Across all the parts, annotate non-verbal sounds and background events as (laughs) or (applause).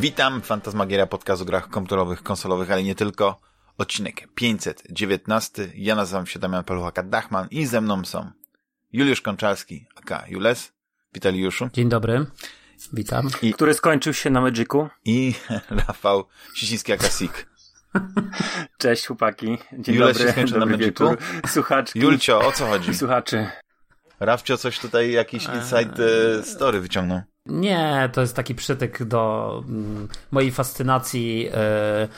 Witam, Fantasmagieria, podcast o grach komputerowych, konsolowych, ale nie tylko. Odcinek 519. Ja nazywam się Damian Paluchaka-Dachman i ze mną są Juliusz Konczalski, aka Jules. Witaj Juliuszu. Dzień dobry. Witam. I, który skończył się na Magicu. I (laughs) Rafał Sisiński, aka Sik. Cześć chłopaki. Dzień Jules dobry. się skończył na Magicu. Wieczór. Słuchaczki. Julcio, o co chodzi? Słuchaczy. Rafcio coś tutaj, jakiś inside e, story wyciągnął. Nie, to jest taki przytyk do mm, mojej fascynacji e,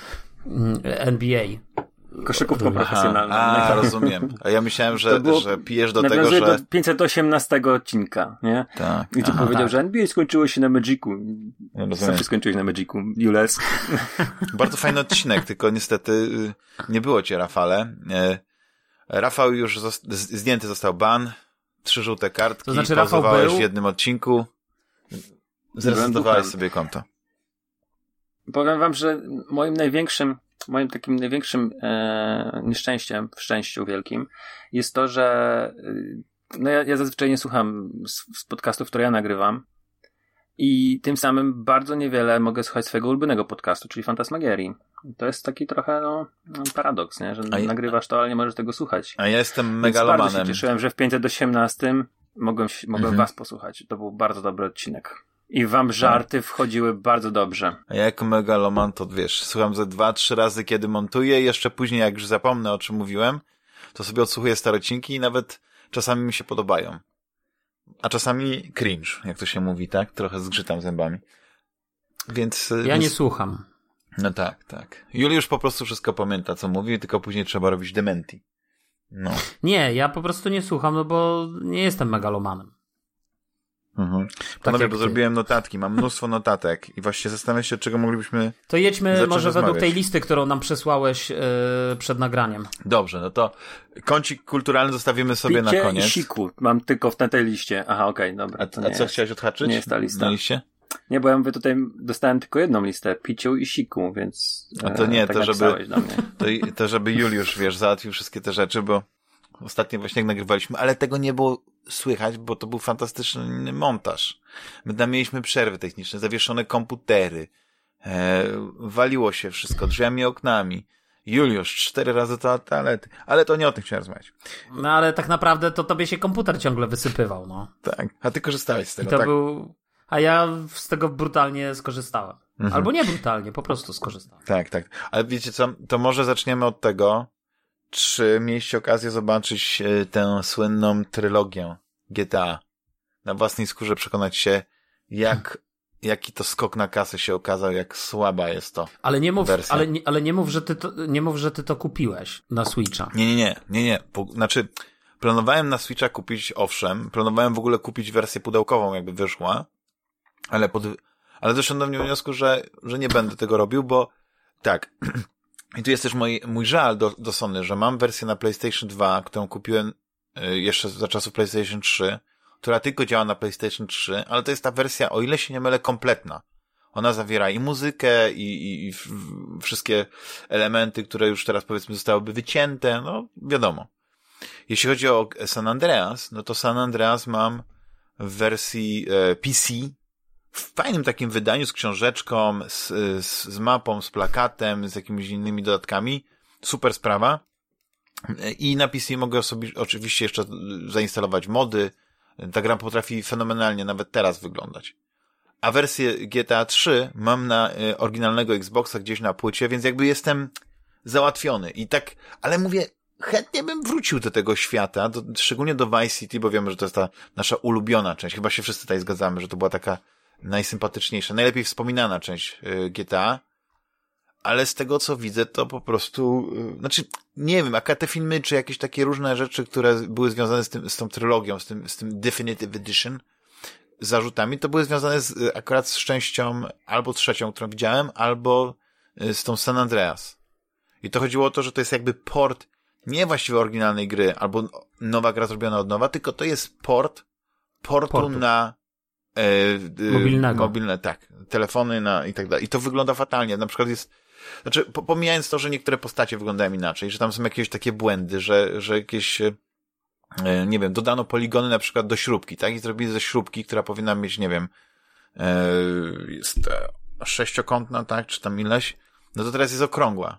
mm, NBA. Koszykówką profesjonalną. A, rozumiem. A ja myślałem, że, było- że pijesz do tego, że... do 518 odcinka, nie? Tak. I tu aha, powiedział, tak. że NBA skończyło się na Magicu. Ja rozumiem. Zawsze skończyłeś na Magicu, Jules. (laughs) Bardzo fajny odcinek, tylko niestety y, nie było cię, Rafale. E, Rafał już zdjęty został ban, trzy żółte kartki, To znaczy, Rafał był- w jednym odcinku, zrezygnowałeś duchem. sobie konto. Powiem wam, że moim największym, moim takim największym e, nieszczęściem, w szczęściu wielkim, jest to, że y, no ja, ja zazwyczaj nie słucham z, z podcastów, które ja nagrywam i tym samym bardzo niewiele mogę słuchać swojego ulubionego podcastu, czyli Fantasmagierii. To jest taki trochę no, no, paradoks, nie? że ja- nagrywasz to, ale nie możesz tego słuchać. A ja jestem Więc bardzo się megalomanem. cieszyłem, że w 518 mogłem, mogłem Mhm. was posłuchać. To był bardzo dobry odcinek. I wam żarty wchodziły bardzo dobrze. A ja jako megaloman to wiesz, słucham ze dwa, trzy razy, kiedy montuję i jeszcze później, jak już zapomnę, o czym mówiłem, to sobie odsłuchuję starocinki i nawet czasami mi się podobają. A czasami cringe, jak to się mówi, tak? Trochę zgrzytam zębami. Więc... y, Ja nie słucham. No tak, tak. Juliusz po prostu wszystko pamięta, co mówi, tylko później trzeba robić dementi. No. Nie, ja po prostu nie słucham, no bo nie jestem megalomanem. Mhm. Panowie, jak bo ty. zrobiłem notatki, mam mnóstwo notatek i właśnie zastanawiam się, czego moglibyśmy... To jedźmy może według rozmawiać. tej listy, którą nam przesłałeś e, przed nagraniem. Dobrze, no to kącik kulturalny zostawimy sobie Picie na koniec. i siku mam tylko w tej liście. Aha, okej, dobra. A, to a co jest. chciałeś odhaczyć? nie jest ta lista. Na liście? Nie, bo ja mówię tutaj, dostałem tylko jedną listę. Piciu i siku, więc... A to nie, e, tak to żeby- napisałeś Do mnie. To, to żeby Juliusz, wiesz, załatwił wszystkie te rzeczy, bo ostatnio właśnie jak nagrywaliśmy, ale tego nie było słychać, bo to był fantastyczny montaż. My tam mieliśmy przerwy techniczne, zawieszone komputery, e, waliło się wszystko drzwiami, oknami. Juliusz, cztery razy to toalety. Ale to nie o tym chciałem rozmawiać. No ale tak naprawdę to tobie się komputer ciągle wysypywał, no. Tak. A ty korzystałeś z I tego, to tak? był... A ja z tego brutalnie skorzystałem. Mhm. Albo nie brutalnie, po prostu skorzystałem. Tak, tak. Ale wiecie co, to może zaczniemy od tego, czy mieliście okazję zobaczyć e, tę słynną trylogię GTA. Na własnej skórze przekonać się, jak, (laughs) jaki to skok na kasę się okazał, jak słaba jest to. Ale nie mów, Wersja. ale ale nie mów, że ty to, nie mów, że ty to kupiłeś na Switcha. Nie, nie, nie, nie, nie. Znaczy, planowałem na Switcha kupić, owszem, planowałem w ogóle kupić wersję pudełkową, jakby wyszła, ale pod, ale doszedłem do wniosku, że, że nie będę tego robił, bo tak. (clears throat) I tu jest też mój, mój żal do, do Sony, że mam wersję na PlayStation 2, którą kupiłem y, jeszcze za czasów PlayStation 3, która tylko działa na PlayStation 3, ale to jest ta wersja, o ile się nie mylę, kompletna. Ona zawiera i muzykę, i, i, i wszystkie elementy, które już teraz powiedzmy zostałyby wycięte, no wiadomo. Jeśli chodzi o San Andreas, no to San Andreas mam w wersji e, PC, w fajnym takim wydaniu z książeczką, z, z, z mapą, z plakatem, z jakimiś innymi dodatkami. Super sprawa. I na PC mogę sobie oczywiście jeszcze zainstalować mody. Ta gra potrafi fenomenalnie nawet teraz wyglądać. A wersję GTA 3 mam na e, oryginalnego Xboxa gdzieś na płycie, więc jakby jestem załatwiony. I tak, ale mówię, chętnie bym wrócił do tego świata, do, szczególnie do Vice City, bo wiemy, że to jest ta nasza ulubiona część. Chyba się wszyscy tutaj zgadzamy, że to była taka najsympatyczniejsza, najlepiej wspominana część y, GTA. Ale z tego, co widzę, to po prostu, y, znaczy, nie wiem, a te filmy, czy jakieś takie różne rzeczy, które były związane z, tym, z tą trylogią, z tym, z tym Definitive Edition, zarzutami, to były związane z, y, akurat z częścią albo trzecią, którą widziałem, albo z tą San Andreas. I to chodziło o to, że to jest jakby port nie właściwie oryginalnej gry, albo nowa gra zrobiona od nowa, tylko to jest port portu, Portu. na e, e, Mobilnego. mobilne, tak, telefony na i tak dalej. I to wygląda fatalnie. Na przykład jest, znaczy, po, pomijając to, że niektóre postacie wyglądają inaczej, że tam są jakieś takie błędy, że, że jakieś, e, nie wiem, dodano poligony na przykład do śrubki, tak? I zrobili ze śrubki, która powinna mieć, nie wiem, e, jest, e, sześciokątna, tak, czy tam ileś, no to teraz jest okrągła.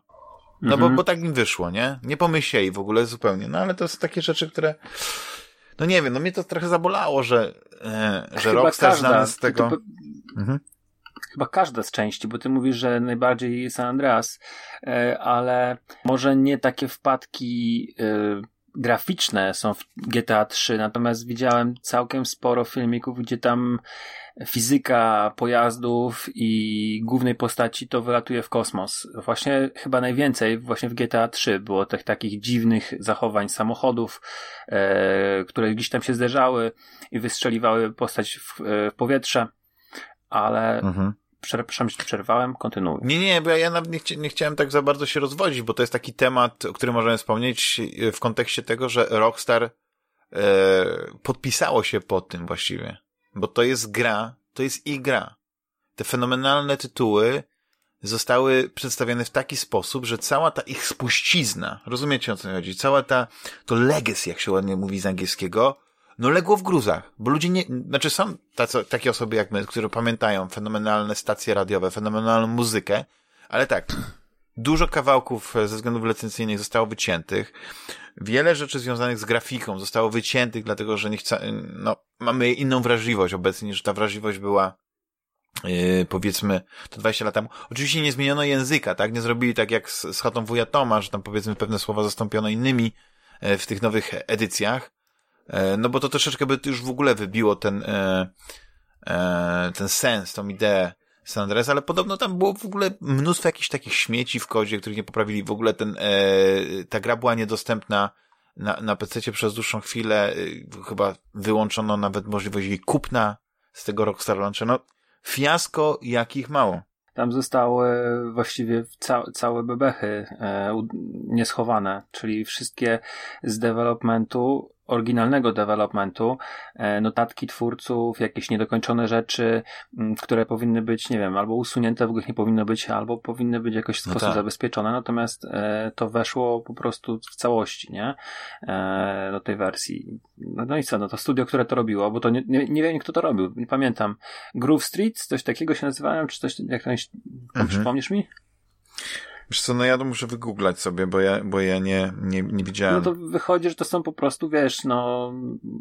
No Mhm. bo, bo tak im wyszło, nie? Nie pomyśleli w ogóle zupełnie. No ale to są takie rzeczy, które, no nie wiem, no mnie to trochę zabolało, że, e, że Chyba Rockstar każda, znany z tego... Mhm. chyba każda z części, bo ty mówisz, że najbardziej San Andreas, e, ale może nie takie wpadki e, graficzne są w GTA 3, natomiast widziałem całkiem sporo filmików, gdzie tam fizyka pojazdów i głównej postaci to wylatuje w kosmos. Właśnie chyba najwięcej właśnie w GTA 3 było tych takich dziwnych zachowań samochodów, e, które gdzieś tam się zderzały i wystrzeliwały postać w, e, w powietrze. Ale Mhm. Przepraszam, że przerwałem, kontynuuj. Nie, nie, bo ja, nawet nie, chci nie chciałem tak za bardzo się rozwodzić, bo to jest taki temat, o którym możemy wspomnieć w kontekście tego, że Rockstar e, podpisało się pod tym właściwie. Bo to jest gra, to jest ich gra. Te fenomenalne tytuły zostały przedstawione w taki sposób, że cała ta ich spuścizna, rozumiecie o co mi chodzi, cała ta, to legacy, jak się ładnie mówi z angielskiego, no legło w gruzach, bo ludzie nie, znaczy są tacy, takie osoby jak my, które pamiętają fenomenalne stacje radiowe, fenomenalną muzykę, ale tak, dużo kawałków e, ze względów licencyjnych zostało wyciętych, wiele rzeczy związanych z grafiką zostało wyciętych, dlatego że nie chce, no, mamy inną wrażliwość obecnie niż ta wrażliwość była Yy, powiedzmy, to 20 lat temu. Oczywiście nie zmieniono języka, tak? Nie zrobili tak jak z, z chatą wuja Toma, że tam powiedzmy pewne słowa zastąpiono innymi e, w tych nowych edycjach. E, no bo to troszeczkę by już w ogóle wybiło ten, e, e, ten sens, tą ideę San Andreas, ale podobno tam było w ogóle mnóstwo jakichś takich śmieci w kodzie, których nie poprawili. W ogóle ten, ta gra była niedostępna na, na PC przez dłuższą chwilę. Chyba wyłączono nawet możliwość jej kupna z tego Rockstar Launcher. No, fiasko jakich mało. Tam zostały właściwie ca całe bebechy e, czyli wszystkie z developmentu, oryginalnego developmentu, e, notatki twórców, jakieś niedokończone rzeczy, które powinny być, nie wiem, albo usunięte, w ogóle nie powinno być, albo powinny być jakoś w No sposób tak. zabezpieczone, natomiast e, to weszło po prostu w całości, nie? E, do tej wersji. No, no i co, no to studio, które to robiło, bo to nie, nie, nie wiem, kto to robił, nie pamiętam. Groove Street, coś takiego się nazywają, czy coś, jak to Mhm. przypomnisz mi? Wiesz co, no ja to muszę wygooglać sobie, bo ja, bo ja nie, nie, nie widziałem. No to wychodzi, że to są po prostu, wiesz, no,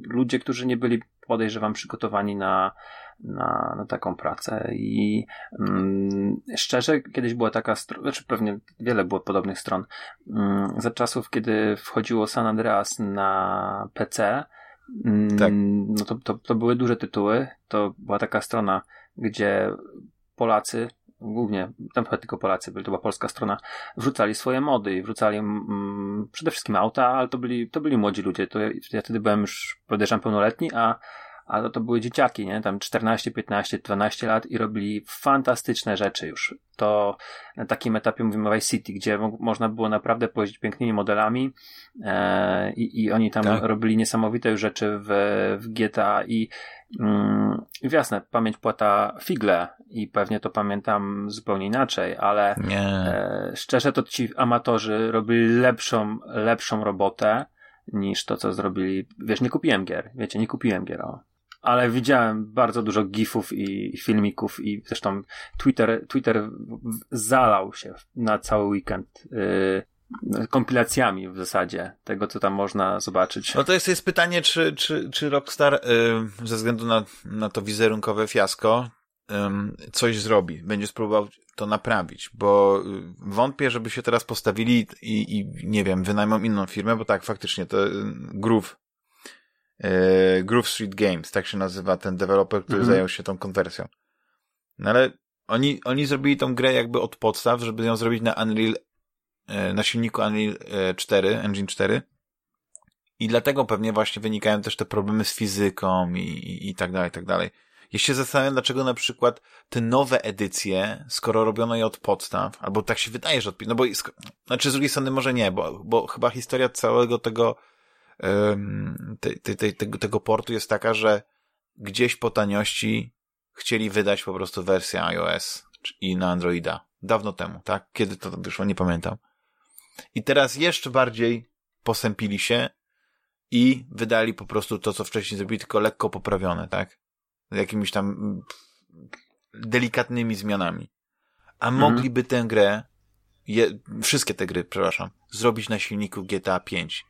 ludzie, którzy nie byli, podejrzewam, przygotowani na, na, na taką pracę i mm, szczerze, kiedyś była taka strona, znaczy pewnie wiele było podobnych stron, mm, za czasów, kiedy wchodziło San Andreas na PC, mm, Tak. no to, to, to były duże tytuły, to była taka strona, gdzie Polacy, głównie, tam chyba tylko Polacy byli, to była polska strona, wrzucali swoje mody i wrzucali mm, przede wszystkim auta, ale to byli, to byli młodzi ludzie. To ja, ja wtedy byłem już, podejrzewam, pełnoletni, a, a to były dzieciaki, nie? Tam 14, 15, 12 lat i robili fantastyczne rzeczy już. To na takim etapie mówimy o Vice City, gdzie mo- można było naprawdę pojeździć pięknymi modelami e, i, i oni tam Tak. robili niesamowite już rzeczy w, w GTA i mm, jasne, pamięć płata figle i pewnie to pamiętam zupełnie inaczej, ale. E, szczerze to ci amatorzy robili lepszą, lepszą robotę niż to, co zrobili. Wiesz, nie kupiłem gier, wiecie, nie kupiłem gier, o. Ale widziałem bardzo dużo gifów i filmików i zresztą Twitter, Twitter zalał się na cały weekend yy, kompilacjami w zasadzie tego, co tam można zobaczyć. No to jest, jest pytanie, czy, czy, czy Rockstar y, ze względu na, na to wizerunkowe fiasko ym, coś zrobi, będzie spróbował to naprawić, bo y, wątpię, żeby się teraz postawili i, i nie wiem, wynajmą inną firmę, bo tak, faktycznie to y, Groove Groove Street Games, tak się nazywa ten deweloper, który Mhm. zajął się tą konwersją. No ale oni, oni zrobili tą grę jakby od podstaw, żeby ją zrobić na Unreal, y, na silniku Unreal y, 4, Engine 4 i dlatego pewnie właśnie wynikają też te problemy z fizyką i, i, i tak dalej, i tak dalej. Ja się zastanawiam, dlaczego na przykład te nowe edycje, skoro robiono je od podstaw, albo tak się wydaje, że od, no bo, znaczy z drugiej strony może nie, bo, bo chyba historia całego tego, te, te, te, tego, portu jest taka, że gdzieś po taniości chcieli wydać po prostu wersję iOS i na Androida. Dawno temu, tak? Kiedy to wyszło, nie pamiętam. I teraz jeszcze bardziej posępili się i wydali po prostu to, co wcześniej zrobili, tylko lekko poprawione, tak? Z jakimiś tam mm, delikatnymi zmianami. A Mhm. mogliby tę grę, je, wszystkie te gry, przepraszam, zrobić na silniku GTA 5.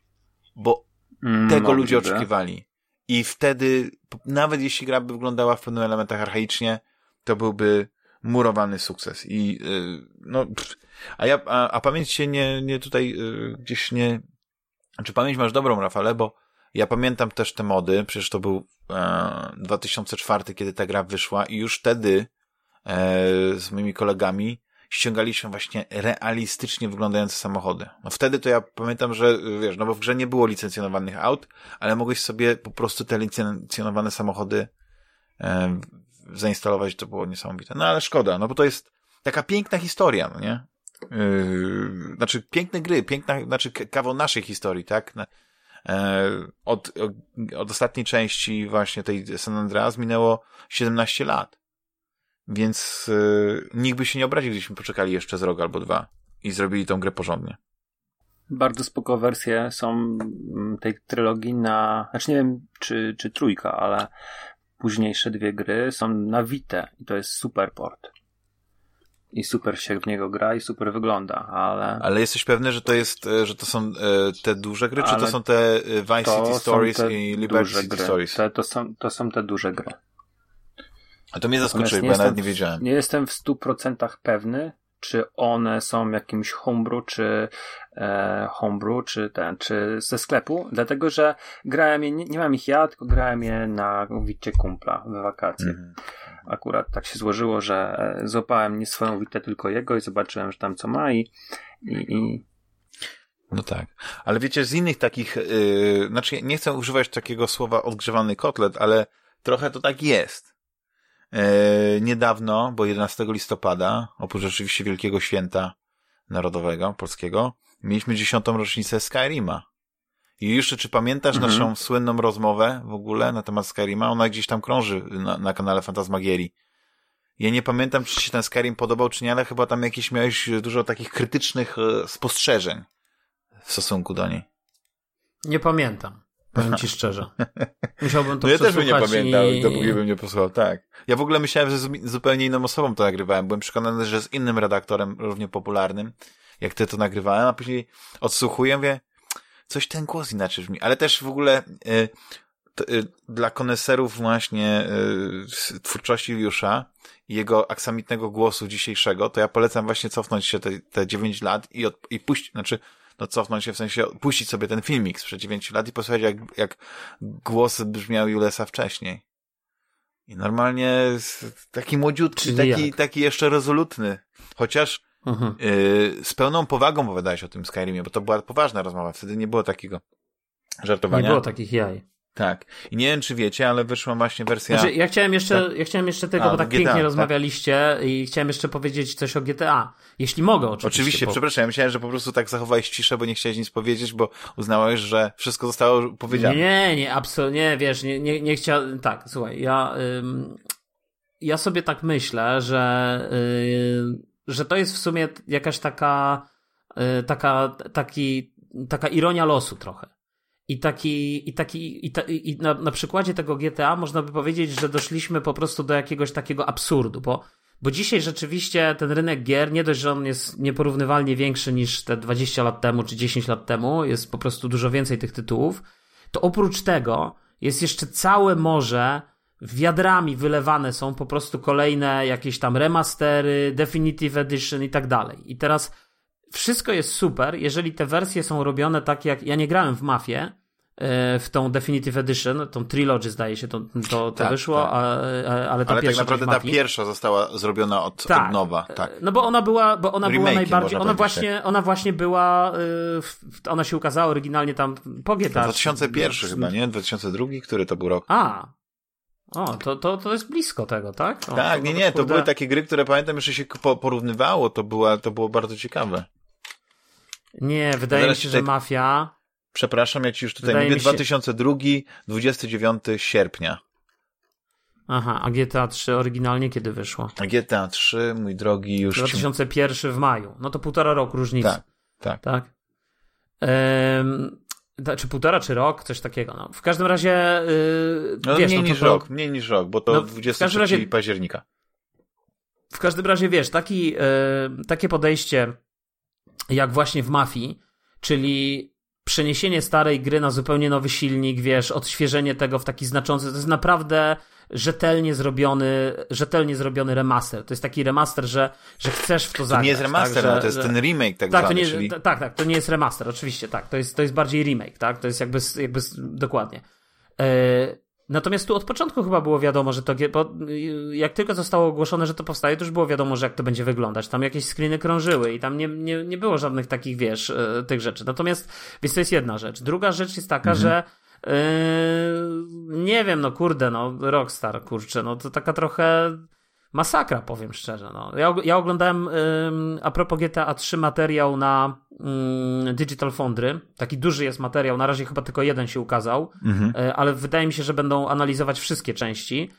Bo Mm, tego ludzie oczekiwali. I wtedy, nawet jeśli gra by wyglądała w pewnych elementach archaicznie, to byłby murowany sukces. I y, no, pff, a ja, a, a pamięć się nie, nie tutaj y, gdzieś nie. Czy pamięć masz dobrą, Rafale? Bo ja pamiętam też te mody. Przecież to był e, 2004, kiedy ta gra wyszła, i już wtedy e, z moimi kolegami ściągaliśmy właśnie realistycznie wyglądające samochody. No wtedy to ja pamiętam, że wiesz, no bo w grze nie było licencjonowanych aut, ale mogłeś sobie po prostu te licencjonowane samochody e, zainstalować, to było niesamowite. No ale szkoda, no bo to jest taka piękna historia, no nie? Yy, znaczy piękne gry, piękna, znaczy kawał naszej historii, tak? Na- E, od, od, od ostatniej części właśnie tej San Andreas minęło 17 lat. Więc yy, nikt by się nie obraził, gdybyśmy poczekali jeszcze z rok albo dwa i zrobili tą grę porządnie. Bardzo spoko wersje są mm, tej trylogii na, znaczy nie wiem czy, czy trójka, ale późniejsze dwie gry są na Vita i to jest super port. I super się w niego gra i super wygląda, ale Ale jesteś pewny, że to jest, e, że to są e, te duże gry, czy to Ale są te e, Vice City Stories i Liberty City gry. Stories? Te, to, są, to są te duże gry. A to mnie zaskoczyło, bo ja nawet nie w- wiedziałem. Nie jestem w 100% pewny, czy one są jakimś homebrew, czy e, homebrew, czy ten, czy ze sklepu, dlatego że grałem je, nie, nie mam ich ja, tylko grałem je na wicie kumpla w wakacje. Mhm. Akurat tak się złożyło, że e, złapałem nie swoją witę, tylko jego i zobaczyłem, że tam co ma i, i, i No tak. Ale wiecie, z innych takich, yy, znaczy nie chcę używać takiego słowa odgrzewany kotlet, ale trochę to tak jest. Yy, niedawno, bo 11 listopada, oprócz oczywiście Wielkiego Święta Narodowego, polskiego, mieliśmy dziesiątą rocznicę Skyrima. I jeszcze, czy pamiętasz Mhm. naszą słynną rozmowę w ogóle na temat Skyrima? Ona gdzieś tam krąży na, na kanale Fantasmagierii. Ja nie pamiętam, czy ci się ten Skyrim podobał, czy nie, ale chyba tam jakieś miałeś dużo takich krytycznych e, spostrzeżeń w stosunku do niej. Nie pamiętam. Powiem ci szczerze. (laughs) Musiałbym to No ja też bym nie pamiętał, i... dopóki bym nie posłuchał, tak. Ja w ogóle myślałem, że z zupełnie inną osobą to nagrywałem. Byłem przekonany, że z innym redaktorem, równie popularnym, jak ty to nagrywałem, a później odsłuchuję, mówię, coś ten głos inaczej brzmi. Ale też w ogóle y, dla koneserów właśnie y, twórczości Juliusza i jego aksamitnego głosu dzisiejszego, to ja polecam właśnie cofnąć się te, te 9 lat i, od, i puścić, znaczy no cofnąć się w sensie puścić sobie ten filmik sprzed 9 lat i posłuchać jak, jak głos brzmiał Julesa wcześniej. I normalnie taki młodziutki, taki, jak? taki jeszcze rezolutny. Chociaż Mhm. yy, z pełną powagą opowiadałeś o tym Skyrimie, bo to była poważna rozmowa. Wtedy nie było takiego żartowania. Nie było takich jaj. Tak. I nie wiem, czy wiecie, ale wyszła właśnie wersja... Znaczy, ja chciałem jeszcze, ja chciałem jeszcze tego, A, bo tak GTA, pięknie tak? rozmawialiście i chciałem jeszcze powiedzieć coś o GTA. Jeśli mogę, oczywiście. Oczywiście, bo- przepraszam, ja myślałem, że po prostu tak zachowałeś ciszę, bo nie chciałeś nic powiedzieć, bo uznałeś, że wszystko zostało powiedziane. Nie, nie, nie, absolutnie, nie, wiesz, nie, nie, nie chciałem, tak, słuchaj, ja, ym, ja sobie tak myślę, że, y, że to jest w sumie jakaś taka, y, taka, taki, taka ironia losu trochę. I taki, i taki, i, ta, i na, na przykładzie tego GTA można by powiedzieć, że doszliśmy po prostu do jakiegoś takiego absurdu, bo, bo dzisiaj rzeczywiście ten rynek gier, nie dość, że on jest nieporównywalnie większy niż te 20 lat temu czy 10 lat temu, jest po prostu dużo więcej tych tytułów, to oprócz tego jest jeszcze całe morze wiadrami wylewane są po prostu kolejne jakieś tam remastery, definitive edition i tak dalej. I teraz wszystko jest super, jeżeli te wersje są robione tak jak ja nie grałem w Mafię, w tą Definitive Edition, tą Trilogy zdaje się, to, to, to Tak, wyszło, tak. A, a, ale ta Ale tak pierwsza naprawdę część ta pierwsza została zrobiona od, Tak. od nowa. Tak. no bo ona była, bo ona była najbardziej, ona właśnie, ona właśnie była, w- ona się ukazała oryginalnie tam po GTA. 2001 chyba, nie? 2002? Który to był rok? A. O, to, to, to jest blisko tego, tak? O, tak, nie, nie, to były takie gry, które pamiętam jeszcze się po, porównywało, to, była, to było bardzo ciekawe. Nie, wydaje mi się, że tak- Mafia. Przepraszam, ja ci już tutaj Wydaje mówię, się- 2002, 29 sierpnia. Aha, a GTA 3 oryginalnie kiedy wyszło? A GTA 3, mój drogi, już ci... 2001 w maju. No to półtora roku różnicy. Tak, tak. Tak. Ehm, czy półtora, czy rok, coś takiego. No. W każdym razie. Yy, No wiesz, mniej no, niż rok, mniej niż rok, bo to No, w 23 każdym razie- października. w każdym razie wiesz, taki, e, takie podejście jak właśnie w Mafii, czyli przeniesienie starej gry na zupełnie nowy silnik, wiesz, odświeżenie tego w taki znaczący, to jest naprawdę rzetelnie zrobiony, rzetelnie zrobiony remaster. To jest taki remaster, że, że chcesz w to zagrać. To nie jest remaster, tak, że, no, to jest że... ten remake tak, tak zwany, to nie, czyli... Tak, tak, to nie jest remaster, oczywiście, tak. To jest, to jest bardziej remake, tak? To jest jakby, jakby dokładnie. E, Natomiast tu od początku chyba było wiadomo, że to, jak tylko zostało ogłoszone, że to powstaje, to już było wiadomo, że jak to będzie wyglądać. Tam jakieś screeny krążyły i tam nie, nie, nie było żadnych takich, wiesz, e, tych rzeczy. Natomiast, więc to jest jedna rzecz. Druga rzecz jest taka, mhm. że yy, nie wiem, no kurde, no Rockstar, kurczę, no to taka trochę masakra, powiem szczerze. No. Ja, ja oglądałem ym, a propos GTA 3 materiał na ym, Digital Foundry. Taki duży jest materiał, na razie chyba tylko jeden się ukazał, mhm. y, ale wydaje mi się, że będą analizować wszystkie części.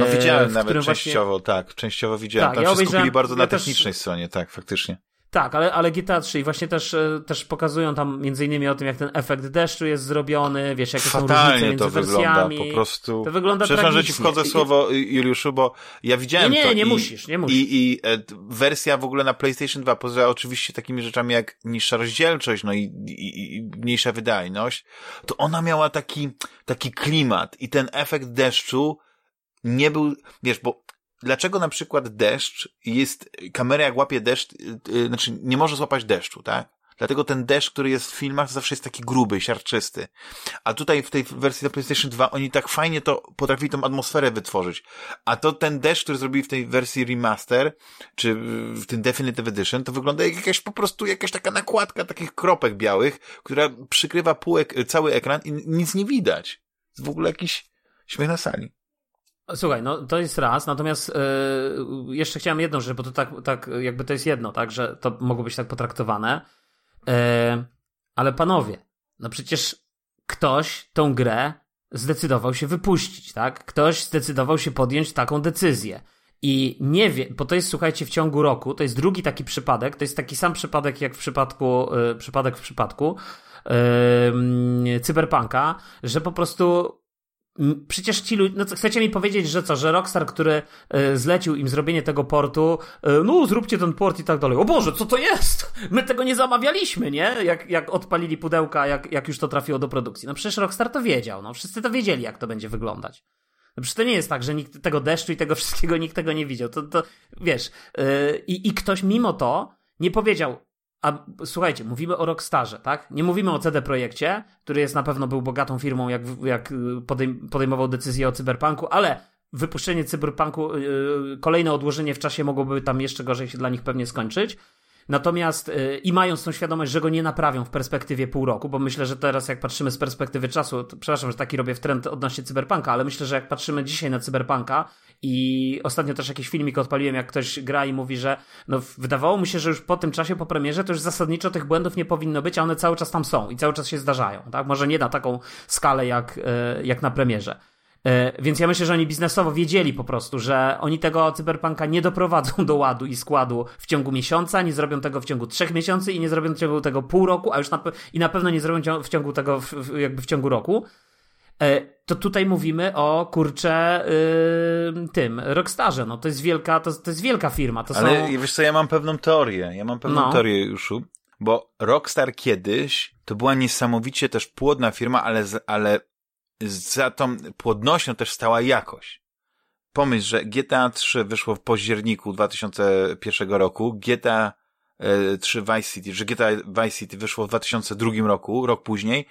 No widziałem nawet częściowo, właśnie... tak, częściowo widziałem. Tak, Tam ja się skupili bardzo ja na technicznej też... stronie, tak, faktycznie. Tak, ale, ale GTA 3 i właśnie też, e, też pokazują tam między innymi o tym, jak ten efekt deszczu jest zrobiony, wiesz, jakie Fatalnie są różnice między to wersjami. wygląda, po prostu. To wygląda Przepraszam, że ci wchodzę słowo, Juliuszu, bo ja widziałem nie, nie, to. Nie, nie i, musisz, nie musisz. I, i e, wersja w ogóle na PlayStation 2, poza oczywiście takimi rzeczami jak niższa rozdzielczość, no i, i, i mniejsza wydajność, to ona miała taki, taki klimat i ten efekt deszczu nie był, wiesz, bo dlaczego na przykład deszcz jest, kamera jak łapie deszcz, yy, znaczy nie może złapać deszczu, tak? Dlatego ten deszcz, który jest w filmach, zawsze jest taki gruby, siarczysty. A tutaj w tej wersji na PlayStation 2 oni tak fajnie to potrafili tą atmosferę wytworzyć. A to ten deszcz, który zrobili w tej wersji remaster, czy w tym Definitive Edition, to wygląda jak jakaś po prostu jakaś taka nakładka takich kropek białych, która przykrywa pół ek cały ekran i nic nie widać. Jest w ogóle jakiś śmiech na sali. Słuchaj, no to jest raz, natomiast yy, jeszcze chciałem jedną rzecz, bo to tak, tak jakby to jest jedno, tak, że to mogło być tak potraktowane. Yy, ale panowie, no przecież ktoś tą grę zdecydował się wypuścić, tak? Ktoś zdecydował się podjąć taką decyzję. I nie wie, bo to jest, słuchajcie, w ciągu roku, to jest drugi taki przypadek, to jest taki sam przypadek jak w przypadku, yy, przypadek w przypadku Cyberpunka, że po prostu Przecież ci ludzie, no chcecie mi powiedzieć, że co, że Rockstar, który y, zlecił im zrobienie tego portu, y, no zróbcie ten port i tak dalej. O Boże, co to jest? My tego nie zamawialiśmy, nie? Jak, jak odpalili pudełka, jak, jak już to trafiło do produkcji. No przecież Rockstar to wiedział, no wszyscy to wiedzieli, jak to będzie wyglądać. No przecież to nie jest tak, że nikt tego deszczu i tego (laughs) wszystkiego nikt tego nie widział. To, to wiesz, yy, i ktoś mimo to nie powiedział, a słuchajcie, mówimy o Rockstarze, tak? Nie mówimy o CD Projekcie, który jest na pewno był bogatą firmą, jak, jak podejm podejmował decyzję o cyberpunku, ale wypuszczenie cyberpunku, yy, kolejne odłożenie w czasie mogłoby tam jeszcze gorzej się dla nich pewnie skończyć. Natomiast yy, i mając tą świadomość, że go nie naprawią w perspektywie pół roku, bo myślę, że teraz jak patrzymy z perspektywy czasu, to, przepraszam, że taki robię w trend odnośnie cyberpunka, ale myślę, że jak patrzymy dzisiaj na cyberpunka i ostatnio też jakiś filmik odpaliłem, jak ktoś gra i mówi, że no wydawało mu się, że już po tym czasie, po premierze, to już zasadniczo tych błędów nie powinno być, a one cały czas tam są i cały czas się zdarzają, tak? Może nie na taką skalę jak, e, jak na premierze. E, więc ja myślę, że oni biznesowo wiedzieli po prostu, że oni tego cyberpunka nie doprowadzą do ładu i składu w ciągu miesiąca, nie zrobią tego w ciągu trzech miesięcy i nie zrobią w ciągu tego pół roku, a już na, i na pewno nie zrobią w ciągu tego w, jakby w ciągu roku. E, to tutaj mówimy o kurcze yy, tym Rockstarze. No to jest wielka, to, to jest wielka firma. To Ale są... wiesz co, ja mam pewną teorię. Ja mam pewną no. teorię, Juszu. Bo Rockstar kiedyś to była niesamowicie też płodna firma, ale, ale za tą płodnością też stała jakość. Pomyśl, że GTA 3 wyszło w październiku 2001 roku, GTA 3 Vice City, że GTA Vice City wyszło w 2002 roku, rok później.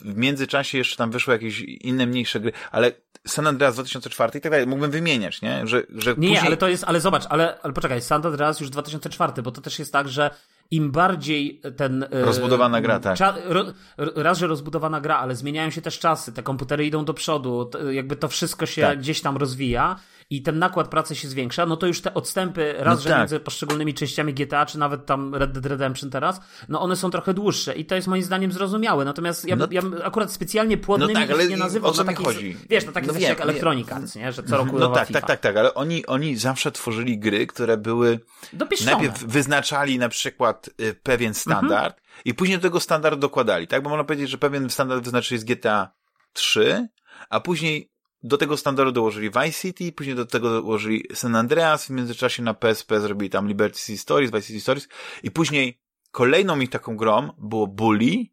W międzyczasie jeszcze tam wyszły jakieś inne mniejsze gry, ale San Andreas 2004 i tak dalej, mógłbym wymieniać, nie? Że, że nie, później... ale to jest, ale zobacz, ale, ale poczekaj, San Andreas już 2004, bo to też jest tak, że im bardziej ten... E, rozbudowana gra, tak. Cza, ro, raz, że rozbudowana gra, ale zmieniają się też czasy, te komputery idą do przodu, jakby to wszystko się tak. gdzieś tam rozwija i ten nakład pracy się zwiększa, no to już te odstępy raz, no że tak. między poszczególnymi częściami GTA, czy nawet tam Red Dead Redemption teraz, no one są trochę dłuższe i to jest moim zdaniem zrozumiałe. Natomiast ja, no, ja akurat specjalnie płodnymi no tak, ale nie nazywam. O co mi takich, chodzi? Wiesz, na takich no jak Electronic Arts, nie? Że co roku No tak, FIFA. tak, tak, tak, ale oni, oni zawsze tworzyli gry, które były Dopieszczone. najpierw wyznaczali na przykład y, pewien standard mhm. i później do tego standard dokładali, tak? Bo można powiedzieć, że pewien standard wyznaczyli z GTA 3, a później do tego standardu dołożyli Vice City, później do tego dołożyli San Andreas, w międzyczasie na PSP zrobili tam Liberty City Stories, Vice City Stories i później kolejną ich taką grą było Bully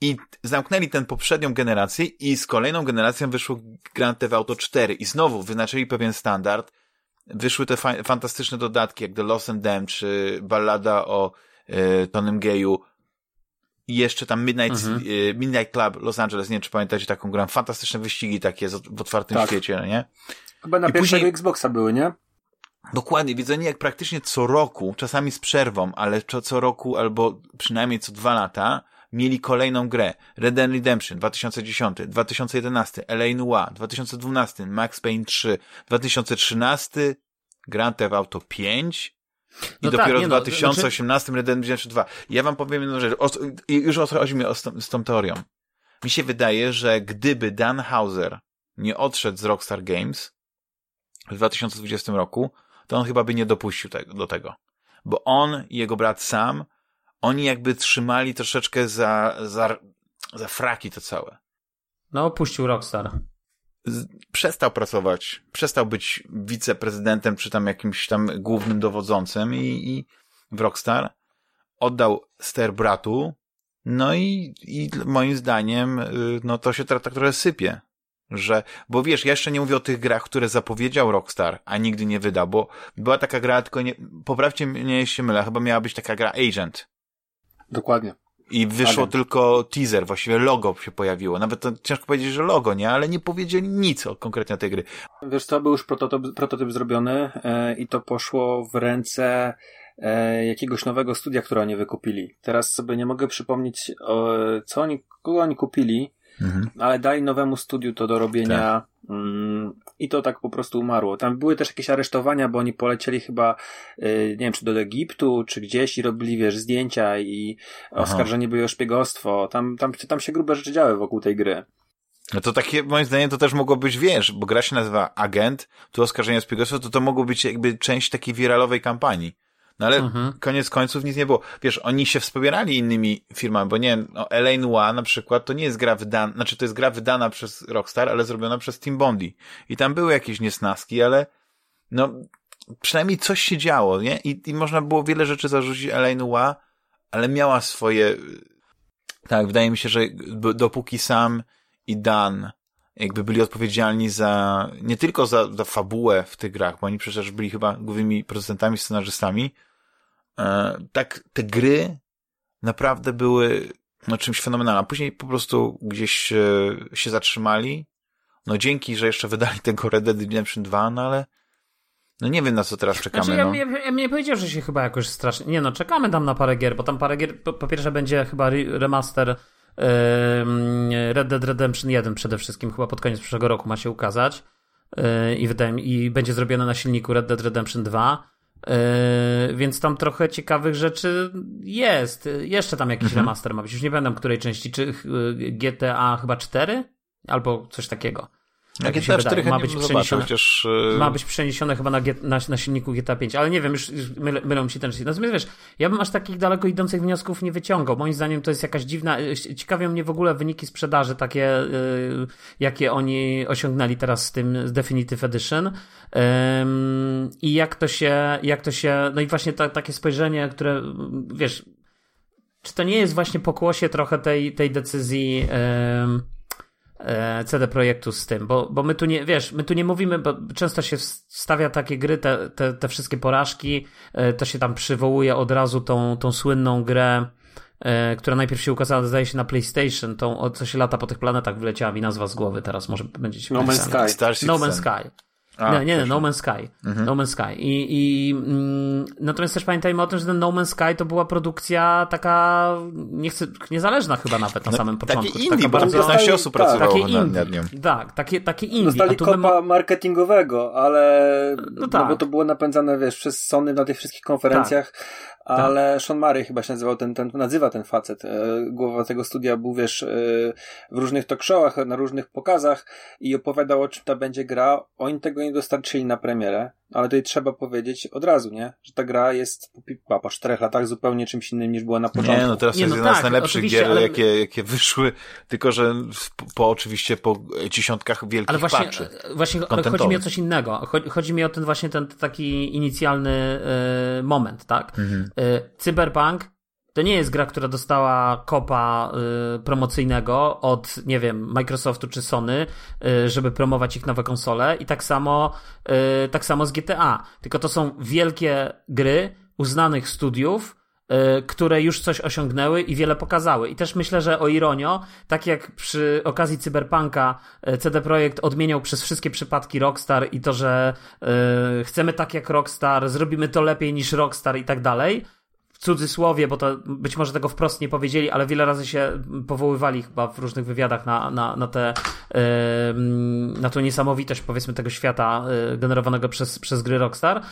i zamknęli tę poprzednią generację i z kolejną generacją wyszło Grand Theft Auto 4 i znowu wyznaczyli pewien standard, wyszły te fa fantastyczne dodatki jak The Lost and Damned czy ballada o e, Tonym Geju i jeszcze tam Midnight, Mhm. e, Midnight Club Los Angeles, nie wiem czy pamiętacie taką grę, fantastyczne wyścigi takie z- w otwartym Tak. świecie, no nie? Chyba na I pierwszego później- Xboxa były, nie? Dokładnie, widzenie jak praktycznie co roku, czasami z przerwą, ale co, co roku albo przynajmniej co dwa lata, mieli kolejną grę. Red Dead Redemption 2010, 2011, LA Noire, 2012, Max Payne 3, 2013, Grand Theft Auto 5 i No tak, dopiero nie w no, 2018 Red Dead Redemption 2. Ja wam powiem jedną rzecz, o, już o co chodzi mi o, z, tą- z tą teorią. Mi się wydaje, że gdyby Dan Hauser nie odszedł z Rockstar Games w 2020 roku, to on chyba by nie dopuścił tego, do tego. Bo on i jego brat Sam, oni jakby trzymali troszeczkę za, za, za fraki to całe. No, opuścił Rockstar. Przestał pracować, przestał być wiceprezydentem, czy tam jakimś tam głównym dowodzącym i, i w Rockstar oddał ster bratu, no i, i moim zdaniem, y, no to się teraz tak trochę sypie. Że, bo wiesz, ja jeszcze nie mówię o tych grach, które zapowiedział Rockstar, a nigdy nie wydał, bo była taka gra, tylko nie, poprawcie mnie, jeśli mylę, chyba miała być taka gra Agent. Dokładnie. I wyszło Agent. tylko teaser, właściwie logo się pojawiło. Nawet to ciężko powiedzieć, że logo, nie? Ale nie powiedzieli nic o konkretnie tej gry. Wiesz co, był już prototyp, prototyp zrobiony e, i to poszło w ręce e, jakiegoś nowego studia, które oni wykupili. Teraz sobie nie mogę przypomnieć, o, co oni, kogo oni kupili, Mhm. ale dali nowemu studiu to do robienia mm, i to tak po prostu umarło. Tam były też jakieś aresztowania, bo oni polecieli chyba, y, nie wiem, czy do Egiptu, czy gdzieś i robili, wiesz, zdjęcia i Aha. oskarżeni byli o szpiegostwo. Tam, tam, tam się grube rzeczy działy wokół tej gry. No to takie, moim zdaniem, to też mogło być, wiesz, bo gra się nazywa Agent, tu oskarżenie o szpiegostwo, to to mogło być jakby część takiej wiralowej kampanii. No ale Mhm. koniec końców nic nie było. Wiesz, oni się wspomierali innymi firmami, bo nie wiem, no, LA Noire na przykład to nie jest gra wydana, znaczy to jest gra wydana przez Rockstar, ale zrobiona przez Team Bondi. I tam były jakieś niesnaski, ale no, przynajmniej coś się działo, nie? I, i można było wiele rzeczy zarzucić LA Noire, ale miała swoje, tak, wydaje mi się, że dopóki sam i Dan jakby byli odpowiedzialni za, nie tylko za, za fabułę w tych grach, bo oni przecież byli chyba głównymi producentami, scenarzystami, tak te gry naprawdę były no, czymś fenomenalnym. A później po prostu gdzieś e, się zatrzymali. No dzięki, że jeszcze wydali (laughs) tego Red Dead Redemption 2, no ale no nie wiem na co teraz czekamy. Znaczy, ja, no. ja, ja bym nie powiedział, że się chyba jakoś strasznie. Nie no, czekamy tam na parę gier, bo tam parę gier. Po, po pierwsze będzie chyba re- remaster ym, Red Dead Redemption 1 przede wszystkim, chyba pod koniec przyszłego roku ma się ukazać. Yy, I wydaje mi, i będzie zrobione na silniku Red Dead Redemption 2. Yy, więc tam trochę ciekawych rzeczy jest. Jeszcze tam jakiś Mhm. remaster ma być. Już nie pamiętam której części. Czy yy, GTA chyba 4? Albo coś takiego. Na Tak GTA wydaje. 4 Ma być przeniesione. chociaż e, Ma być przeniesione chyba na, na, na silniku GTA 5, ale nie wiem, już, już mylę, mylą mi się ten Natomiast wiesz, ja bym aż takich daleko idących wniosków nie wyciągał. Moim zdaniem to jest jakaś dziwna. y, Ciekawią mnie w ogóle wyniki sprzedaży, takie, y, jakie oni osiągnęli teraz z tym z Definitive Edition. I jak to się, jak to się. No i właśnie ta, takie spojrzenie, które wiesz. Czy to nie jest właśnie pokłosie trochę tej, tej decyzji e, CD Projektu z tym, bo, bo my tu nie, wiesz, my tu nie mówimy, bo często się wstawia takie gry, te, te, te wszystkie porażki, e, to się tam przywołuje od razu tą, tą słynną grę, e, która najpierw się ukazała, zdaje się, na PlayStation, tą, o co się lata po tych planetach wyleciała mi nazwa z głowy, teraz może będziecie No Man's. Sky. No. Man's Sky. A, nie, nie, nie, też No Man's Sky. Mhm. No Man's Sky. I, i mm, natomiast też pamiętajmy o tym, że ten No Man's Sky to była produkcja taka, nie chcę, niezależna chyba nawet na No, samym początku. Takie Taka indie, bo tam bardzo- 15 osób tak, pracowało takie indie. nad nią. Tak, takie, takie indie. Dostali A tu my kopa marketingowego, ale No no tak. bo to było napędzane, wiesz, przez Sony na tych wszystkich konferencjach, ale tak. Sean Murray chyba się nazywał ten, ten, nazywa ten facet. E, głowa tego studia był, wiesz, e, w różnych talk showach, na różnych pokazach i opowiadał o czym ta będzie gra. Oni tego nie dostarczyli na premierę, ale tutaj trzeba powiedzieć od razu, nie? Że ta gra jest po, po czterech latach zupełnie czymś innym niż była na początku. Nie, no teraz nie, jest no jedna tak, z najlepszych gier, ale... jakie, jakie wyszły, tylko że po oczywiście po dziesiątkach wielkich ale właśnie, patchy. Właśnie chodzi mi o coś innego. Chodzi mi o ten właśnie ten taki inicjalny y, moment, tak? Mhm. Y, Cyberpunk to nie jest gra, która dostała kopa y, promocyjnego od, nie wiem, Microsoftu czy Sony, y, żeby promować ich nowe konsole i tak samo, tak samo z GTA. Tylko to są wielkie gry uznanych studiów, które już coś osiągnęły i wiele pokazały. I też myślę, że o ironio, tak jak przy okazji Cyberpunka y, CD Projekt odmieniał przez wszystkie przypadki Rockstar i to, że y, chcemy tak jak Rockstar, zrobimy to lepiej niż Rockstar i tak dalej, w cudzysłowie, bo to być może tego wprost nie powiedzieli, ale wiele razy się powoływali chyba w różnych wywiadach na, na, na, te, na tą niesamowitość powiedzmy tego świata e, generowanego przez, przez gry Rockstar.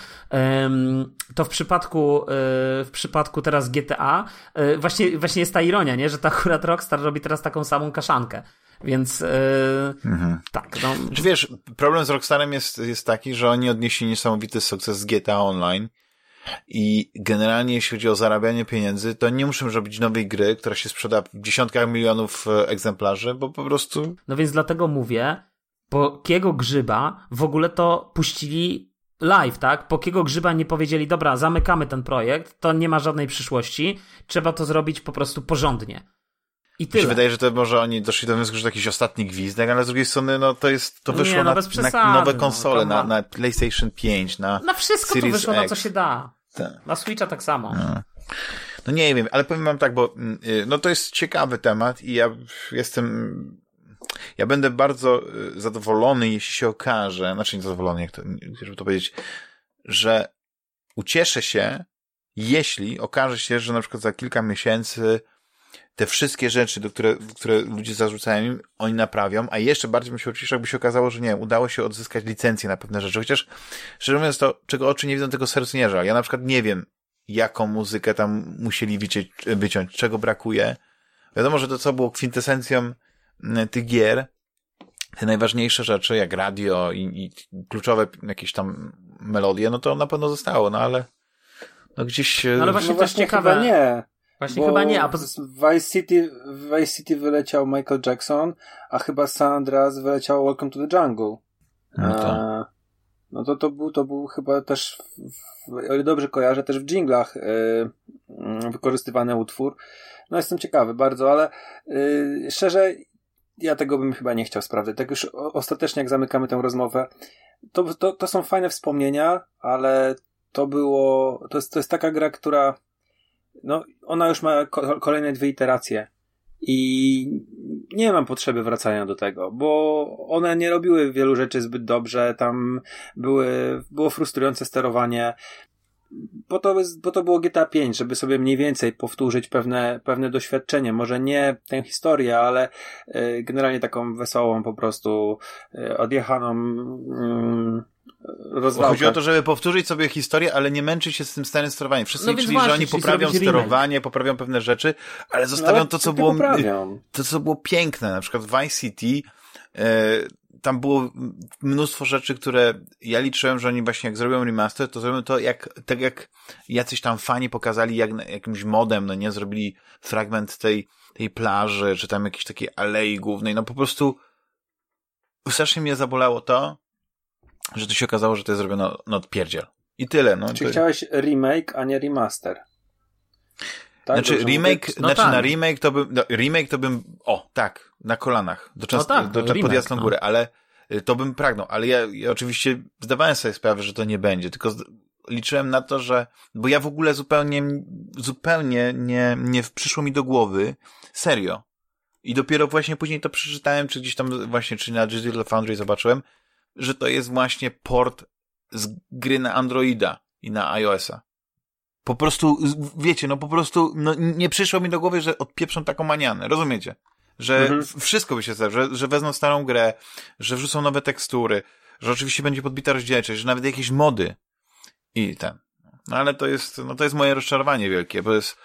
To w przypadku, e, w przypadku teraz GTA e, właśnie, właśnie jest ta ironia, nie? że to akurat Rockstar robi teraz taką samą kaszankę. Więc mhm. tak. No. Wiesz, problem z Rockstarem jest, jest taki, że oni odnieśli niesamowity sukces z GTA Online i generalnie jeśli chodzi o zarabianie pieniędzy, to nie muszę robić nowej gry, która się sprzeda w dziesiątkach milionów e, egzemplarzy, bo po prostu... No więc dlatego mówię, po kiego grzyba w ogóle to puścili live, tak? Po kiego grzyba nie powiedzieli, dobra, zamykamy ten projekt, to nie ma żadnej przyszłości, trzeba to zrobić po prostu porządnie. I tyle. Mi się wydaje, że to może oni doszli do wniosku, że to jakiś ostatni gwizdek, ale z drugiej strony, no to jest, to wyszło nie, no, na, na, nowe no, konsole, no, na, na PlayStation 5, na Na wszystko Series to wyszło, X. na co się da. Tak. Na Switcha tak samo. No. no. nie wiem, ale powiem wam tak, bo mm, y, no to jest ciekawy temat i ja jestem ja będę bardzo y, zadowolony, jeśli się okaże, znaczy nie zadowolony, jak to, żeby to powiedzieć, że ucieszę się, jeśli okaże się, że na przykład za kilka miesięcy te wszystkie rzeczy, do które, które ludzie zarzucają im, oni naprawią, a jeszcze bardziej bym się ucieszył, jakby się okazało, że nie, udało się odzyskać licencję na pewne rzeczy, chociaż szczerze mówiąc to, czego oczy nie widzą, tego serce nie żal. Ja na przykład nie wiem, jaką muzykę tam musieli wyciąć, wyciąć czego brakuje. Wiadomo, że to, co było kwintesencją mm, tych gier, te najważniejsze rzeczy, jak radio i, i kluczowe jakieś tam melodie, no to na pewno zostało, no ale no gdzieś... No ale właśnie no też ciekawe... nie. Właśnie Bo chyba nie, a poza... Vice City, Vice City wyleciał Michael Jackson, a chyba San Andreas wyleciał Welcome to the Jungle. No to, a, no to, to, był, to był chyba też, w, o ile dobrze kojarzę, też w dżinglach yy, wykorzystywany utwór. No jestem ciekawy bardzo, ale yy, szczerze, ja tego bym chyba nie chciał sprawdzać. Tak już ostatecznie, jak zamykamy tę rozmowę, to, to, to są fajne wspomnienia, ale to było, to jest, to jest taka gra, która no, ona już ma kolejne dwie iteracje. I nie mam potrzeby wracania do tego, bo one nie robiły wielu rzeczy zbyt dobrze, tam były, było frustrujące sterowanie, bo to, bo to było GTA 5, żeby sobie mniej więcej powtórzyć pewne, pewne doświadczenie. Może nie tę historię, ale y, generalnie taką wesołą, po prostu y, odjechaną mm, rozwałkę. Chodzi o to, żeby powtórzyć sobie historię, ale nie męczyć się z tym starym sterowaniem. Wszyscy no liczyli, właśnie, że oni poprawią sterowanie, poprawią pewne rzeczy, ale zostawią no, to, co było, to, co było piękne. Na przykład Vice City, e, tam było mnóstwo rzeczy, które ja liczyłem, że oni właśnie jak zrobią remaster, to zrobią to jak, tak jak jacyś tam fani pokazali jak, jakimś modem, no nie, zrobili fragment tej, tej plaży, czy tam jakiejś takiej alei głównej, no po prostu strasznie mnie zabolało to, że to się okazało, że to jest zrobione no odpierdziel. I tyle. No, Czy to... chciałeś remake, a nie remaster? Tak, znaczy remake, no znaczy tak. na remake to bym, no, remake to bym, o, tak, na kolanach, do często, no tak, do, remake, pod jasną no. górę, ale y, to bym pragnął, ale ja, ja oczywiście zdawałem sobie sprawę, że to nie będzie, tylko liczyłem na to, że, bo ja w ogóle zupełnie, zupełnie nie, nie przyszło mi do głowy, serio. I dopiero właśnie później to przeczytałem, czy gdzieś tam właśnie, czy na Digital Foundry zobaczyłem, że to jest właśnie port z gry na Androida i na iOS-a. Po prostu, wiecie, no po prostu, no nie przyszło mi do głowy, że odpieprzą taką manianę, rozumiecie? Że mhm. wszystko by się zdarzyło, że, że wezmą starą grę, że wrzucą nowe tekstury, że oczywiście będzie podbita rozdzielczość, że nawet jakieś mody i ten. No ale to jest, no to jest moje rozczarowanie wielkie, bo jest,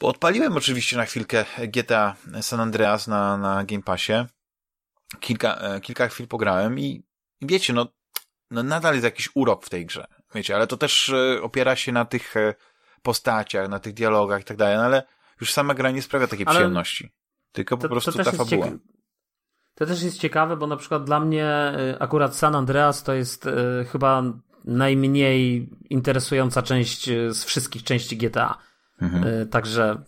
bo odpaliłem oczywiście na chwilkę GTA San Andreas na, na Game Passie. Kilka, e, kilka chwil pograłem i wiecie, no, no nadal jest jakiś urok w tej grze. Wiecie, ale to też e, opiera się na tych e, postaciach, na tych dialogach i tak dalej, no ale już sama gra nie sprawia takiej ale przyjemności. Tylko po to, prostu to ta fabuła. Cieka- to też jest ciekawe, bo na przykład dla mnie akurat San Andreas to jest y, chyba najmniej interesująca część z wszystkich części GTA. Mhm. Także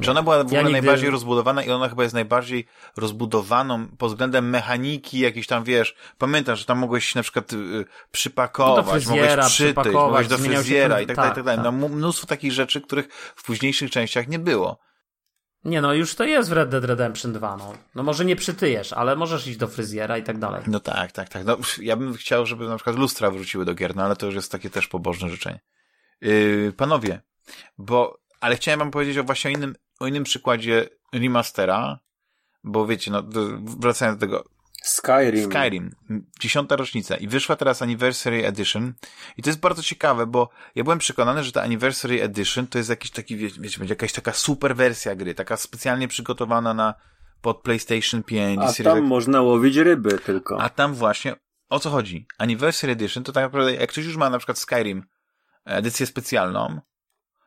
czy ona była w ogóle ja nigdy... najbardziej rozbudowana i ona chyba jest najbardziej rozbudowaną pod względem mechaniki, jakiejś tam, wiesz, pamiętam, że tam mogłeś na przykład y, przypakować, no fryzjera, mogłeś przytyć, mogłeś do fryzjera i tak, dalej, tak, dalej. Tak. No, mnóstwo takich rzeczy, których w późniejszych częściach nie było. Nie no, już to jest w Red Dead Redemption 2, no. No może nie przytyjesz, ale możesz iść do fryzjera i tak dalej. No tak, tak, tak. No, ja bym chciał, żeby na przykład lustra wróciły do gier, no ale to już jest takie też pobożne życzenie. Yy, panowie, bo ale chciałem wam powiedzieć o właśnie o innym, o innym przykładzie remastera, bo wiecie, no, wracając do tego. Skyrim. Skyrim. Dziesiąta rocznica. I wyszła teraz Anniversary Edition. I to jest bardzo ciekawe, bo ja byłem przekonany, że ta Anniversary Edition to jest jakiś taki, wiecie, będzie jakaś taka super wersja gry, taka specjalnie przygotowana na, pod PlayStation 5. A tam można łowić ryby tylko. A tam właśnie, o co chodzi? Anniversary Edition to tak naprawdę, jak ktoś już ma na przykład Skyrim edycję specjalną,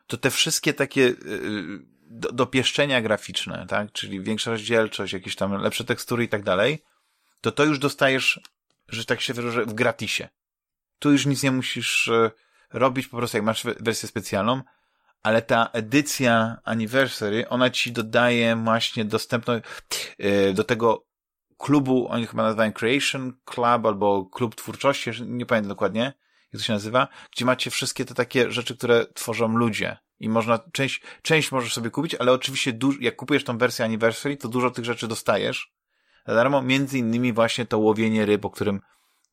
to te wszystkie takie y, y, do, dopieszczenia graficzne, tak, czyli większa rozdzielczość, jakieś tam lepsze tekstury i tak dalej, to to już dostajesz, że tak się wyrażę, w gratisie. Tu już nic nie musisz y, robić, po prostu jak masz wersję specjalną, ale ta edycja Anniversary, ona ci dodaje właśnie dostępność do tego klubu, oni chyba nazywają Creation Club albo Klub Twórczości, nie pamiętam dokładnie, jak to się nazywa, gdzie macie wszystkie te takie rzeczy, które tworzą ludzie. I można, część, część możesz sobie kupić, ale oczywiście jak kupujesz tą wersję Anniversary, to dużo tych rzeczy dostajesz za darmo, między innymi właśnie to łowienie ryb, o którym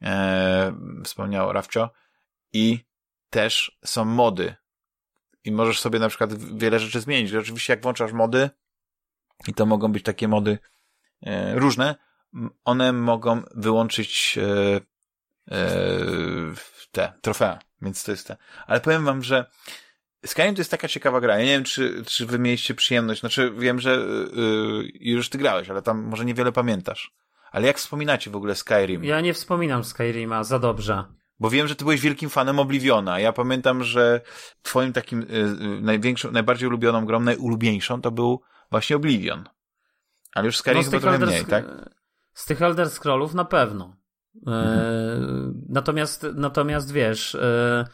e, wspomniał Rafcio i też są mody. I możesz sobie na przykład wiele rzeczy zmienić. Oczywiście jak włączasz mody, i to mogą być takie mody e, różne, one mogą wyłączyć e, te trofea, więc to jest te. Ale powiem wam, że Skyrim to jest taka ciekawa gra. Ja nie wiem, czy, czy wy mieliście przyjemność. Znaczy, wiem, że yy, już ty grałeś, ale tam może niewiele pamiętasz. Ale jak wspominacie w ogóle Skyrim? Ja nie wspominam Skyrima za dobrze. Bo wiem, że ty byłeś wielkim fanem Obliviona. Ja pamiętam, że twoim takim yy, największą, najbardziej ulubioną grą, najulubieńszą to był właśnie Oblivion. Ale już Skyrim no, chyba trochę mniej, tak? Z tych Elder Scrollów na pewno. Mhm. Natomiast, natomiast wiesz, e,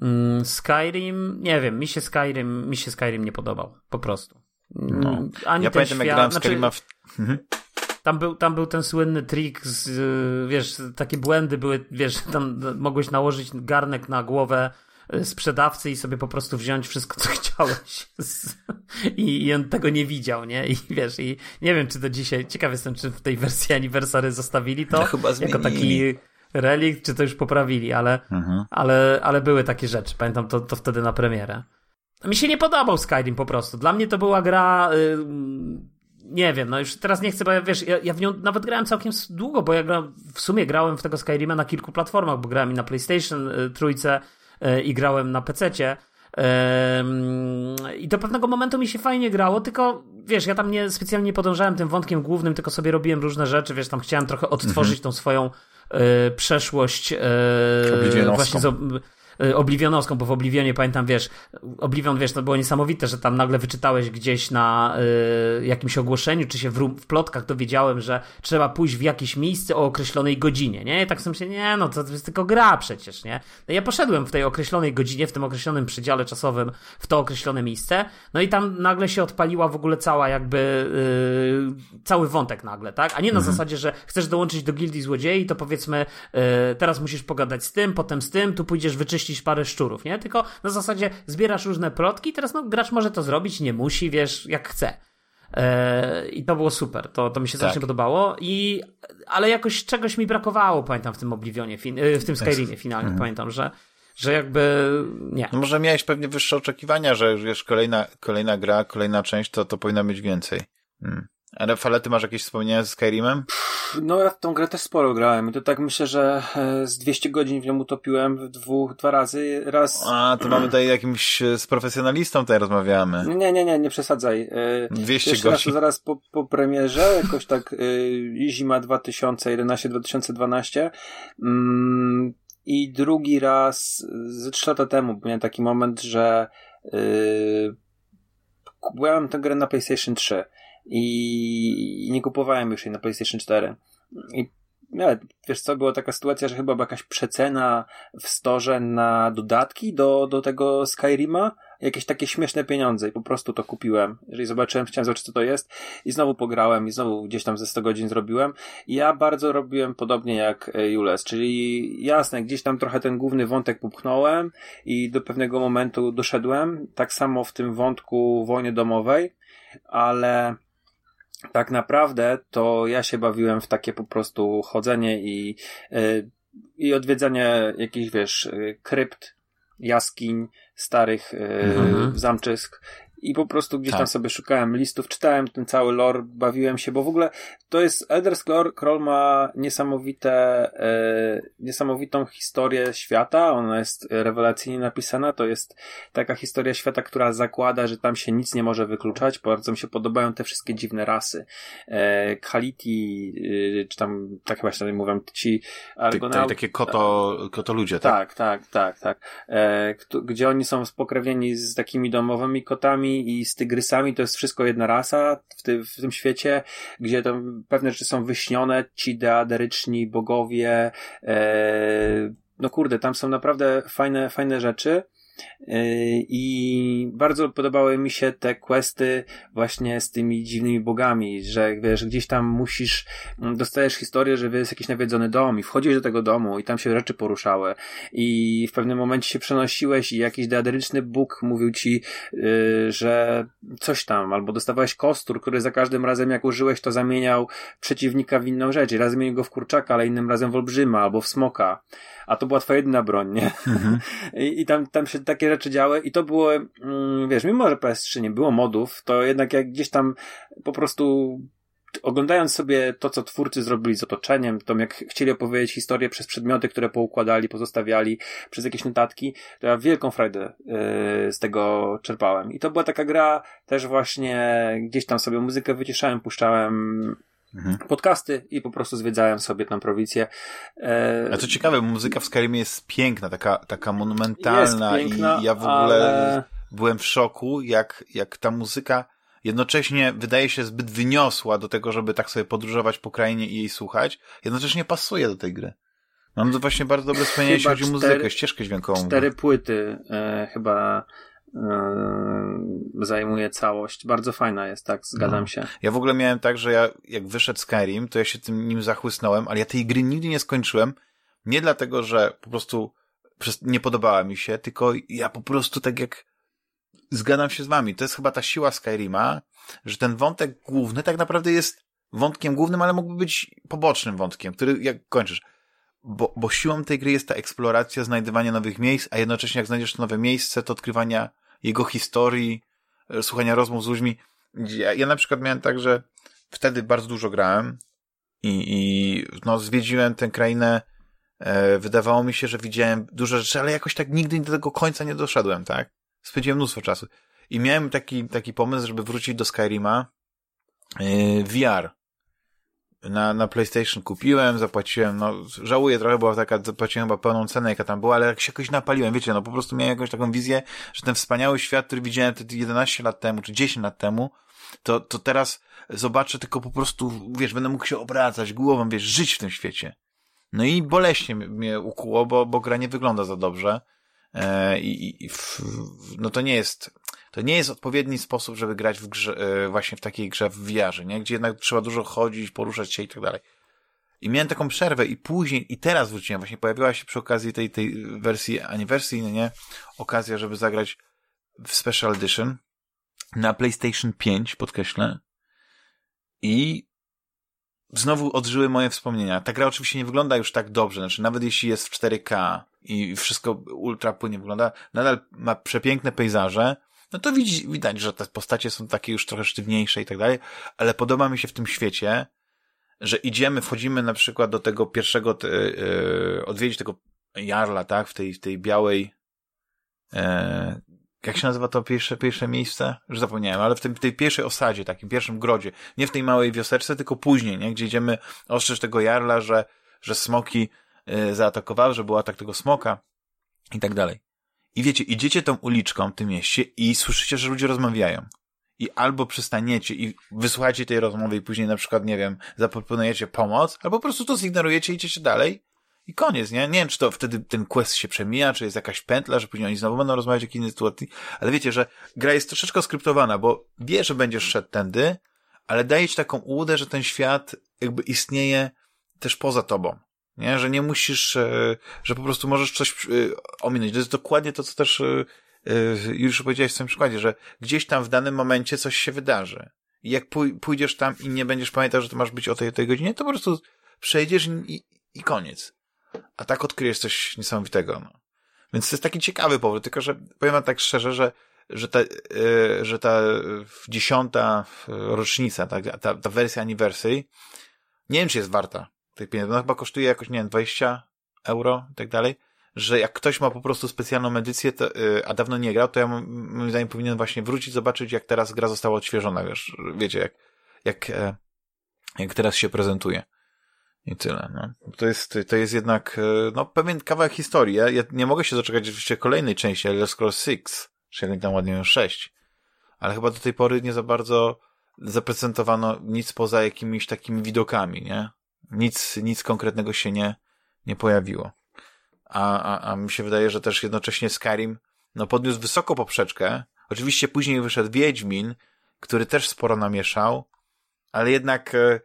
mm, Skyrim, nie wiem, mi się Skyrim, mi się Skyrim nie podobał, po prostu. No. Mm, ani ja pamiętam, świat, jak znaczy, Skyrima w... Mhm. Tam był, tam był ten słynny trik, z, wiesz, takie błędy były, wiesz, tam mogłeś nałożyć garnek na głowę sprzedawcy i sobie po prostu wziąć wszystko, co (laughs) chciałeś. I, I, on tego nie widział, nie? I wiesz, i nie wiem, czy to dzisiaj, ciekaw jestem, czy w tej wersji Anniversary zostawili to, chyba jako taki relikt, czy to już poprawili, ale, mhm. ale, ale były takie rzeczy. Pamiętam to, to wtedy na premierę. Mi się nie podobał Skyrim po prostu. Dla mnie to była gra... Yy, nie wiem, no już teraz nie chcę, bo ja, wiesz, ja, ja w nią nawet grałem całkiem długo, bo ja gra, w sumie grałem w tego Skyrima na kilku platformach, bo grałem i na PlayStation y, trójce, i grałem na pececie. I do pewnego momentu mi się fajnie grało, tylko wiesz, ja tam nie specjalnie podążałem tym wątkiem głównym, tylko sobie robiłem różne rzeczy, wiesz, tam chciałem trochę odtworzyć mhm. tą swoją e, przeszłość e, właśnie z, Y, Oblivionowską, bo w Oblivionie pamiętam, wiesz, Oblivion, wiesz, to było niesamowite, że tam nagle wyczytałeś gdzieś na y, jakimś ogłoszeniu, czy się w, w plotkach dowiedziałem, że trzeba pójść w jakieś miejsce o określonej godzinie, nie? I tak sobie nie, no to, to jest tylko gra przecież, nie? No ja poszedłem w tej określonej godzinie, w tym określonym przedziale czasowym, w to określone miejsce, no i tam nagle się odpaliła w ogóle cała jakby, y, cały wątek nagle, tak? A nie na mhm. zasadzie, że chcesz dołączyć do gildii złodziei, to powiedzmy, y, teraz musisz pogadać z tym, potem z tym, tu pójdziesz wyczyścić czyścisz parę szczurów, nie? Tylko na zasadzie zbierasz różne plotki, teraz no gracz może to zrobić, nie musi, wiesz, jak chce. Eee, I to było super, to, to mi się tak. strasznie podobało. I, ale jakoś czegoś mi brakowało, pamiętam, w tym Oblivionie, e, w tym Skyrimie finalnie, mhm. pamiętam, że, że jakby nie. No może miałeś pewnie wyższe oczekiwania, że wiesz, kolejna, kolejna gra, kolejna część, to, to powinna być więcej. Hmm. Rafale, ty masz jakieś wspomnienia z Skyrimem? No ja w tą grę też sporo grałem i to tak myślę, że e, z 200 godzin w nią utopiłem w dwóch, dwa razy. Raz... A, to mamy tutaj jakimś e, z profesjonalistą tutaj rozmawiamy. Nie, nie, nie, nie przesadzaj. 200 Jeszcze godzin. raz zaraz po, po premierze, jakoś tak zima 2011-2012. Mm, I drugi raz ze trzy lata temu miałem taki moment, że yy, kupowałem tę grę na PlayStation 3 i, nie kupowałem już jej na PlayStation 4. I nie, wiesz co, była taka sytuacja, że chyba była jakaś przecena w storze na dodatki do, do tego Skyrima, jakieś takie śmieszne pieniądze i po prostu to kupiłem. Jeżeli zobaczyłem, chciałem zobaczyć co to jest i znowu pograłem i znowu gdzieś tam ze 100 godzin zrobiłem. I ja bardzo robiłem podobnie jak e, Jules, czyli jasne, gdzieś tam trochę ten główny wątek popchnąłem i do pewnego momentu doszedłem. Tak samo w tym wątku wojny domowej, ale tak naprawdę to ja się bawiłem w takie po prostu chodzenie i, yy, i odwiedzanie jakichś, wiesz, krypt, jaskiń, starych yy, mhm. zamczysk i po prostu gdzieś tak. tam sobie szukałem listów, czytałem ten cały lore, bawiłem się, bo w ogóle to jest Elder Scroll ma niesamowite, e, niesamowitą historię świata, ona jest rewelacyjnie napisana, to jest taka historia świata, która zakłada, że tam się nic nie może wykluczać, bardzo mi się podobają te wszystkie dziwne rasy. E, Kaliti, e, czy tam, tak chyba się mówią, ci Argonauty. Takie koto, koto ludzie, tak? Tak, tak, tak, tak. E, gdzie oni są spokrewnieni z takimi domowymi kotami, i z tygrysami to jest wszystko jedna rasa w, ty, w tym świecie, gdzie tam pewne rzeczy są wyśnione, ci deaderyczni bogowie, e, no kurde, tam są naprawdę fajne, fajne rzeczy. Yy, I bardzo podobały mi się te questy właśnie z tymi dziwnymi bogami, że wiesz, gdzieś tam musisz, mm, dostajesz historię, że jest jakiś nawiedzony dom i wchodzisz do tego domu i tam się rzeczy poruszały. I w pewnym momencie się przenosiłeś i jakiś deaderyczny bóg mówił ci, yy, że coś tam, albo dostawałeś kostur, który za każdym razem jak użyłeś, to zamieniał przeciwnika w inną rzecz. I raz zmienił go w kurczaka, ale innym razem w olbrzyma albo w smoka a to była twoja jedyna broń, nie? Mhm. (laughs) I, I, tam, tam się takie rzeczy działy i to było, mm, wiesz, mimo że PS3 nie było modów, to jednak jak gdzieś tam po prostu oglądając sobie to, co twórcy zrobili z otoczeniem, to jak chcieli opowiedzieć historię przez przedmioty, które poukładali, pozostawiali, przez jakieś notatki, to ja wielką frajdę yy, z tego czerpałem. I to była taka gra też właśnie, gdzieś tam sobie muzykę wyciszałem, puszczałem mhm. podcasty i po prostu zwiedzałem sobie tam prowincję. E... A co ciekawe, muzyka w Skyrimie jest piękna, taka, taka monumentalna piękna, i ja w ogóle ale... byłem w szoku, jak, jak ta muzyka jednocześnie wydaje się zbyt wyniosła do tego, żeby tak sobie podróżować po krainie i jej słuchać, jednocześnie pasuje do tej gry. Mam to właśnie bardzo dobre wspomnienie, jeśli chodzi o muzykę, ścieżkę dźwiękową. Cztery płyty e, chyba zajmuje całość. Bardzo fajna jest, tak, zgadzam no. się. Ja w ogóle miałem tak, że ja jak wyszedł Skyrim, to ja się tym nim zachłysnąłem, ale ja tej gry nigdy nie skończyłem. Nie dlatego, że po prostu nie podobała mi się, tylko ja po prostu tak jak zgadzam się z wami. To jest chyba ta siła Skyrima, że ten wątek główny tak naprawdę jest wątkiem głównym, ale mógłby być pobocznym wątkiem, który jak kończysz. Bo, bo siłą tej gry jest ta eksploracja, znajdywanie nowych miejsc, a jednocześnie jak znajdziesz nowe miejsce, to odkrywania jego historii, e, słuchania rozmów z ludźmi. Ja, ja na przykład miałem tak, że wtedy bardzo dużo grałem i, i no, zwiedziłem tę krainę. E, wydawało mi się, że widziałem dużo rzeczy, ale jakoś tak nigdy do tego końca nie doszedłem, tak? Spędziłem mnóstwo czasu. I miałem taki, taki pomysł, żeby wrócić do Skyrima e, VR na, na PlayStation kupiłem, zapłaciłem, no żałuję trochę, bo taka, zapłaciłem chyba pełną cenę, jaka tam była, ale jak się jakoś napaliłem, wiecie, no po prostu miałem jakąś taką wizję, że ten wspaniały świat, który widziałem te 11 lat temu, czy 10 lat temu, to, to teraz zobaczę tylko po prostu, wiesz, będę mógł się obracać głową, wiesz, żyć w tym świecie. No i boleśnie mnie ukuło, bo, bo gra nie wygląda za dobrze. E, I, i w, no to nie jest, to nie jest odpowiedni sposób, żeby grać w grze, e, właśnie w takiej grze w VR, nie? Gdzie jednak trzeba dużo chodzić, poruszać się i tak dalej. I miałem taką przerwę i później, i teraz wróciłem, właśnie pojawiła się przy okazji tej, tej wersji aniwersyjnej, nie? Okazja, żeby zagrać w Special Edition na PlayStation 5, podkreślę. I znowu odżyły moje wspomnienia. Ta gra oczywiście nie wygląda już tak dobrze, znaczy nawet jeśli jest w 4K i wszystko ultra płynnie wygląda, nadal ma przepiękne pejzaże, no to widzi, widać, że te postacie są takie już trochę sztywniejsze i tak dalej, ale podoba mi się w tym świecie, że idziemy, wchodzimy na przykład do tego pierwszego, yy, odwiedzić tego Jarla, tak, w tej, w tej białej, yy, jak się nazywa to pierwsze, pierwsze miejsce? Już zapomniałem, ale w tej, tej pierwszej osadzie, takim pierwszym grodzie. Nie w tej małej wioseczce, tylko później, nie? Gdzie idziemy ostrzec tego Jarla, że, że smoki yy, zaatakowały, że był atak tego smoka i tak dalej. I wiecie, idziecie tą uliczką w tym mieście i słyszycie, że ludzie rozmawiają. I albo przystaniecie i wysłuchacie tej rozmowy i później na przykład, nie wiem, zaproponujecie pomoc, albo po prostu to zignorujecie i idziecie dalej i koniec, nie? Nie wiem, czy to wtedy ten quest się przemija, czy jest jakaś pętla, że później oni znowu będą rozmawiać o jakiejś innej sytuacji, ale wiecie, że gra jest troszeczkę skryptowana, bo wie, że będziesz szedł tędy, ale daje ci taką ułudę, że ten świat jakby istnieje też poza tobą. Nie? Że nie musisz, e, że po prostu możesz coś e, ominąć. To jest dokładnie to, co też e, już powiedziałeś w swoim przykładzie, że gdzieś tam w danym momencie coś się wydarzy. I jak pójdziesz tam i nie będziesz pamiętał, że to masz być o tej, tej godzinie, to po prostu przejdziesz i, i koniec. A tak odkryjesz coś niesamowitego. No. Więc to jest taki ciekawy powód, tylko że powiem tak szczerze, że że ta, że ta dziesiąta rocznica, ta, ta, ta wersja anniversary, nie wiem, czy jest warta tych pieniędzy. No chyba kosztuje jakoś, nie wiem, 20 euro i tak dalej, że jak ktoś ma po prostu specjalną edycję, to, yy, a dawno nie grał, to ja moim zdaniem powinien właśnie wrócić, zobaczyć, jak teraz gra została odświeżona, wiesz, wiecie, jak, jak, e, jak teraz się prezentuje. I tyle, no. To jest, to jest jednak, e, no, pewien kawałek historii. Ja, ja nie mogę się doczekać oczywiście kolejnej części Elder Scrolls 6, czy tam ładnie 6. Ale chyba do tej pory nie za bardzo zaprezentowano nic poza jakimiś takimi widokami, nie? Nic, nic konkretnego się nie, nie pojawiło. A, a, a mi się wydaje, że też jednocześnie Skyrim no, podniósł wysoko poprzeczkę. Oczywiście później wyszedł Wiedźmin, który też sporo namieszał, ale jednak e,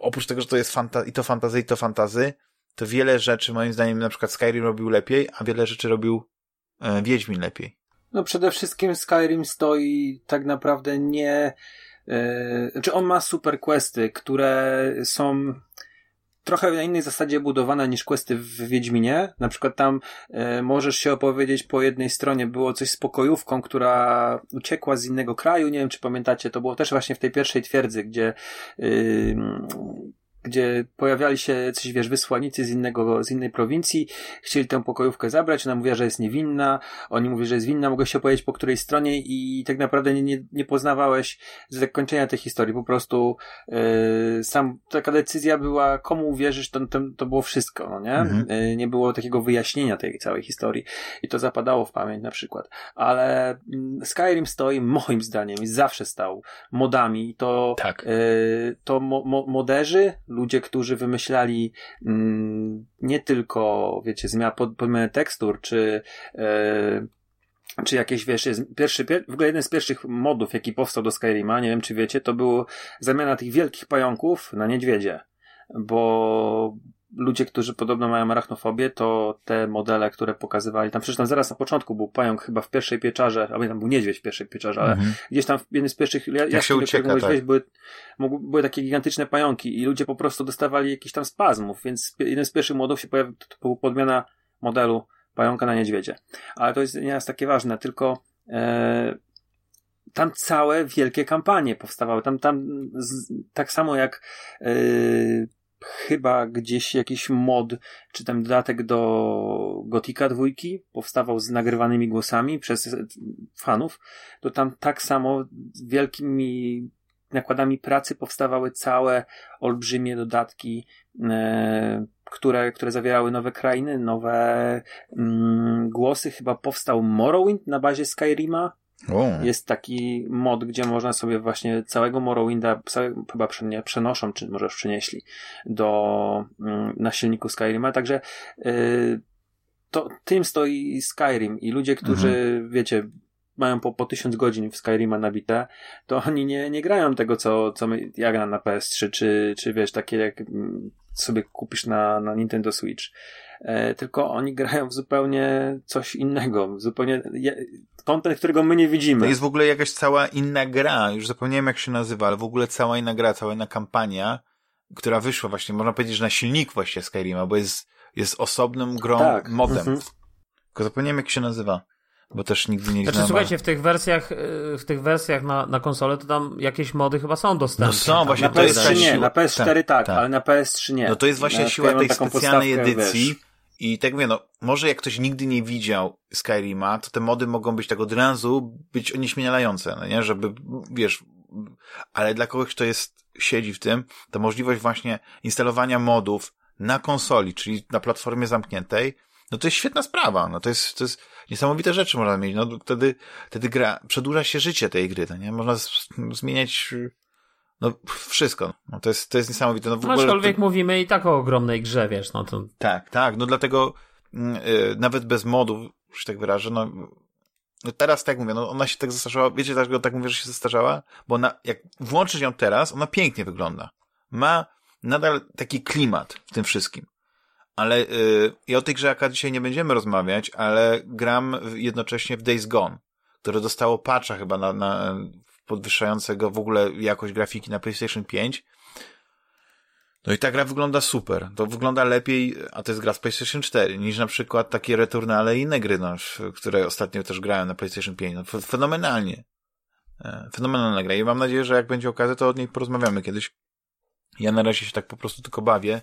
oprócz tego, że to jest fanta- i to fantazy, i to fantazy, to wiele rzeczy moim zdaniem na przykład Skyrim robił lepiej, a wiele rzeczy robił e, Wiedźmin lepiej. No przede wszystkim Skyrim stoi tak naprawdę nie... Yy, znaczy on ma super questy, które są trochę na innej zasadzie budowane niż questy w Wiedźminie. Na przykład tam e, możesz się opowiedzieć po jednej stronie, było coś z pokojówką, która uciekła z innego kraju, nie wiem czy pamiętacie, to było też właśnie w tej pierwszej twierdzy, gdzie yy, gdzie pojawiali się jacyś, wiesz, wysłannicy z innego, z innej prowincji, chcieli tę pokojówkę zabrać, ona mówiła, że jest niewinna, oni mówią, że jest winna, mogę się opowiedzieć po której stronie i tak naprawdę nie, nie, nie poznawałeś zakończenia tej historii, po prostu yy, sam, taka decyzja była, komu uwierzysz, to, to, to było wszystko, no nie? Mhm. Yy, nie było takiego wyjaśnienia tej całej historii i to zapadało w pamięć na przykład, ale yy, Skyrim stoi, moim zdaniem, i zawsze stał modami, to, tak. yy, to mo, mo, moderzy, ludzie, którzy wymyślali mm, nie tylko, wiecie, zmiana pod, podmiany tekstur, czy e, czy jakieś, wiesz, jest pierwszy, pier, w ogóle jeden z pierwszych modów, jaki powstał do Skyrima, nie wiem czy wiecie, to było zamiana tych wielkich pająków na niedźwiedzie. Bo ludzie, którzy podobno mają arachnofobię, to te modele, które pokazywali, tam przecież tam zaraz na początku był pająk chyba w pierwszej pieczarze, albo tam był niedźwiedź w pierwszej pieczarze, ale mhm. gdzieś tam w jednym z pierwszych jaskiń, do których tak. były, były takie gigantyczne pająki i ludzie po prostu dostawali jakiś tam spazmów, więc jeden z pierwszych modów się pojawił, to była podmiana modelu pająka na niedźwiedzie. Ale to jest nie jest takie ważne, tylko e, tam całe wielkie kampanie powstawały. Tam, tam z, tak samo jak e, chyba gdzieś jakiś mod, czy tam dodatek do Gotika dwójki powstawał z nagrywanymi głosami przez fanów, to tam tak samo wielkimi nakładami pracy powstawały całe olbrzymie dodatki, e, które, które zawierały nowe krainy, nowe mm, głosy. Chyba powstał Morrowind na bazie Skyrima, o. Jest taki mod, gdzie można sobie właśnie całego Morrowinda, chyba przenoszą, czy może już przynieśli do, mm, na silniku Skyrima, także yy, to tym stoi Skyrim i ludzie, którzy, mhm. wiecie, mają po, po tysiąc godzin w Skyrima nabite, to oni nie, nie grają tego, co, co my, ja gram na PS3, czy, czy wiesz, takie jak mm, sobie kupisz na, na Nintendo Switch. E, tylko oni (laughs) grają w zupełnie coś innego, zupełnie kontent, którego my nie widzimy. To jest w ogóle jakaś cała inna gra, już zapomniałem jak się nazywa, ale w ogóle cała inna gra, cała inna kampania, która wyszła właśnie, można powiedzieć, że na silnik właśnie Skyrima, bo jest, jest osobnym grą, tak. modem. Mhm. Tylko zapomniałem jak się nazywa. Bo też nigdy nie Znaczy, znałem. słuchajcie, w tych wersjach, y, w tych wersjach na, na konsolę to tam jakieś mody chyba są dostępne. No są, właśnie Na to jest ta PS3 nie, siła- na PS4 tak, tak, tak. ale na PS3 nie. No to jest właśnie Ja siła tej specjalnej podstawkę, edycji. wiesz. I tak mówię, no, może jak ktoś nigdy nie widział Skyrima, to te mody mogą być tak od razu być onieśmielające, no nie? Żeby, wiesz, ale dla kogoś, kto jest, siedzi w tym, to możliwość właśnie instalowania modów na konsoli, czyli na platformie zamkniętej, no to jest świetna sprawa, no to jest, to jest niesamowite rzeczy można mieć, no wtedy, wtedy gra, przedłuża się życie tej gry, no nie? Można z, zmieniać, no, wszystko, no to jest, to jest niesamowite, no w No, ogóle... aczkolwiek to- mówimy i tak o ogromnej grze, wiesz, no to tak, tak, no dlatego mm, y, nawet bez modów, że się tak wyrażę, no, no teraz tak mówię, no ona się tak zestarzała, wiecie dlaczego tak mówię, że się zestarzała? Bo ona, jak włączysz ją teraz, ona pięknie wygląda. Ma nadal taki klimat w tym wszystkim. Ale y, i o tej grze akurat dzisiaj nie będziemy rozmawiać, ale gram jednocześnie w Days Gone, które dostało patcha chyba na, na podwyższającego w ogóle jakość grafiki na PlayStation 5 no i ta gra wygląda super. To wygląda lepiej, a to jest gra z PlayStation 4, niż na przykład takie Returnale i inne gry, no, które ostatnio też grałem na PlayStation 5. No, fenomenalnie. E, Fenomenalna gra i mam nadzieję, że jak będzie okazja, to od niej porozmawiamy kiedyś. Ja na razie się tak po prostu tylko bawię.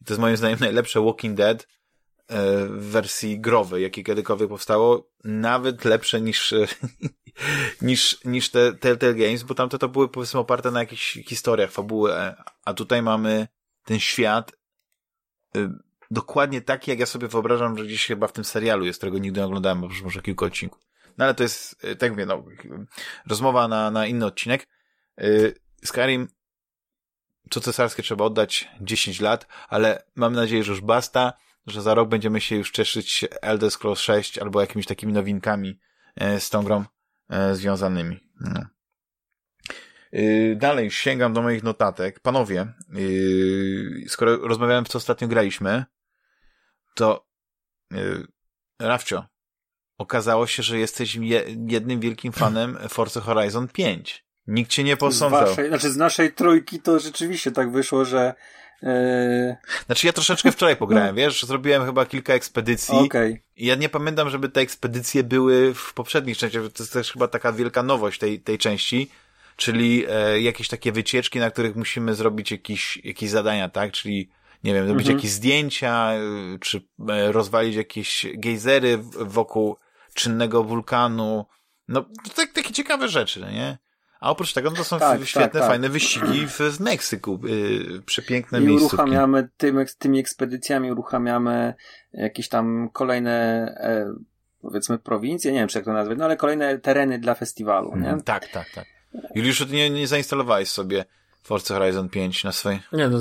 I to jest moim zdaniem najlepsze Walking Dead e, w wersji growej, jakie kiedykolwiek powstało. Nawet lepsze niż, e, (laughs) niż, niż te Telltale Games, bo tamte to były powiedzmy oparte na jakichś historiach, fabuły, e, a tutaj mamy ten świat dokładnie taki, jak ja sobie wyobrażam, że gdzieś chyba w tym serialu jest, którego nigdy nie oglądałem, bo już może kilka odcinków. No ale to jest, tak mówię, no, rozmowa na, na inny odcinek. Skyrim, co cesarskie trzeba oddać 10 lat, ale mam nadzieję, że już basta, że za rok będziemy się już cieszyć Elder Scrolls 6 albo jakimiś takimi nowinkami e, z tą grą e, związanymi. No. Yy, Dalej sięgam do moich notatek. Panowie, yy, skoro rozmawiałem w co ostatnio graliśmy, to yy, Rafcio, okazało się, że jesteś je, jednym wielkim fanem Forza Horizon 5. Nikt cię nie Z posądzał. waszej, znaczy z naszej trójki to rzeczywiście tak wyszło, że e, Znaczy ja troszeczkę wczoraj (laughs) pograłem, wiesz, zrobiłem chyba kilka ekspedycji i ja nie pamiętam, żeby te ekspedycje były w poprzednich częściach. To jest też chyba taka wielka nowość tej, tej części, czyli e, jakieś takie wycieczki, na których musimy zrobić jakieś, jakieś zadania, tak? Czyli, nie wiem, zrobić Mhm. jakieś zdjęcia, y, czy e, rozwalić jakieś gejzery wokół czynnego wulkanu. No, to tak, takie ciekawe rzeczy, no nie? A oprócz tego, no to są Tak, świetne, tak, tak. fajne wyścigi w, w Meksyku. Y, przepiękne I miejscówki. uruchamiamy tym, eks- tymi ekspedycjami uruchamiamy jakieś tam kolejne e, powiedzmy prowincje, nie wiem czy jak to nazwać, no ale kolejne tereny dla festiwalu, nie? Mhm, Tak, tak, tak. Juliuszu, ty nie, nie zainstalowałeś sobie Forza Horizon 5 na swojej... nie no,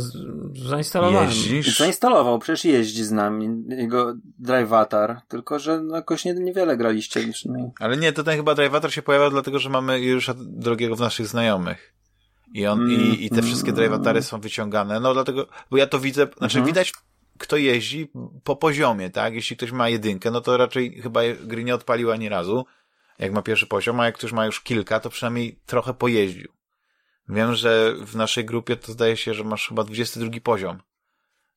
zainstalowałem. Jeździsz? Zainstalował, przecież jeździ z nami jego Drivatar, tylko że no, jakoś nie, niewiele graliście. No. Ale nie, to ten chyba Drivator się pojawia dlatego, że mamy Juliusza drogiego w naszych znajomych. I on, Mm, i, i te wszystkie mm. Drivatory są wyciągane. No dlatego, bo ja to widzę, znaczy Mhm. widać, kto jeździ po poziomie, tak? Jeśli ktoś ma jedynkę, no to raczej chyba gry nie odpalił ani razu, jak ma pierwszy poziom, a jak ktoś ma już kilka, to przynajmniej trochę pojeździł. Wiem, że w naszej grupie to zdaje się, że masz chyba 22 poziom.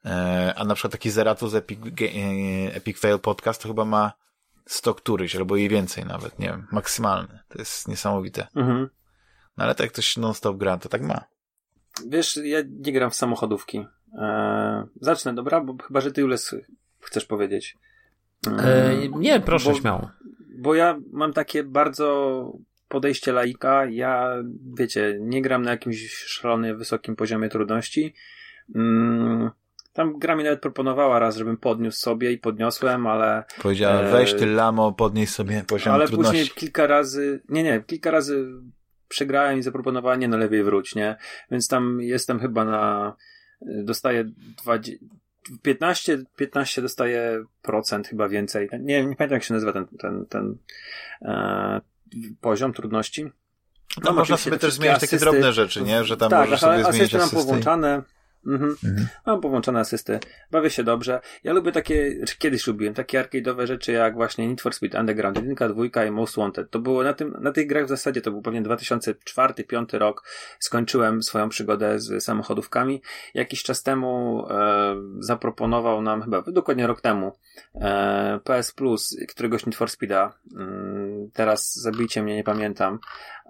E, a na przykład taki Zeratus Epic, e, Epic Fail Podcast to chyba ma 100 któryś, albo i więcej nawet, nie wiem, maksymalny. To jest niesamowite. Mhm. No ale tak jak ktoś non-stop gra, to tak ma. Wiesz, ja nie gram w samochodówki. E, zacznę, dobra? Bo chyba, że ty Jules chcesz powiedzieć. E, nie, proszę, bo, śmiało. Bo ja mam takie bardzo podejście laika. Ja, wiecie, nie gram na jakimś szalonie wysokim poziomie trudności. Mm, tam gra mi nawet proponowała raz, żebym podniósł sobie i podniosłem, ale Powiedziała, E, weź ty lamo, podnieś sobie poziom ale trudności. później kilka razy, nie, nie, kilka razy przegrałem i zaproponowała, nie no lepiej wróć, nie? Więc tam jestem chyba na, dostaję 20, 15, 15 dostaję procent chyba więcej. Nie, nie pamiętam jak się nazywa ten, ten, ten e, poziom trudności. No, Tam można sobie te też zmieniać takie asysty- drobne rzeczy, nie? Że tam tak, możesz sobie zmienić asysty mam asysty. powłączane. Mhm. Mhm. Mam powłączone asysty, bawię się dobrze. Ja lubię takie, czy kiedyś lubiłem, takie arcade'owe rzeczy jak właśnie Need for Speed Underground 1, 2 i Most Wanted. To było na tym, na tych grach w zasadzie, to był pewnie 2004-2005 rok. Skończyłem swoją przygodę z samochodówkami. Jakiś czas temu e, zaproponował nam, chyba dokładnie rok temu, e, PS Plus któregoś Need for Speeda. Mm, teraz zabijcie mnie, nie pamiętam,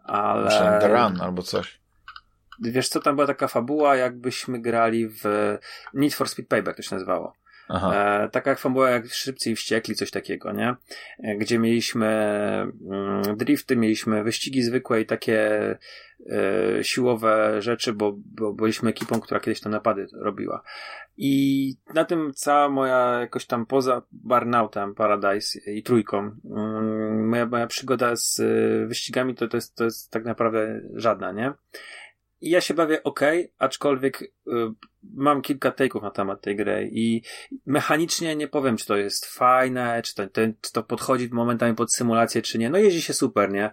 ale... The Run albo coś. Wiesz co, tam była taka fabuła, jakbyśmy grali w Need for Speed Payback, to się nazywało. E, taka fabuła jak Szybcy i Wściekli, coś takiego, nie? E, gdzie mieliśmy mm, drifty, mieliśmy wyścigi zwykłe i takie e, siłowe rzeczy, bo, bo byliśmy ekipą, która kiedyś te napady robiła. I na tym cała moja jakoś tam poza Burnoutem Paradise i trójką, mm, moja, moja przygoda z e, wyścigami to, to, jest, to jest tak naprawdę żadna, nie? Ja się bawię ok, aczkolwiek y, mam kilka take'ów na temat tej gry i mechanicznie nie powiem, czy to jest fajne, czy to, czy to podchodzi momentami pod symulację, czy nie. No jeździ się super, nie?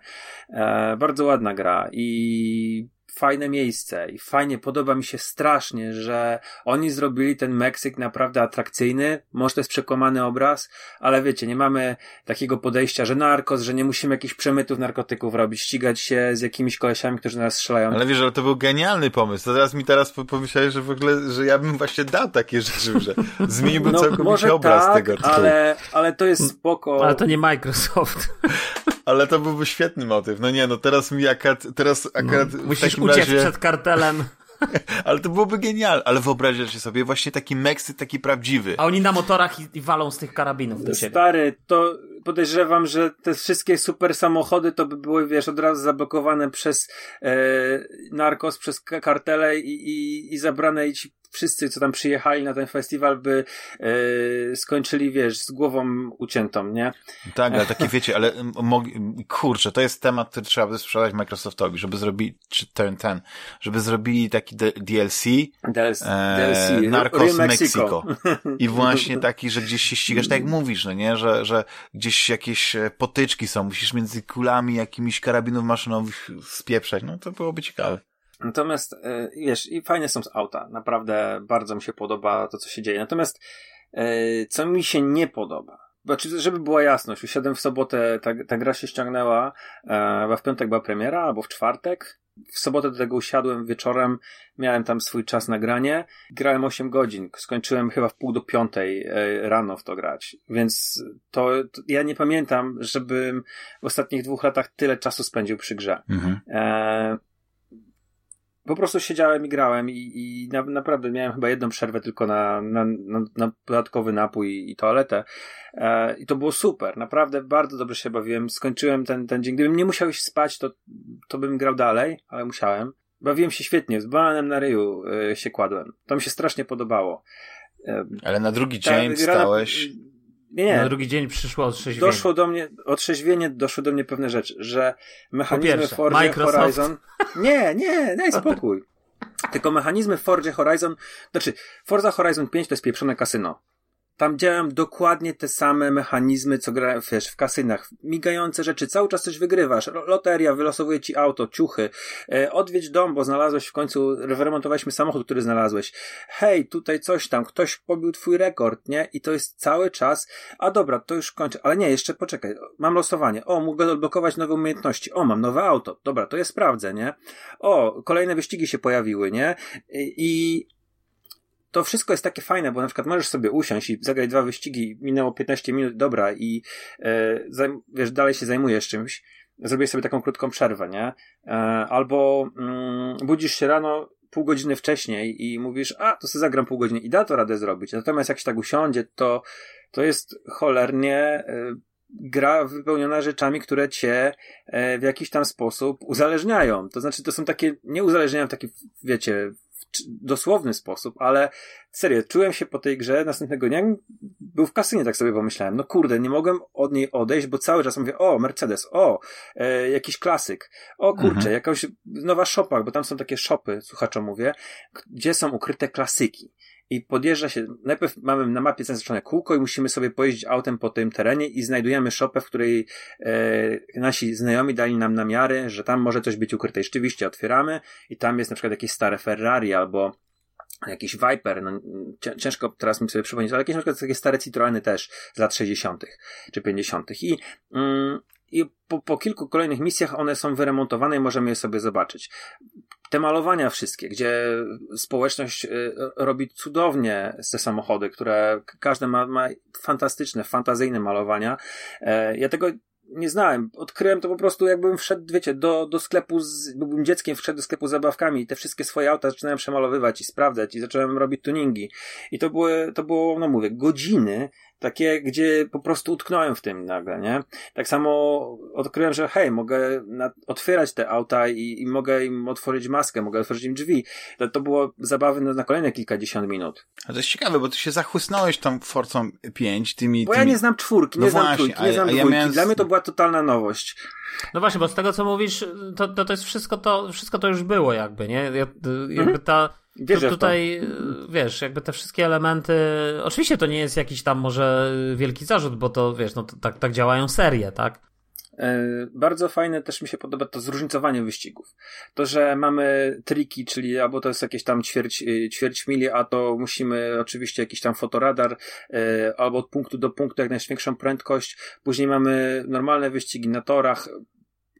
E, bardzo ładna gra i fajne miejsce i fajnie, podoba mi się strasznie, że oni zrobili ten Meksyk naprawdę atrakcyjny. Może to jest przekłamany obraz, ale wiecie, nie mamy takiego podejścia, że narkos, że nie musimy jakichś przemytów narkotyków robić, ścigać się z jakimiś kolesiami, którzy nas strzelają. Ale wiesz, że to był genialny pomysł. To teraz mi teraz pomyślałeś, że w ogóle, że ja bym właśnie dał takie (laughs) rzeczy, że zmieniłbym no, całkowicie obraz tak, tego tytułu. Ale, ale to jest spoko. Ale to nie Microsoft. (laughs) ale to byłby świetny motyw. No nie, no teraz mi akurat, teraz akurat no, Musisz uciec razie... przed kartelem. (laughs) ale to byłoby genialne. Ale wyobraźcie sobie właśnie taki Meksyk, taki prawdziwy. A oni na motorach i, i walą z tych karabinów do ciebie. Stary, to podejrzewam, że te wszystkie super samochody to by były, wiesz, od razu zablokowane przez e, narkos, przez kartele i, i, i zabrane i ci wszyscy, co tam przyjechali na ten festiwal, by e, skończyli, wiesz, z głową uciętą, nie? Tak, ale takie wiecie, ale kurczę, to jest temat, który trzeba by sprzedać Microsoftowi, żeby zrobili, czy ten, ten, żeby zrobili taki DLC, DLC, e, DLC Narcos Mexico. I (laughs) właśnie taki, że gdzieś się ścigasz, tak jak mówisz, no nie, że, że gdzieś jakieś e, potyczki są, musisz między kulami jakimiś karabinów maszynowych spieprzać, no to byłoby ciekawe. Natomiast, e, wiesz, i fajne są z auta. Naprawdę bardzo mi się podoba to, co się dzieje. Natomiast, e, co mi się nie podoba, znaczy, żeby była jasność, usiadłem w sobotę, ta, ta gra się ściągnęła, e, chyba w piątek była premiera, albo w czwartek. W sobotę do tego usiadłem wieczorem, miałem tam swój czas na granie. Grałem 8 godzin, skończyłem chyba w pół do piątej rano w to grać. Więc to, to ja nie pamiętam, żebym w ostatnich dwóch latach tyle czasu spędził przy grze. Mhm. E, po prostu siedziałem i grałem i, i na, naprawdę miałem chyba jedną przerwę tylko na, na, na, na dodatkowy napój i toaletę. E, I to było super. Naprawdę bardzo dobrze się bawiłem. Skończyłem ten, ten dzień. Gdybym nie musiał iść spać, to, to bym grał dalej, ale musiałem. Bawiłem się świetnie. Z bananem na ryju e, się kładłem. To mi się strasznie podobało. E, ale na drugi dzień wstałeś... Nie, nie. Na drugi dzień przyszło otrzeźwienie. Doszło do mnie, otrzeźwienie, doszło do mnie pewne rzeczy, że mechanizmy Forza Horizon... Nie, nie, daj spokój. Tylko mechanizmy w Horizon, znaczy Forza Horizon 5 to jest pieprzone kasyno. Tam działają dokładnie te same mechanizmy, co gra, wiesz, w kasynach. Migające rzeczy, cały czas coś wygrywasz. Loteria, wylosowuje ci auto, ciuchy. E, odwiedź dom, bo znalazłeś w końcu, wyremontowaliśmy samochód, który znalazłeś. Hej, tutaj coś tam, ktoś pobił twój rekord, nie? I to jest cały czas. A dobra, to już kończę. Ale nie, jeszcze poczekaj. Mam losowanie. O, mogę odblokować nowe umiejętności. O, mam nowe auto. Dobra, to je sprawdzę, nie? O, kolejne wyścigi się pojawiły, nie? I to wszystko jest takie fajne, bo na przykład możesz sobie usiąść i zagrać dwa wyścigi, minęło 15 minut, dobra, i e, wiesz, dalej się zajmujesz czymś, zrobisz sobie taką krótką przerwę, nie? E, albo mm, budzisz się rano pół godziny wcześniej i mówisz, a, to sobie zagram pół godziny i da to radę zrobić. Natomiast jak się tak usiądzie, to, to jest cholernie e, gra wypełniona rzeczami, które cię e, w jakiś tam sposób uzależniają. To znaczy, to są takie, nie uzależniają takie, wiecie, dosłowny sposób, ale serio, czułem się po tej grze następnego dnia, był w kasynie, tak sobie pomyślałem, no kurde, nie mogłem od niej odejść, bo cały czas mówię, o, Mercedes, o, e, jakiś klasyk, o kurczę, mhm. jakaś nowa szopa, bo tam są takie szopy, słuchaczom mówię, gdzie są ukryte klasyki i podjeżdża się, najpierw mamy na mapie zaznaczone kółko i musimy sobie pojeździć autem po tym terenie i znajdujemy szopę, w której e, nasi znajomi dali nam namiary, że tam może coś być ukryte. I rzeczywiście otwieramy i tam jest na przykład jakieś stare Ferrari albo jakiś Viper, no, ciężko teraz mi sobie przypomnieć, ale jakieś na przykład takie stare Citroeny też z lat 60. czy 50. I, mm, i po, po kilku kolejnych misjach one są wyremontowane i możemy je sobie zobaczyć. Te malowania wszystkie, gdzie społeczność y, robi cudownie te samochody, które każde ma, ma fantastyczne, fantazyjne malowania. E, ja tego nie znałem. Odkryłem to po prostu, jakbym wszedł, wiecie, do, do sklepu, z, byłbym dzieckiem, wszedł do sklepu z zabawkami i te wszystkie swoje auta zaczynałem przemalowywać i sprawdzać i zacząłem robić tuningi. I to były, to było, no mówię, godziny takie, gdzie po prostu utknąłem w tym nagle, nie? Tak samo odkryłem, że hej, mogę na, otwierać te auta i, i, mogę im otworzyć maskę, mogę otworzyć im drzwi. To, to było zabawy na, na kolejne kilkadziesiąt minut. A to jest ciekawe, bo ty się zachłysnąłeś tam Forcą 5, tymi... Bo tymi... ja nie znam czwórki, nie no znam właśnie, trójki, nie znam a, a ja miałem... Dla mnie to była totalna nowość. No właśnie, bo z tego co mówisz, to, to, to jest wszystko to, wszystko to już było jakby, nie? Jakby mhm. ta Wierzę to tutaj, wiesz, jakby te wszystkie elementy. Oczywiście to nie jest jakiś tam może wielki zarzut, bo to wiesz, no to, tak, tak działają serie, tak? E, bardzo fajne też mi się podoba to zróżnicowanie wyścigów. To, że mamy triki, czyli albo to jest jakieś tam ćwierć, e, ćwierć mili, a to musimy oczywiście jakiś tam fotoradar, e, albo od punktu do punktu jak największą prędkość. Później mamy normalne wyścigi na torach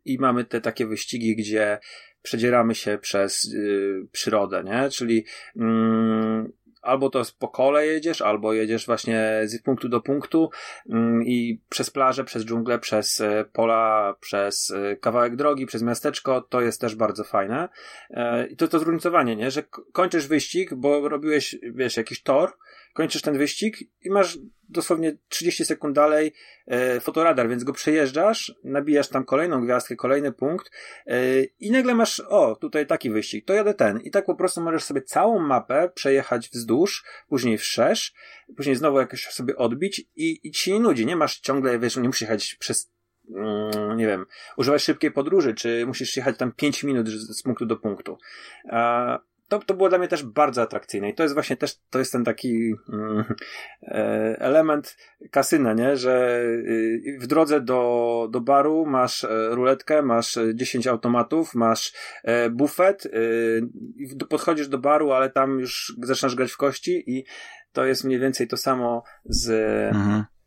i mamy te takie wyścigi, gdzie przedzieramy się przez y, przyrodę, nie? Czyli mm, albo to po kole jedziesz, albo jedziesz właśnie z punktu do punktu mm, i przez plażę, przez dżunglę, przez y, pola, przez y, kawałek drogi, przez miasteczko, to jest też bardzo fajne. E, I to to zróżnicowanie, nie? Że kończysz wyścig, bo robiłeś, wiesz, jakiś tor, kończysz ten wyścig i masz dosłownie 30 sekund dalej e, fotoradar, więc go przejeżdżasz, nabijasz tam kolejną gwiazdkę, kolejny punkt e, i nagle masz, o, tutaj taki wyścig, to jadę ten. I tak po prostu możesz sobie całą mapę przejechać wzdłuż, później wszerz, później znowu jakoś sobie odbić i, i ci się nie nudzi, nie masz ciągle, wiesz, nie musisz jechać przez mm, nie wiem, używać szybkiej podróży, czy musisz jechać tam 5 minut z punktu do punktu to, to było dla mnie też bardzo atrakcyjne i to jest właśnie też, to jest ten taki mm, e, element kasyna, nie, że y, w drodze do, do baru masz e, ruletkę, masz 10 automatów, masz e, bufet, podchodzisz do baru, ale tam już zaczynasz grać w kości i to jest mniej więcej to samo z mhm. E,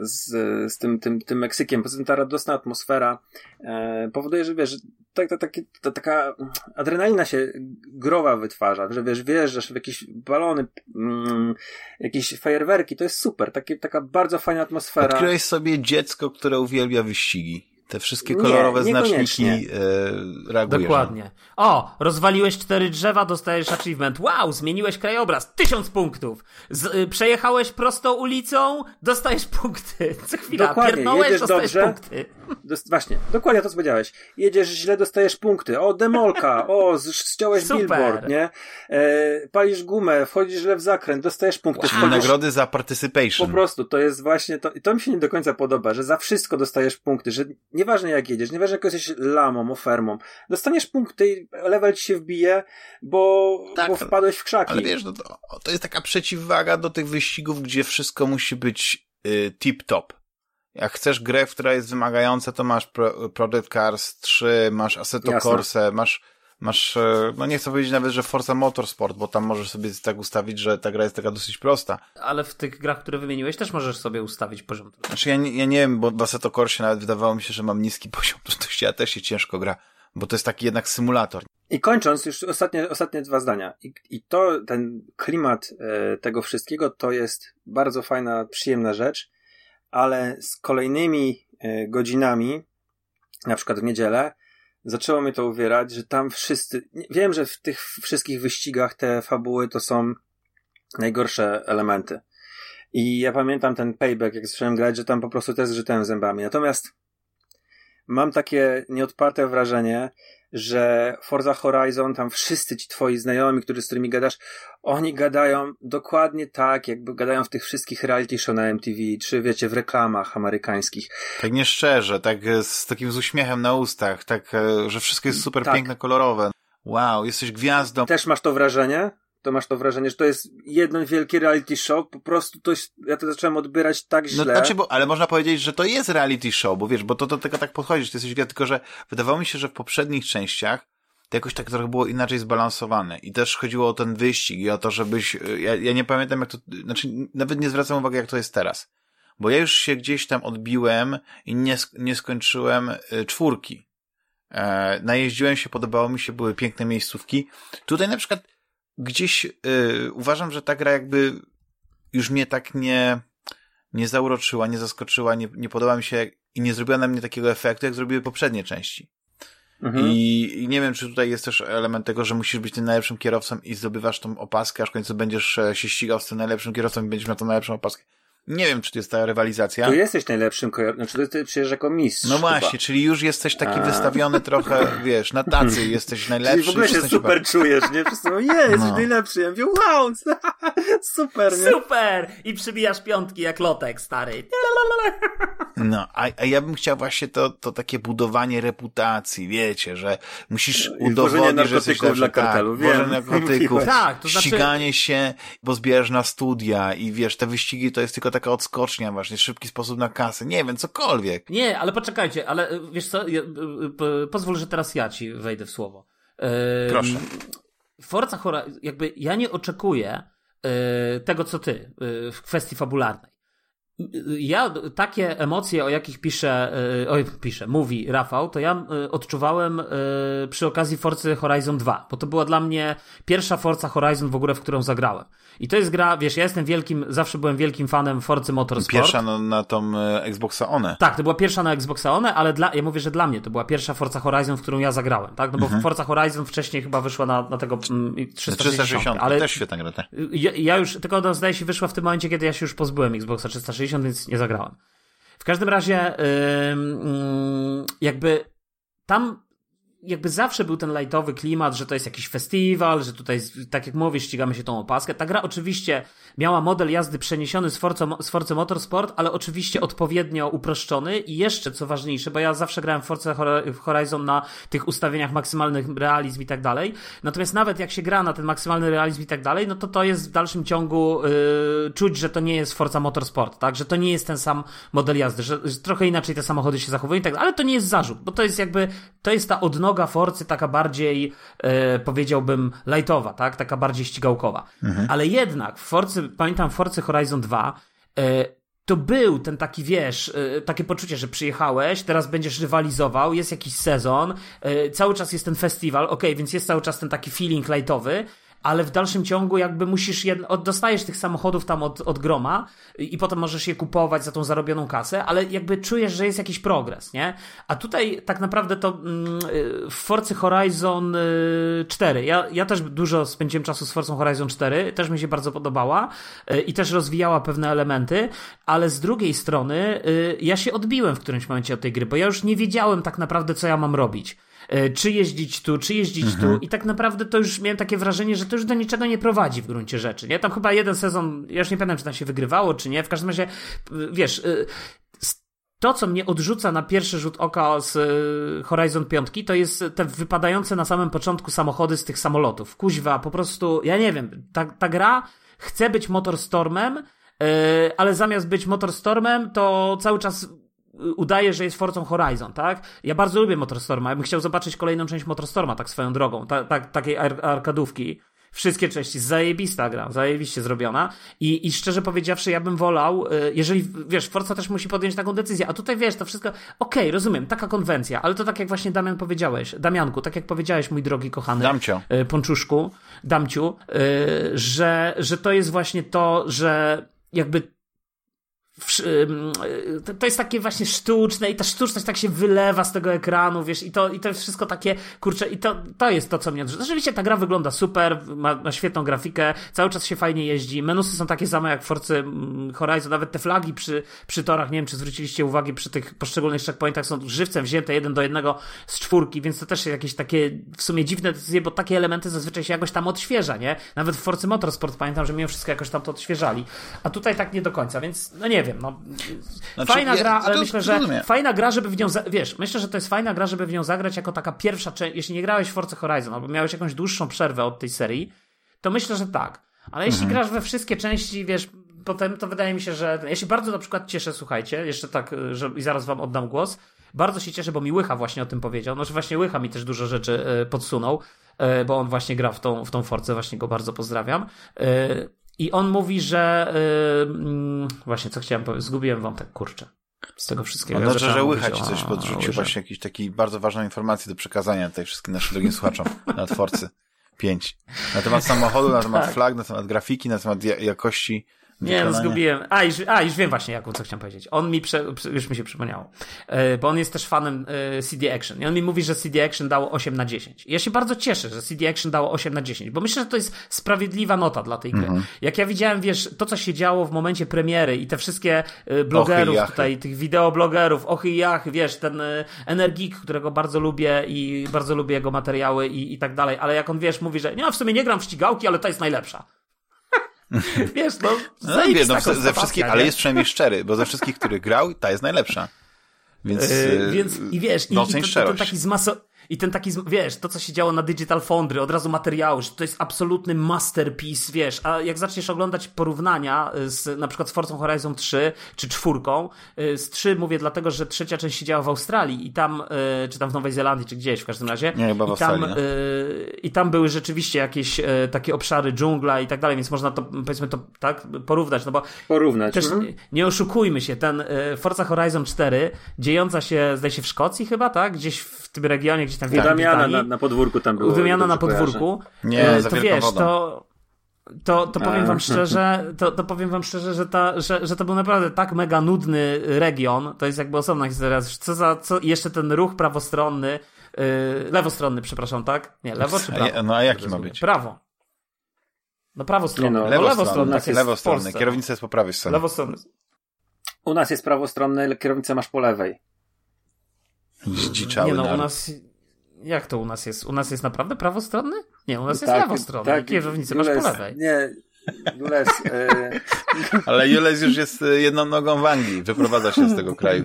z, z tym, tym, tym Meksykiem. Poza tym ta radosna atmosfera e, powoduje, że wiesz, tak, tak, ta, taka adrenalina się growa wytwarza, że wiesz, wjeżdżasz w jakieś balony, mm, jakieś fajerwerki, to jest super, takie, taka bardzo fajna atmosfera. Odkryłeś sobie dziecko, które uwielbia wyścigi te wszystkie kolorowe nie, znaczniki e, reagują. Dokładnie. O, rozwaliłeś cztery drzewa, dostajesz achievement. Wow, zmieniłeś krajobraz. Tysiąc punktów. Z, y, przejechałeś prostą ulicą, dostajesz punkty. Co chwila, dokładnie. pierdnąłeś, dostajesz dobrze. punkty. Dost, właśnie, dokładnie to co powiedziałeś. Jedziesz źle, dostajesz punkty. O, demolka. O, ściąłeś Super. billboard, nie? E, palisz gumę, wchodzisz źle w zakręt, dostajesz punkty. Wow. Nagrody za participation. Po prostu, to jest właśnie to. I to mi się nie do końca podoba, że za wszystko dostajesz punkty, że Nieważne jak jedziesz, nieważne jak jesteś lamą, ofermą, dostaniesz punkty, level ci się wbije, bo, tak, bo wpadłeś w krzaki. Ale wiesz, no to, to jest taka przeciwwaga do tych wyścigów, gdzie wszystko musi być y, tip-top. Jak chcesz grę, która jest wymagająca, to masz Pro, Project Cars 3, masz Assetto Corsa, masz masz, e, no nie chcę powiedzieć nawet, że Forza Motorsport, bo tam możesz sobie tak ustawić, że ta gra jest taka dosyć prosta. Ale w tych grach, które wymieniłeś, też możesz sobie ustawić poziom trudności. Znaczy ja, ja nie wiem, bo w Assetto Corsie nawet wydawało mi się, że mam niski (laughs) poziom trudności, a też się ciężko gra, bo to jest taki jednak symulator. I kończąc, już ostatnie, ostatnie dwa zdania. I, i to, ten klimat e, tego wszystkiego, to jest bardzo fajna, przyjemna rzecz, ale z kolejnymi e, godzinami, na przykład w niedzielę, zaczęło mnie to uwierać, że tam wszyscy, wiem, że w tych wszystkich wyścigach te fabuły to są najgorsze elementy. I ja pamiętam ten payback, jak zacząłem grać, że tam po prostu też zżytałem zębami. Natomiast mam takie nieodparte wrażenie, że Forza Horizon, tam wszyscy ci twoi znajomi, którzy, z którymi gadasz, oni gadają dokładnie tak, jakby gadają w tych wszystkich reality show na MTV, czy wiecie, w reklamach amerykańskich. Tak nieszczerze, tak z takim z uśmiechem na ustach, tak, e, że wszystko jest super tak. piękne, kolorowe. Wow, jesteś gwiazdą. Też masz to wrażenie? To masz to wrażenie, że to jest jeden wielki reality show, po prostu to jest, ja to zacząłem odbierać tak no, źle. No, znaczy, bo, ale można powiedzieć, że to jest reality show, bo wiesz, bo to do tego tak podchodzisz, ty jesteś tylko że wydawało mi się, że w poprzednich częściach to jakoś tak trochę było inaczej zbalansowane. I też chodziło o ten wyścig i o to, żebyś, ja, ja nie pamiętam jak to, znaczy nawet nie zwracam uwagi jak to jest teraz. Bo ja już się gdzieś tam odbiłem i nie, nie skończyłem y, czwórki. E, najeździłem się, podobało mi się, były piękne miejscówki. Tutaj na przykład gdzieś y, uważam, że ta gra jakby już mnie tak nie, nie zauroczyła, nie zaskoczyła, nie, nie podoba mi się i nie zrobiła na mnie takiego efektu, jak zrobiły poprzednie części. Mhm. I, I, nie wiem, czy tutaj jest też element tego, że musisz być tym najlepszym kierowcą i zdobywasz tą opaskę, aż w końcu będziesz e, się ścigał z tym najlepszym kierowcą i będziesz miał tą najlepszą opaskę. Nie wiem, czy to jest ta rywalizacja. Tu jesteś najlepszym kierowcą, znaczy ty przecież jako mistrz. No właśnie, chyba. czyli już jesteś taki A. wystawiony trochę, wiesz, na tacy, (laughs) jesteś najlepszy. Czyli w ogóle się super czujesz, nie? Wszyscy mówią, nie, jesteś no. najlepszy. Ja mówię, wow, (laughs) super, nie? Super! I przybijasz piątki jak lotek, stary. No, a, a ja bym chciał właśnie to, to takie budowanie reputacji, wiecie, że musisz udowodnić, że jesteś lepszy. dla kartelu, tak, wiem. narkotyków, tak, to znaczy... ściganie się, bo zbierasz na studia i wiesz, te wyścigi to jest tylko taka odskocznia właśnie, szybki sposób na kasę, nie wiem, cokolwiek. Nie, ale poczekajcie, ale y, wiesz co, ja, y, pozwól, że teraz ja ci wejdę w słowo. Proszę. Forza Horizon, jakby ja nie oczekuję tego, co ty w kwestii fabularnej ja takie emocje, o jakich pisze, e, oj, pisze, mówi Rafał, to ja e, odczuwałem e, przy okazji Forcy Horizon 2, bo to była dla mnie pierwsza Forza Horizon w ogóle, w którą zagrałem. I to jest gra, wiesz, ja jestem wielkim, zawsze byłem wielkim fanem Forcy Motorsport. Pierwsza no, na tą Xboxa One. Tak, to była pierwsza na Xboxa One, ale dla, ja mówię, że dla mnie to była pierwsza Forza Horizon, w którą ja zagrałem, tak? No bo mhm. Forza Horizon wcześniej chyba wyszła na, na tego 360. 360 ale też świetna gra, tak? Ja, ja już, tylko ona zdaje się wyszła w tym momencie, kiedy ja się już pozbyłem Xboxa 360, więc nie zagrałem. W każdym razie, jakby tam jakby zawsze był ten lightowy klimat, że to jest jakiś festiwal, że tutaj, tak jak mówisz, ścigamy się tą opaskę. Ta gra oczywiście miała model jazdy przeniesiony z Forza, z Forza Motorsport, ale oczywiście odpowiednio uproszczony i jeszcze, co ważniejsze, bo ja zawsze grałem w Forza Horizon na tych ustawieniach maksymalnych realizm i tak dalej. Natomiast nawet jak się gra na ten maksymalny realizm i tak dalej, no to to jest w dalszym ciągu yy, czuć, że to nie jest Forza Motorsport, tak? Że to nie jest ten sam model jazdy, że, że trochę inaczej te samochody się zachowują i tak dalej, ale to nie jest zarzut, bo to jest jakby, to jest ta odnoga Forcy taka bardziej, yy, powiedziałbym, lightowa, tak? Taka bardziej ścigałkowa. Mhm. Ale jednak w Forcy pamiętam Forcy Horizon 2, e, to był ten taki, wiesz, e, takie poczucie, że przyjechałeś, teraz będziesz rywalizował, jest jakiś sezon, e, cały czas jest ten festiwal, ok, więc jest cały czas ten taki feeling lightowy, ale w dalszym ciągu jakby musisz, jed... dostajesz tych samochodów tam od, od groma i potem możesz je kupować za tą zarobioną kasę, ale jakby czujesz, że jest jakiś progres, nie? A tutaj tak naprawdę to mm, w Forcy Horizon 4, y, ja, ja też dużo spędziłem czasu z Forcą Horizon 4, też mi się bardzo podobała y, i też rozwijała pewne elementy, ale z drugiej strony y, ja się odbiłem w którymś momencie od tej gry, bo ja już nie wiedziałem tak naprawdę, co ja mam robić. E, czy jeździć tu, czy jeździć mhm. tu i tak naprawdę to już miałem takie wrażenie, że to już do niczego nie prowadzi w gruncie rzeczy, nie? Tam chyba jeden sezon, ja już nie pamiętam, czy tam się wygrywało, czy nie, w każdym razie, wiesz, y, to, co mnie odrzuca na pierwszy rzut oka z Horizon 5, to jest te wypadające na samym początku samochody z tych samolotów. Kuźwa, po prostu, ja nie wiem, ta, ta gra chce być Motorstormem, ale zamiast być Motorstormem, to cały czas udaje, że jest Forzą Horizon, tak? Ja bardzo lubię Motorstorma, ja bym chciał zobaczyć kolejną część Motorstorma, tak swoją drogą, ta, ta, takiej ar arkadówki. Wszystkie części, zajebista gra, zajebiście zrobiona I, i szczerze powiedziawszy, ja bym wolał, y, jeżeli, wiesz, Forza też musi podjąć taką decyzję, a tutaj wiesz, to wszystko, okej, okay, rozumiem, taka konwencja, ale to tak jak właśnie Damian powiedziałeś, Damianku, tak jak powiedziałeś, mój drogi kochany Damcio. Y, Ponczuszku, Damciu, y, że, że to jest właśnie to, że jakby to jest takie właśnie sztuczne i ta sztuczność tak się wylewa z tego ekranu, wiesz, i to, i to jest wszystko takie, kurczę, i to, to jest to, co mnie odrzuca. Rzeczywiście ta gra wygląda super, ma, ma, świetną grafikę, cały czas się fajnie jeździ, menusy są takie same jak w Forcy Horizon, nawet te flagi przy, przy torach, nie wiem, czy zwróciliście uwagę, przy tych poszczególnych checkpointach są żywcem wzięte jeden do jednego z czwórki, więc to też jest jakieś takie w sumie dziwne decyzje, bo takie elementy zazwyczaj się jakoś tam odświeża, nie? Nawet w Forcy Motorsport pamiętam, że mimo wszystko jakoś tam to odświeżali, a tutaj tak nie do końca, więc no nie wiem, no. Znaczy, fajna gra, ale myślę, że rozumiem. fajna gra, żeby w nią, wiesz, myślę, że to jest fajna gra, żeby w nią zagrać jako taka pierwsza część, jeśli nie grałeś w Forza Horizon, albo miałeś jakąś dłuższą przerwę od tej serii, to myślę, że tak. Ale jeśli mhm. grasz we wszystkie części, wiesz, potem to wydaje mi się, że ja się bardzo na przykład cieszę, słuchajcie, jeszcze tak, że i zaraz wam oddam głos, Bardzo się cieszę, bo mi Łycha właśnie o tym powiedział. No, że właśnie Łycha mi też dużo rzeczy e, podsunął, e, bo on właśnie gra w tą, w tą Force, właśnie go bardzo pozdrawiam. I on mówi, że mm, właśnie co chciałem powiedzieć, zgubiłem wątek, kurczę. Z tego wszystkiego. No dobrze, że Łycha ci coś podrzucił, właśnie jakiś taki bardzo ważną informację do przekazania tutaj wszystkim naszym drogim słuchaczom na Forcy 5. Na temat samochodu, na temat tak. flag, na temat grafiki, na temat jakości nie, no zgubiłem. A już, a, już wiem właśnie, jaką co chciałem powiedzieć. On mi, prze, już mi się przypomniało. E, bo on jest też fanem e, CD Action. I on mi mówi, że CD Action dało 8 na 10. I ja się bardzo cieszę, że CD Action dało 8 na 10, bo myślę, że to jest sprawiedliwa nota dla tej gry. -hmm. Jak ja widziałem, wiesz, to co się działo w momencie premiery i te wszystkie e, blogerów tutaj, tych wideoblogerów, ochy i jach, wiesz, ten Energik, którego bardzo lubię i bardzo lubię jego materiały i, i tak dalej, ale jak on, wiesz, mówi, że nie, w sumie nie gram w ścigałki, ale ta jest najlepsza. (laughs) Wiesz, no, no, wie, no ze wszystkich, ale jest przynajmniej szczery, bo ze wszystkich, których grał, ta jest najlepsza. Więc, yy, więc i wiesz, i, i to, to, to taki zmaso i ten taki, wiesz, to co się działo na Digital Foundry, od razu materiały, że to jest absolutny masterpiece, wiesz, a jak zaczniesz oglądać porównania y, z na przykład z Forza Horizon 3 czy czwórką, y, z 3 mówię dlatego, że trzecia część się działa w Australii i tam, y, czy tam w Nowej Zelandii, czy gdzieś w każdym razie. Nie, chyba w I tam. I tam były rzeczywiście jakieś takie obszary dżungla i tak dalej, więc można to, powiedzmy to, tak, porównać, no bo porównać. Też mhm. nie oszukujmy się, ten Forza Horizon 4 dziejąca się, zdaje się w Szkocji chyba, tak, gdzieś w tym regionie, gdzieś tam w Damiana na, na podwórku tam było. Damiana na podwórku. Nie, e, to wiesz, wodą. to to, to powiem wam szczerze, to, to powiem wam szczerze, że, ta, że, że to był naprawdę tak mega nudny region, to jest jakby osobna historia, co za, co, jeszcze ten ruch prawostronny, yy, lewostronny, przepraszam, tak? Nie, lewo czy prawo? No a jaki ma być? Prawo. No prawostronny. No, lewostronny, no, tak jest lewostronny. Kierownica jest po prawej stronie. Lewostronny. U nas jest prawostronny, kierownicę masz po lewej. Zdziczały Nie no, u nas jak to u nas jest? U nas jest naprawdę prawostronny? Nie, u nas jest tak, lewostronny. Tak, Kierownicę masz po lewej. Nie, Jules. E... (laughs) Ale Jules już jest e, jedną nogą w Anglii. Wyprowadza się z tego kraju.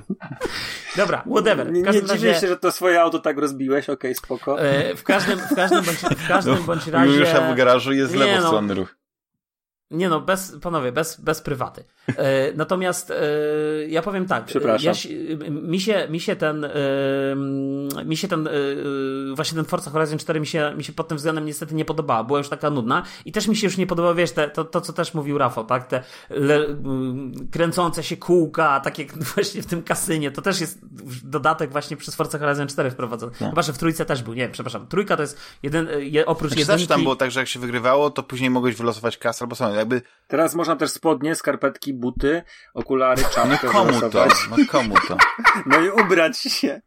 Dobra, whatever. Nie, nie dziwię się, że to swoje auto tak rozbiłeś, okej, okay, spoko. E, w każdym, w każdym bądź, w każdym no, bądź razie... Już w garażu jest no. lewostronny no, ruch. Nie no, bez, panowie, bez, bez prywaty. E, natomiast e, ja powiem tak. Przepraszam. Ja, mi, się, mi się ten, e, mi się ten, e, właśnie ten Forza Horizon 4 mi się, mi się pod tym względem niestety nie podobała. Była już taka nudna i też mi się już nie podobało, wiesz, te, to, to co też mówił Rafał, tak? Te le, kręcące się kółka, takie (laughs) właśnie w tym kasynie, to też jest dodatek właśnie przez Forza Horizon 4 wprowadzony. No. Chyba, że w trójce też był, nie, przepraszam. Trójka to jest jeden, je, oprócz znaczy, jedynki... tam było tak, że jak się wygrywało, to później mogłeś wylosować kasę albo samo jakby... Teraz można też spodnie, skarpetki, buty, okulary, czapkę No komu to? No komu to? (laughs) No i ubrać się.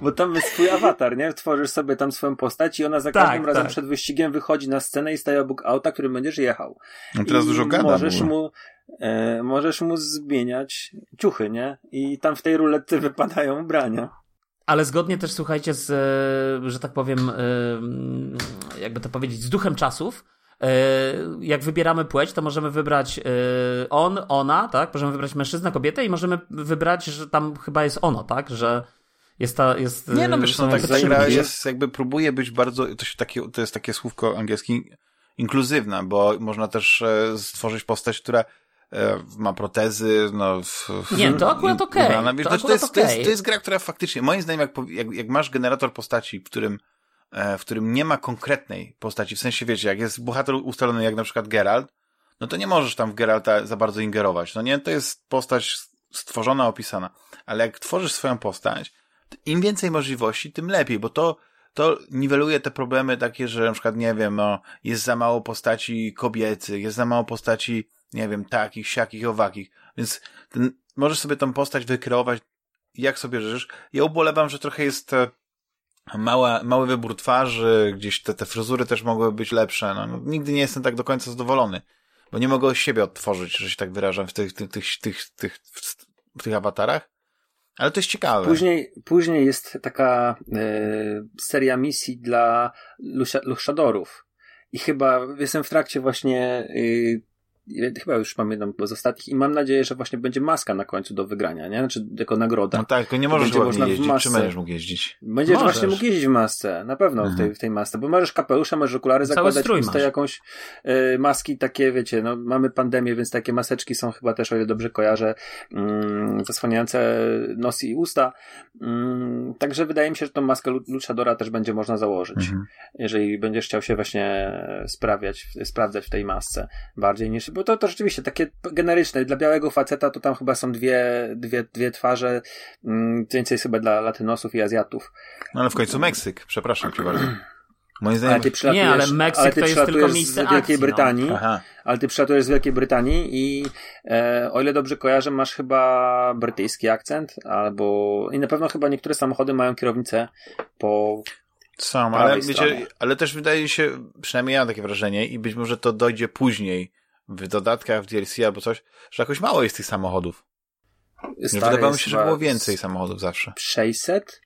Bo tam jest twój awatar, nie? Tworzysz sobie tam swoją postać i ona za tak, każdym razem tak. przed wyścigiem wychodzi na scenę i staje obok auta, którym będziesz jechał. No teraz I dużo gada. Możesz mu, e, możesz mu zmieniać ciuchy, nie? I tam w tej ruletce wypadają ubrania. Ale zgodnie też, słuchajcie, z, e, że tak powiem, e, jakby to powiedzieć, z duchem czasów, jak wybieramy płeć, to możemy wybrać e, on, ona, tak? Możemy wybrać mężczyznę, kobietę i możemy wybrać, że tam chyba jest ono, tak? Że jest ta, jest... Nie no, wiesz, no, tak, ta gra jest, jakby próbuje być bardzo, to, się takie, to jest takie słówko angielskie, inkluzywna, bo można też e, stworzyć postać, która ma protezy, no... W, nie, to akurat okej. Okay. To, to, to, jest, okay. to, jest, to jest gra, która faktycznie, moim zdaniem, jak, jak, jak masz generator postaci, w którym E, w którym nie ma konkretnej postaci, w sensie wiecie, jak jest bohater ustalony jak na przykład Geralt, no to nie możesz tam w Geralta za bardzo ingerować, no nie? To jest postać stworzona, opisana. Ale jak tworzysz swoją postać, im więcej możliwości, tym lepiej, bo to, to niweluje te problemy takie, że na przykład, nie wiem, no, jest za mało postaci kobiecych, jest za mało postaci, nie wiem, takich, siakich, owakich, więc ten, możesz sobie tą postać wykreować jak sobie życzysz. Ja ubolewam, że trochę jest mała, mały wybór twarzy, gdzieś te, te fryzury też mogły być lepsze. No, no, nigdy nie jestem tak do końca zadowolony, bo nie mogę siebie odtworzyć, że się tak wyrażam w tych, tych, tych, tych, tych, w tych awatarach. Ale to jest ciekawe. Później, później jest taka e, seria misji dla luchadorów. I chyba jestem w trakcie właśnie e, chyba już pamiętam z ostatnich i mam nadzieję, że właśnie będzie maska na końcu do wygrania, nie? Znaczy jako nagroda. No tak, tylko nie możesz ładnie jeździć. Czy będziesz mógł jeździć? Będziesz możesz. właśnie mógł jeździć w masce, na pewno mhm. w, tej, w tej masce, bo możesz kapelusza, możesz okulary Cały zakładać, puste jakąś y, maski takie, wiecie, no mamy pandemię, więc takie maseczki są chyba też, o ile dobrze kojarzę, mm, zasłaniające nos i usta. Mm, także wydaje mi się, że tą maskę luchadora też będzie można założyć, mhm. jeżeli będziesz chciał się właśnie sprawiać, sprawdzać w tej masce bardziej niż, bo to, to rzeczywiście takie generyczne, dla białego faceta to tam chyba są dwie, dwie, dwie twarze, mm, więcej chyba dla latynosów i Azjatów. No ale w końcu Meksyk, przepraszam cię bardzo. Moim zdaniem... Ale ty nie, ale Meksyk ale ty to jest tylko miejsce z Wielkiej akcji, no. Brytanii, no. ale ty przylatujesz z Wielkiej Brytanii i e, o ile dobrze kojarzę, masz chyba brytyjski akcent, albo i na pewno chyba niektóre samochody mają kierownicę po są, ale wiecie, ale też wydaje się, przynajmniej ja mam takie wrażenie i być może to dojdzie później w dodatkach, w DLC albo coś, że jakoś mało jest tych samochodów. Wydawało mi się, że było więcej samochodów zawsze. 600?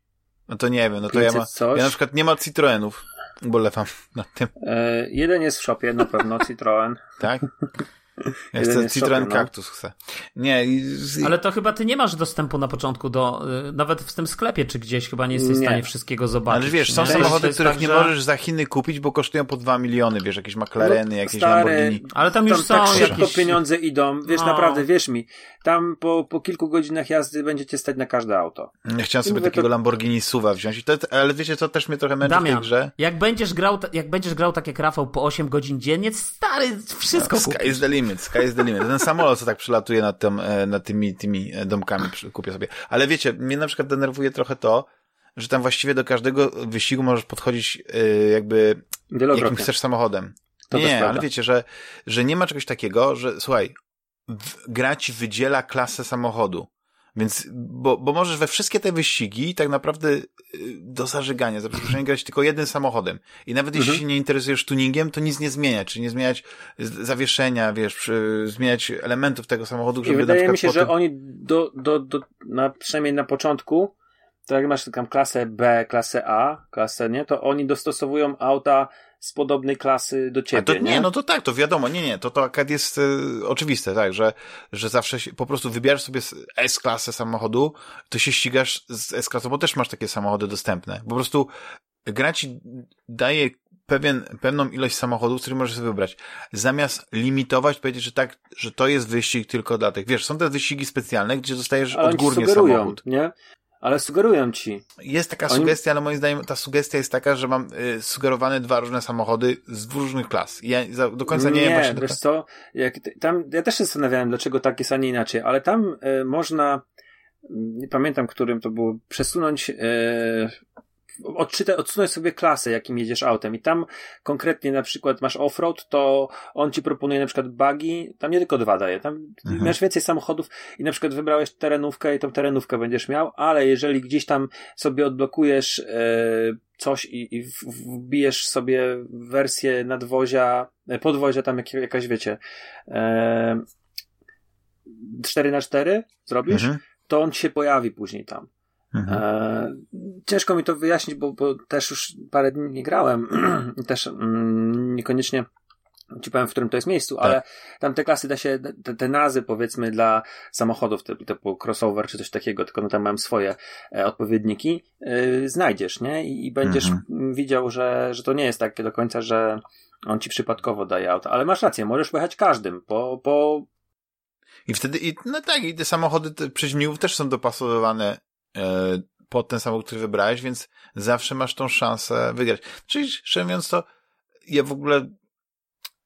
No to nie wiem, no to ja, ma, ja na przykład nie ma Citroenów, bolewam (laughs) nad tym. E, jeden jest w shopie, na pewno Citroen. tak? Ja chcę Citroen no. Cactus chcę. Nie. Ale to chyba ty nie masz dostępu na początku do, y, nawet w tym sklepie, czy gdzieś chyba nie jesteś nie. w stanie wszystkiego zobaczyć. Ale wiesz, są nie? samochody, których tak, nie że... możesz za Chiny kupić, bo kosztują po 2 miliony, wiesz, jakieś McLareny, no, jakieś stary, Lamborghini. Ale tam już tam są tak szybko jakieś... pieniądze idą, wiesz, no. naprawdę, wierz mi, tam po, po kilku godzinach jazdy będziecie stać na każde auto. Ja chciałem sobie takiego to... Lamborghini Suva wziąć, to, ale wiecie, co też mnie trochę męczy Damian, w tej grze? Jak będziesz grał, jak będziesz grał tak jak Rafał po 8 godzin dziennie, stary, wszystko no, Sky is the limit, sky is the limit ten samolot, co tak przelatuje nad, tym, e, nad tymi, tymi e, domkami, kupię sobie. Ale wiecie, mnie na przykład denerwuje trochę to, że tam właściwie do każdego wyścigu możesz podchodzić yy, jakby jakim chcesz samochodem. To nie, ale wiecie, że, że nie ma czegoś takiego, że słuchaj, gra ci wydziela klasę samochodu. Więc, bo, bo możesz we wszystkie te wyścigi tak naprawdę y, do zażygania, za przeproszeniem, grać tylko jednym samochodem. I nawet mhm. jeśli się nie interesujesz tuningiem, to nic nie zmieniać, czyli nie zmieniać zawieszenia, wiesz, przy, zmieniać elementów tego samochodu, żeby I wydaje mi się, że oni do, do, do, na, przynajmniej na początku, to jak masz tam klasę B, klasę A, klasę, nie, to oni dostosowują auta z podobnej klasy do ciebie. A to, nie? nie, no to tak, to wiadomo, nie, nie, to to akad jest y, oczywiste, tak, że, że zawsze się, po prostu wybierasz sobie S-klasę samochodu, to się ścigasz z S-klasą, bo też masz takie samochody dostępne. Po prostu gra ci daje pewien, pewną ilość samochodów, który możesz sobie wybrać. Zamiast limitować, powiedzieć, że tak, że to jest wyścig tylko dla tych. Wiesz, są te wyścigi specjalne, gdzie dostajesz Ale odgórnie samochód. Nie? Ale sugerują ci. Jest taka Oni... sugestia, ale moim zdaniem ta sugestia jest taka, że mam y, sugerowane dwa różne samochody z różnych klas. Ja za, do końca nie, nie wiem właśnie... wiesz co, jak, tam, ja też się zastanawiałem, dlaczego tak jest, a nie inaczej, ale tam y, można, nie pamiętam, którym to było, przesunąć y, odczyta, odsunąć sobie klasę, jakim jedziesz autem i tam konkretnie na przykład masz offroad, to on ci proponuje na przykład buggy, tam nie tylko dwa daje, tam mhm. masz więcej samochodów i na przykład wybrałeś terenówkę i tą terenówkę będziesz miał, ale jeżeli gdzieś tam sobie odblokujesz e, coś i, i wbijesz sobie wersję nadwozia, e, podwozia tam jak, jakaś wiecie e, 4 na 4 zrobisz, mhm. to on się pojawi później tam. Mhm. E, ciężko mi to wyjaśnić, bo, bo też już parę dni nie grałem i (clears throat) też mm, niekoniecznie ci powiem, w którym to jest miejscu, tak. ale tam te klasy da się, te, te nazwy powiedzmy dla samochodów typu, typu crossover czy coś takiego, tylko no tam mam swoje e, odpowiedniki, e, znajdziesz, nie? I, i będziesz mhm. widział, że, że to nie jest takie do końca, że on ci przypadkowo daje auto, ale masz rację, możesz pojechać każdym, po, po i wtedy, i, no tak, i te samochody te, też są dopasowane E, pod ten samochód, który wybrałeś, więc zawsze masz tą szansę wygrać. Czyli, szczerze mówiąc, to ja w ogóle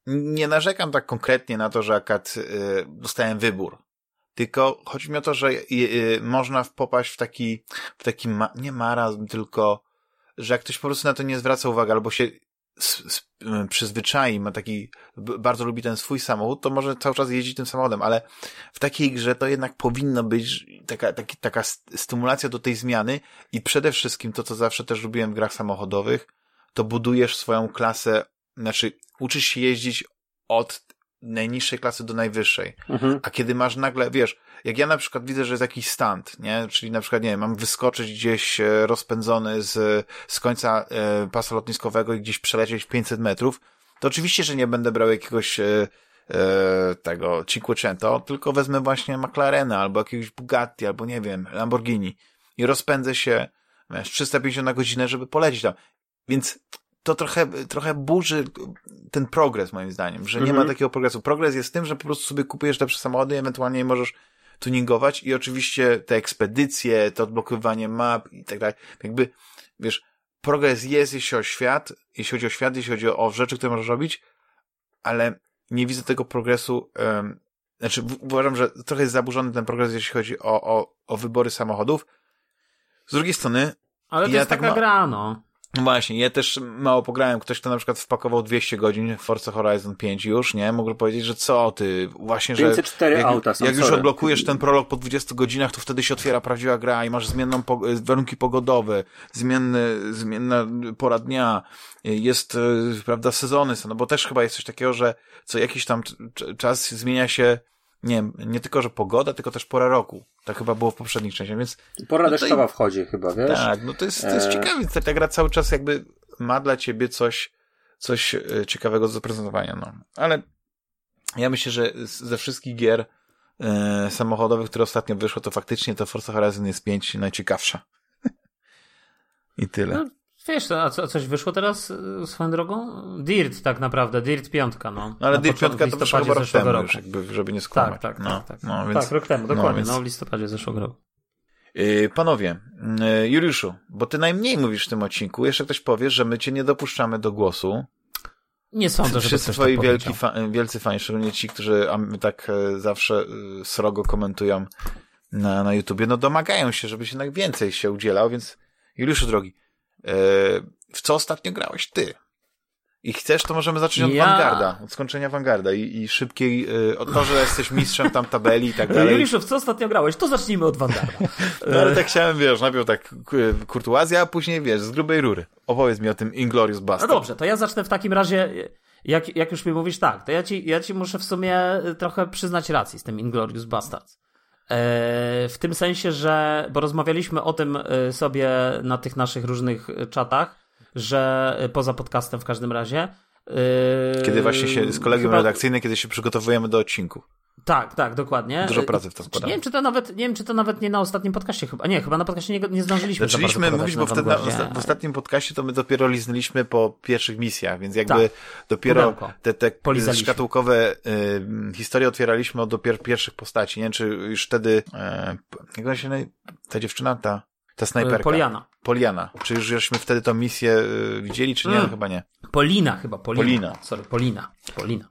nie narzekam tak konkretnie na to, że akad y, dostałem wybór. Tylko chodzi mi o to, że można popaść w taki, w taki ma, nie marazm, tylko że jak ktoś po prostu na to nie zwraca uwagi, albo się przyzwyczai, ma taki, bardzo lubi ten swój samochód, to może cały czas jeździć tym samochodem, ale w takiej grze to jednak powinno być taka, taki, taka stymulacja do tej zmiany i przede wszystkim to, co zawsze też lubiłem w grach samochodowych, to budujesz swoją klasę, znaczy uczysz się jeździć od najniższej klasy do najwyższej. Mhm. A kiedy masz nagle, wiesz, jak ja na przykład widzę, że jest jakiś stand, nie? Czyli na przykład, nie wiem, mam wyskoczyć gdzieś e, rozpędzony z, z końca e, pasa lotniskowego i gdzieś przelecieć 500 metrów, to oczywiście, że nie będę brał jakiegoś e, e, tego Cinquecento, tylko wezmę właśnie McLarena albo jakiegoś Bugatti, albo nie wiem, Lamborghini i rozpędzę się wiesz, 350 na godzinę, żeby polecieć tam. Więc to trochę, trochę burzy ten progres, moim zdaniem, że nie Mhm. ma takiego progresu. Progres jest tym, że po prostu sobie kupujesz lepsze samochody, ewentualnie możesz tuningować i oczywiście te ekspedycje, to odblokowywanie map i tak dalej. Jakby, wiesz, progres jest, jeśli o świat, jeśli chodzi o świat, jeśli chodzi o rzeczy, które możesz robić, ale nie widzę tego progresu, um, znaczy uważam, że trochę jest zaburzony ten progres, jeśli chodzi o, o, o wybory samochodów. Z drugiej strony, Ale to Ja jest tak taka ma- gra, no. No właśnie, ja też mało pograłem. Ktoś, kto na przykład wpakował 200 godzin w Forza Horizon 5 już, nie? Mógł powiedzieć, że co ty, właśnie, że 504 jak, auta są, jak już sorry. odblokujesz ten prolog po 20 godzinach, to wtedy się otwiera prawdziwa gra i masz zmienną po, warunki pogodowe, zmienny, zmienna pora dnia, jest, e, prawda, sezony są, no bo też chyba jest coś takiego, że co jakiś tam czas zmienia się, nie wiem, nie tylko, że pogoda, tylko też pora roku. Tak chyba było w poprzednich częściach, więc Pora No to deszczowa i- wchodzi chyba, wiesz? tak, no to jest, to jest E. ciekawe. Ta, ta gra cały czas jakby ma dla ciebie coś, coś e, ciekawego do zaprezentowania, no. Ale ja myślę, że ze wszystkich gier e, samochodowych, które ostatnio wyszło, to faktycznie to Forza Horizon jest 5 najciekawsza. (laughs) I tyle. no wiesz, a, co, a coś wyszło teraz y, swoją drogą? Dirt tak naprawdę, Dirt piątka, no. No ale Dirt początku- 5 w to wyszło chyba rok temu roku. już, jakby, żeby nie skłamać. Tak, tak, no, tak, tak. No, więc, tak, rok temu, no, dokładnie, więc- no, w listopadzie zeszłego roku. Yy, Panowie, yy, Juliuszu, bo ty najmniej mówisz w tym odcinku, jeszcze ktoś powie, że my cię nie dopuszczamy do głosu. Nie sądzę, żeby Wszyscy twoi tak wielki fa- wielcy fani, szczególnie ci, którzy tak e, zawsze e, srogo komentują na, na YouTubie, no domagają się, żebyś jednak więcej się udzielał, więc Juliuszu drogi, w co ostatnio grałeś ty? I chcesz, to możemy zacząć od Ja- Vanguarda, od skończenia Vanguarda i, i szybkiej, e, od to, że jesteś mistrzem tam tabeli i tak (laughs) dalej. Juliuszu, w co ostatnio grałeś? To zacznijmy od Vanguarda. (laughs) No ale tak chciałem, wiesz, najpierw tak kurtuazja, a później, wiesz, z grubej rury. Opowiedz mi o tym Inglorious No Bastard. dobrze, to ja zacznę w takim razie, jak, jak już mi mówisz tak, to ja ci, ja ci muszę w sumie trochę przyznać racji z tym Inglorious Bastards. E, w tym sensie, że, bo rozmawialiśmy o tym e, sobie na tych naszych różnych czatach, że e, poza podcastem w każdym razie. E, Kiedy właśnie się, z kolegium chyba- redakcyjnym, kiedy się przygotowujemy do odcinku. Tak, tak, dokładnie. Dużo pracy w to Czy wkładamy. Nie wiem, czy to nawet, nie wiem, czy to nawet nie na ostatnim podcaście chyba. Nie, chyba na podcaście nie, nie zdążyliśmy za Zaczęliśmy mówić, bo wtedy na, w ostatnim podcaście to my dopiero liznęliśmy po pierwszych misjach, więc jakby Tak. dopiero Pudełko. te, te Polizaliśmy. szkatułkowe y, historie otwieraliśmy od dopiero pierwszych postaci. Nie wiem, czy już wtedy, e, jak ona się ta dziewczyna, ta, ta snajperka. Poliana. Poliana. Czy już żeśmy wtedy tą misję y, widzieli, czy nie? Mm. No, chyba nie. Polina chyba, Polina. Polina. Sorry, Polina. Polina.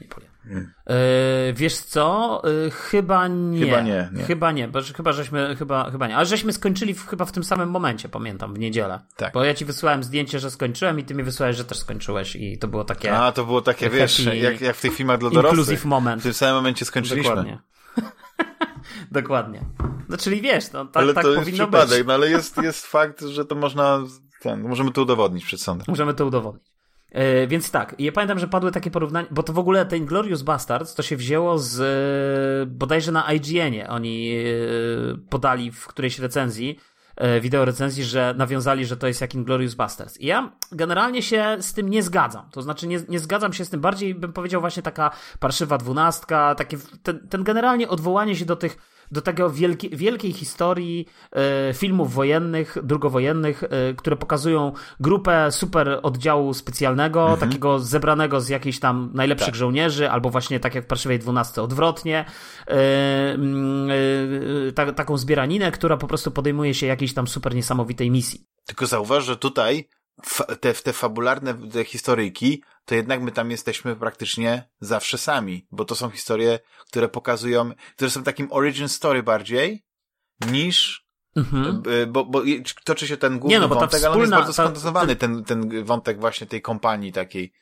Nie Polina. Hmm. E, wiesz co? E, chyba nie. Chyba nie, nie. Chyba nie, bo, chyba żeśmy, chyba, chyba nie. Ale żeśmy skończyli w, chyba w tym samym momencie, pamiętam, w niedzielę. Tak. Bo ja ci wysłałem zdjęcie, że skończyłem i ty mi wysłałeś, że też skończyłeś i to było takie A, to było takie, wiesz, jak, jak w tych filmach dla dorosłych. inclusive moment. W tym samym momencie skończyliśmy. Dokładnie. (laughs) Dokładnie. No czyli wiesz, no, tak, ale tak to jest powinno przypadek, być. no ale jest, jest (laughs) fakt, że to można, ten, możemy to udowodnić przed sądem. Możemy to udowodnić. E, więc tak, ja pamiętam, że padły takie porównania, bo to w ogóle ten Glorious Bastards to się wzięło z e, bodajże na IGN-ie. Oni e, podali w którejś recenzji, wideo recenzji, że nawiązali, że to jest jak Glorious Bastards. I ja generalnie się z tym nie zgadzam. To znaczy nie, nie zgadzam się z tym, bardziej bym powiedział właśnie taka parszywa dwunastka, takie, ten, ten generalnie odwołanie się do tych do tego wielki, wielkiej historii e, filmów wojennych, drugowojennych, e, które pokazują grupę super oddziału specjalnego, takiego zebranego z jakichś tam najlepszych Tak. żołnierzy, albo właśnie tak jak w Parszywej Dwunastce odwrotnie, e, mm, e, ta, taką zbieraninę, która po prostu podejmuje się jakiejś tam super niesamowitej misji. Tylko zauważ, że tutaj te, te fabularne te historyjki, to jednak my tam jesteśmy praktycznie zawsze sami, bo to są historie, które pokazują, które są takim origin story bardziej niż Mhm. y, bo, bo toczy się ten główny Nie, no, bo ta wątek, ale on jest wspólna- bardzo ta- skondensowany, ten, ten wątek właśnie tej kompanii takiej.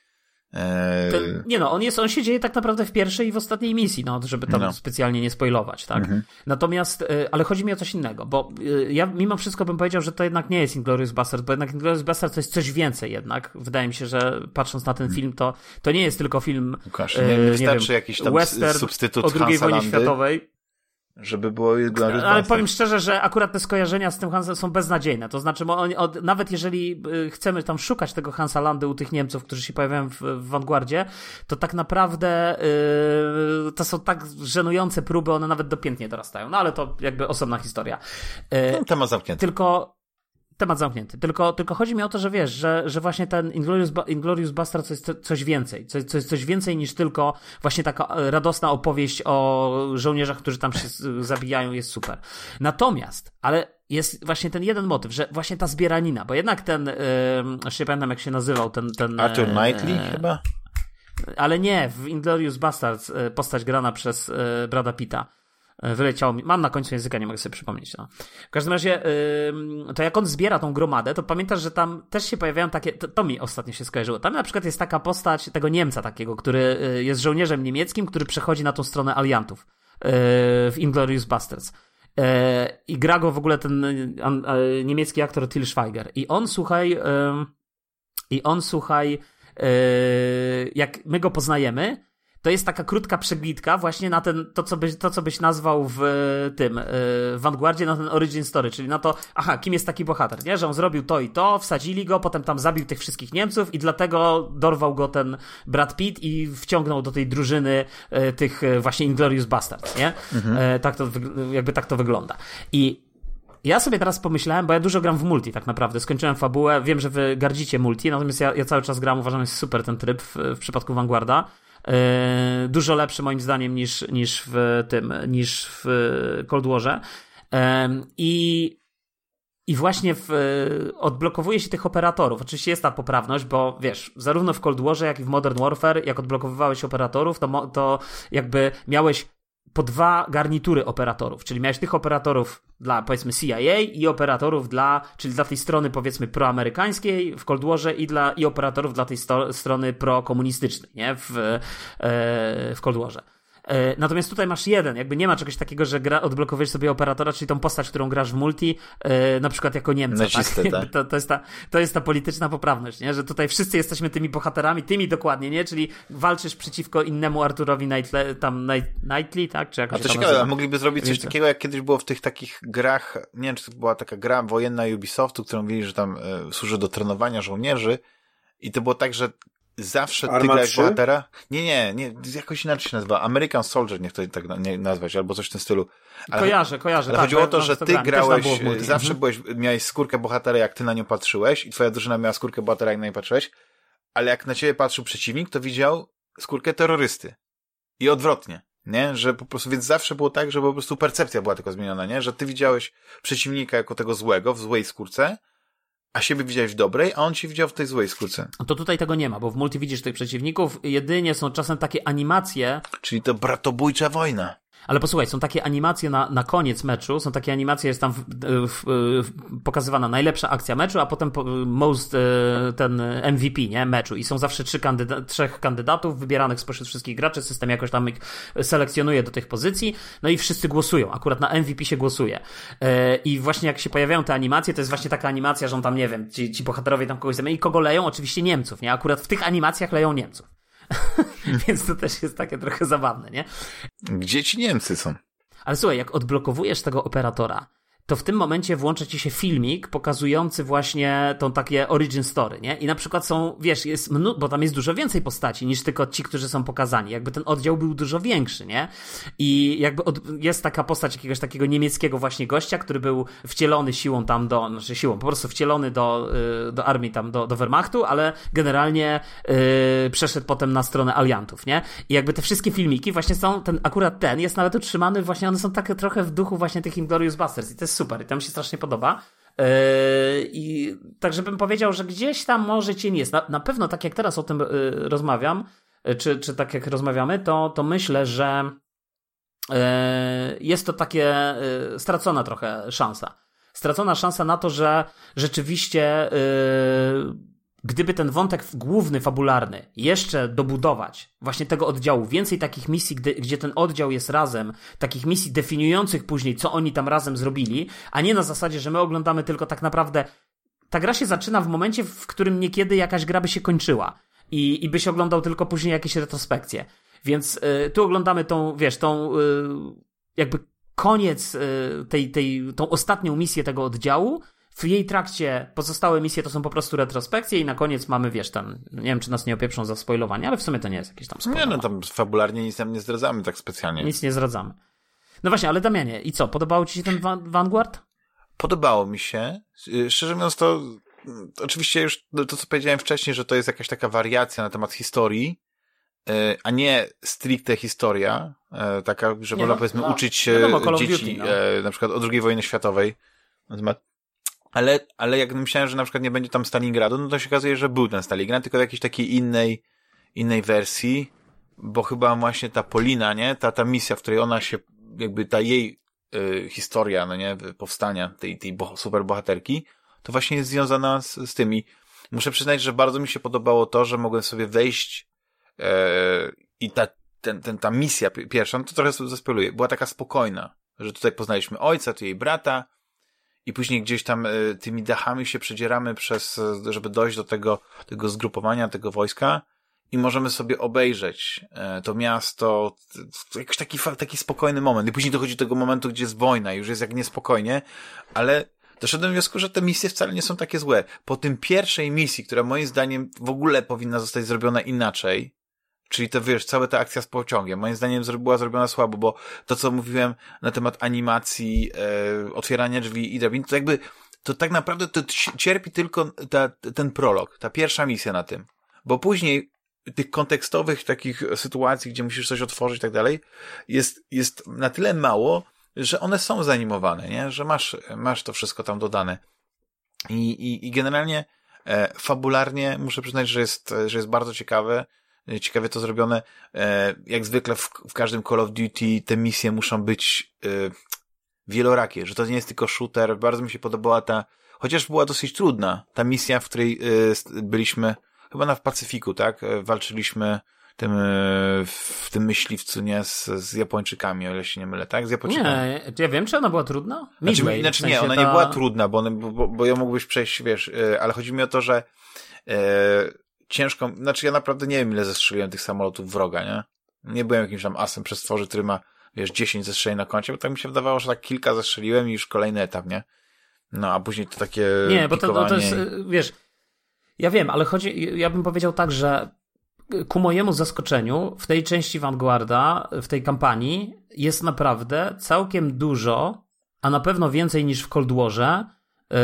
E, Ten, nie no, on jest, on się dzieje tak naprawdę w pierwszej i w ostatniej misji, no, żeby tam No. specjalnie nie spoilować, tak? Mhm. Natomiast, y, ale chodzi mi o coś innego, bo y, ja mimo wszystko bym powiedział, że to jednak nie jest Inglourious Basterds, bo jednak Inglourious Basterds to jest coś więcej jednak. Wydaje mi się, że patrząc na ten film, to, to nie jest tylko film Łukasz, e, nie, nie nie wystarczy wiem, jakiś tam western substytut o II wojnie światowej. Żeby było Inglourious Ale powiem szczerze, że akurat te skojarzenia z tym Hansem są beznadziejne. To znaczy, oni, od, nawet jeżeli y, chcemy tam szukać tego Hansa Landy u tych Niemców, którzy się pojawiają w, w Vanguardzie, to tak naprawdę yy, to są tak żenujące próby, one nawet do pięt nie dorastają. No ale to jakby osobna historia. Yy, no, temat zamknięty. Tylko temat zamknięty. Tylko, tylko chodzi mi o to, że wiesz, że, że właśnie ten Inglorious, Inglorious Bastard to jest coś więcej. To jest coś więcej niż tylko właśnie taka e, radosna opowieść o żołnierzach, którzy tam się zabijają, jest super. Natomiast, ale jest właśnie ten jeden motyw, że właśnie ta zbieranina, bo jednak ten, yy, jeszcze nie pamiętam jak się nazywał, ten... ten Arthur Knightley yy, chyba? Ale nie, w Inglorious Bastards postać grana przez yy, Brada Pitta E, wyleciało mi, mam na końcu języka, nie mogę sobie przypomnieć. No. W każdym razie, to jak on zbiera tą gromadę, to pamiętasz, że tam też się pojawiają takie, to, to, mi ostatnio się skojarzyło. Tam na przykład jest taka postać tego Niemca takiego, który y, jest żołnierzem niemieckim, który przechodzi na tą stronę aliantów y, w Inglourious Basterds. E, I gra go w ogóle ten niemiecki aktor Till Schweiger. I on, słuchaj, i on, słuchaj, e, jak my go poznajemy, to jest taka krótka przeglitka właśnie na ten, to co byś, to, co byś nazwał w tym, e, w Vanguardzie na ten origin story, czyli na to, aha, kim jest taki bohater, nie? Że on zrobił to i to, wsadzili go, potem tam zabił tych wszystkich Niemców i dlatego dorwał go ten Brad Pitt i wciągnął do tej drużyny e, tych e, właśnie Inglorious Bastards, nie? Mhm. Tak to, jakby tak to wygląda. I ja sobie teraz pomyślałem, bo ja dużo gram w multi tak naprawdę. Skończyłem fabułę, wiem, że wy gardzicie multi, natomiast ja, ja cały czas gram, uważam, że jest super ten tryb w, w przypadku Vanguarda. E, dużo lepszy moim zdaniem niż, niż w tym, niż w Cold Warze. E, I i właśnie w, odblokowuje się tych operatorów. Oczywiście jest ta poprawność, bo wiesz, zarówno w Cold Warze, jak i w Modern Warfare, jak odblokowywałeś operatorów, to, to jakby miałeś po dwa garnitury operatorów, czyli miałeś tych operatorów dla powiedzmy CIA i operatorów dla, czyli dla tej strony powiedzmy proamerykańskiej w Cold Warze i dla i operatorów dla tej sto, strony prokomunistycznej, nie? W, e, w Cold Warze. E, natomiast tutaj masz jeden, jakby nie ma czegoś takiego, że gra, odblokowujesz sobie operatora, czyli tą postać, którą grasz w multi, e, na przykład jako Niemca. Nacistę, tak? (laughs) tak? To, to, jest ta, to jest ta polityczna poprawność, nie? że tutaj wszyscy jesteśmy tymi bohaterami, tymi dokładnie, nie? czyli walczysz przeciwko innemu Arturowi Knightley, tam Knightley, tak? Czy jakoś a to ciekawe, mogliby zrobić coś takiego, jak kiedyś było w tych takich grach, nie wiem, czy to była taka gra wojenna Ubisoftu, którą mówili, że tam e, służy do trenowania żołnierzy i to było tak, że zawsze Arma ty grałeś bohatera. Nie, nie, nie, jakoś inaczej się nazywa. American Soldier, niech to tak nie nazwać, albo coś w tym stylu. Ale, kojarzę, kojarzę. Ale tak, chodziło o to, że ty grałeś, zawsze mhm. byłeś, miałeś skórkę bohatera, jak ty na nią patrzyłeś i twoja drużyna miała skórkę bohatera, jak na nią patrzyłeś, ale jak na ciebie patrzył przeciwnik, to widział skórkę terrorysty. I odwrotnie. Nie? Że po prostu, więc zawsze było tak, że po prostu percepcja była tylko zmieniona, nie? Że ty widziałeś przeciwnika jako tego złego w złej skórce, a siebie widziałeś w dobrej, a on ci widział w tej złej skórce. To tutaj tego nie ma, bo w multi widzisz tych przeciwników, jedynie są czasem takie animacje. Czyli to bratobójcza wojna. Ale posłuchaj, są takie animacje na, na koniec meczu, są takie animacje, jest tam w, w, w, pokazywana najlepsza akcja meczu, a potem most, e, ten MVP, nie, meczu. I są zawsze trzy kandyda trzech kandydatów wybieranych spośród wszystkich graczy, system jakoś tam ich selekcjonuje do tych pozycji, no i wszyscy głosują, akurat na MVP się głosuje. E, I właśnie jak się pojawiają te animacje, to jest właśnie taka animacja, że on tam, nie wiem, ci, ci bohaterowie tam kogoś zamienią i kogo leją? Oczywiście Niemców, nie? Akurat w tych animacjach leją Niemców. (laughs) Więc to też jest takie trochę zabawne, nie? Gdzie ci Niemcy są? Ale słuchaj, jak odblokowujesz tego operatora, to w tym momencie włącza ci się filmik pokazujący właśnie tą takie origin story, nie? I na przykład są, wiesz, jest mnóstwo, bo tam jest dużo więcej postaci niż tylko ci, którzy są pokazani. Jakby ten oddział był dużo większy, nie? I jakby od, jest taka postać jakiegoś takiego niemieckiego właśnie gościa, który był wcielony siłą tam do, znaczy siłą, po prostu wcielony do, y, do armii tam, do, do Wehrmachtu, ale generalnie yy, przeszedł potem na stronę aliantów, nie? I jakby te wszystkie filmiki właśnie są, ten, akurat ten jest nawet utrzymany, właśnie one są takie trochę w duchu właśnie tych Inglorious Busters i to jest super i tam się strasznie podoba. Yy, I tak, żebym powiedział, że gdzieś tam może cień jest. Na, na pewno, tak jak teraz o tym yy, rozmawiam, yy, czy, czy tak jak rozmawiamy, to, to myślę, że jest to takie stracona trochę szansa. Stracona szansa na to, że rzeczywiście gdyby ten wątek główny, fabularny jeszcze dobudować, właśnie tego oddziału, więcej takich misji, gdy, gdzie ten oddział jest razem, takich misji definiujących później, co oni tam razem zrobili, a nie na zasadzie, że my oglądamy tylko tak naprawdę. Ta gra się zaczyna w momencie, w którym niekiedy jakaś gra by się kończyła i, i by się oglądał tylko później jakieś retrospekcje. Więc y, tu oglądamy tą, wiesz, tą y, jakby koniec y, tej, tej, tą ostatnią misję tego oddziału. W jej trakcie pozostałe misje to są po prostu retrospekcje i na koniec mamy, wiesz, tam, nie wiem, czy nas nie opieprzą za spoilowanie, ale w sumie to nie jest jakieś tam spoilowanie. Nie, no tam fabularnie nic tam nie zdradzamy tak specjalnie. Nic nie zdradzamy. No właśnie, ale Damianie, i co, podobało ci się ten Vanguard? Podobało mi się. Y, szczerze mówiąc, to mm, oczywiście już to, co powiedziałem wcześniej, że to jest jakaś taka wariacja na temat historii, y, a nie stricte historia, y, taka, że można no, powiedzmy no, uczyć wiadomo, dzieci Duty, no. na przykład o II wojny światowej na temat ale, ale jak myślałem, że na przykład nie będzie tam Stalingradu, no to się okazuje, że był ten Stalingrad, tylko w jakiejś takiej innej, innej wersji, bo chyba właśnie ta Polina, nie? Ta, ta misja, w której ona się, jakby ta jej y, historia, no nie? Powstania tej, tej boh superbohaterki, to właśnie jest związana z, z tymi. Muszę przyznać, że bardzo mi się podobało to, że mogłem sobie wejść e, i ta, ten, ten, ta misja pierwsza, no to trochę zespeluję, była taka spokojna, że tutaj poznaliśmy ojca, tu jej brata, i później gdzieś tam y, tymi dachami się przedzieramy przez, żeby dojść do tego, tego zgrupowania, tego wojska i możemy sobie obejrzeć e, to miasto, jakiś taki, taki spokojny moment. I później dochodzi do tego momentu, gdzie jest wojna już jest jak niespokojnie, ale doszedłem do wniosku, że te misje wcale nie są takie złe. Po tym pierwszej misji, która moim zdaniem w ogóle powinna zostać zrobiona inaczej, Czyli to wiesz, cała ta akcja z pociągiem, moim zdaniem była zrobiona słabo, bo to, co mówiłem na temat animacji, e, otwierania drzwi i drabin, to jakby, to tak naprawdę to cierpi tylko ta, ten prolog, ta pierwsza misja na tym. Bo później tych kontekstowych takich sytuacji, gdzie musisz coś otworzyć i tak dalej, jest, jest na tyle mało, że one są zanimowane, nie? Że masz, masz to wszystko tam dodane. I, i, i generalnie e, fabularnie muszę przyznać, że jest, że jest bardzo ciekawe ciekawie to zrobione. E, jak zwykle w, w każdym Call of Duty te misje muszą być e, wielorakie, że to nie jest tylko shooter. Bardzo mi się podobała ta, chociaż była dosyć trudna, ta misja, w której e, byliśmy chyba na w Pacyfiku, tak? Walczyliśmy tym, w tym myśliwcu, nie? Z, z Japończykami, o ile się nie mylę, tak? Z Japończykami. Nie, ja wiem, czy ona była trudna? Midway, znaczy, znaczy w sensie nie, ona ta... nie była trudna, bo, bo, bo, bo ją mógłbyś przejść, wiesz, ale chodzi mi o to, że ciężką, znaczy ja naprawdę nie wiem, ile zestrzeliłem tych samolotów wroga, nie? Nie byłem jakimś tam asem przez tworzy, który ma, wiesz, 10 zestrzeli na koncie, bo tak mi się wydawało, że tak kilka zestrzeliłem i już kolejny etap, nie? No, a później to takie Nie, bo to, no, to jest, wiesz, ja wiem, ale chodzi, ja bym powiedział tak, że ku mojemu zaskoczeniu w tej części Vanguarda, w tej kampanii jest naprawdę całkiem dużo, a na pewno więcej niż w Cold Warze, yy,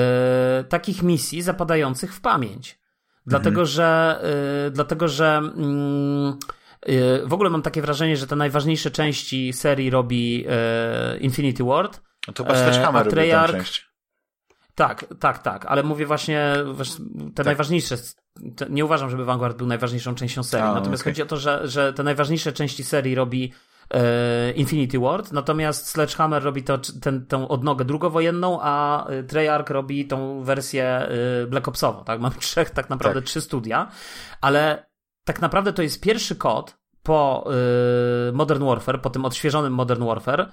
takich misji zapadających w pamięć. Dlatego, mhm. że, y, dlatego, że y, y, w ogóle mam takie wrażenie, że te najważniejsze części serii robi y, Infinity Ward. No to chyba Sledgehammer robi tę część. Tak, tak, tak, ale mówię właśnie te tak. najważniejsze. Nie uważam, żeby Vanguard był najważniejszą częścią serii. A, Natomiast okay. chodzi o to, że, że te najważniejsze części serii robi E, Infinity Ward, natomiast Sledgehammer robi to, ten, tę odnogę drugowojenną, a e, Treyarch robi tą wersję e, Black Opsową, tak? Mamy trzech, tak naprawdę tak. trzy studia, ale tak naprawdę to jest pierwszy kod po Modern Warfare, po tym odświeżonym Modern Warfare,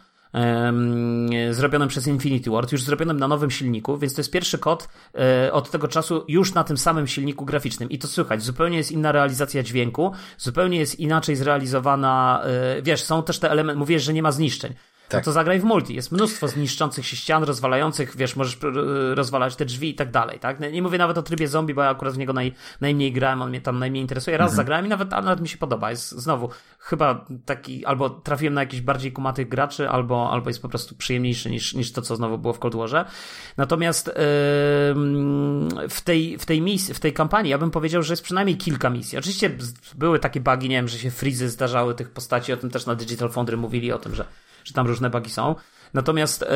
zrobionym przez Infinity Ward, już zrobionym na nowym silniku, więc to jest pierwszy kod e, od tego czasu już na tym samym silniku graficznym. I to słychać, zupełnie jest inna realizacja dźwięku, zupełnie jest inaczej zrealizowana, e, wiesz, są też te elementy, mówisz, że nie ma zniszczeń. Tak. No to zagraj w multi. Jest mnóstwo zniszczących się ścian, rozwalających, wiesz, możesz rozwalać te drzwi i tak dalej, tak? Nie mówię nawet o trybie zombie, bo ja akurat w niego naj, najmniej grałem, on mnie tam najmniej interesuje. Raz mhm. zagrałem i nawet, nawet mi się podoba. Jest znowu chyba taki, albo trafiłem na jakichś bardziej kumatych graczy, albo, albo jest po prostu przyjemniejszy niż, niż to, co znowu było w Cold Warze. Natomiast yy, w tej, w tej misji, w tej kampanii, ja bym powiedział, że jest przynajmniej kilka misji. Oczywiście były takie bugi, nie wiem, że się frizy zdarzały tych postaci, o tym też na Digital Foundry mówili, o tym, że że tam różne bugi są. Natomiast yy,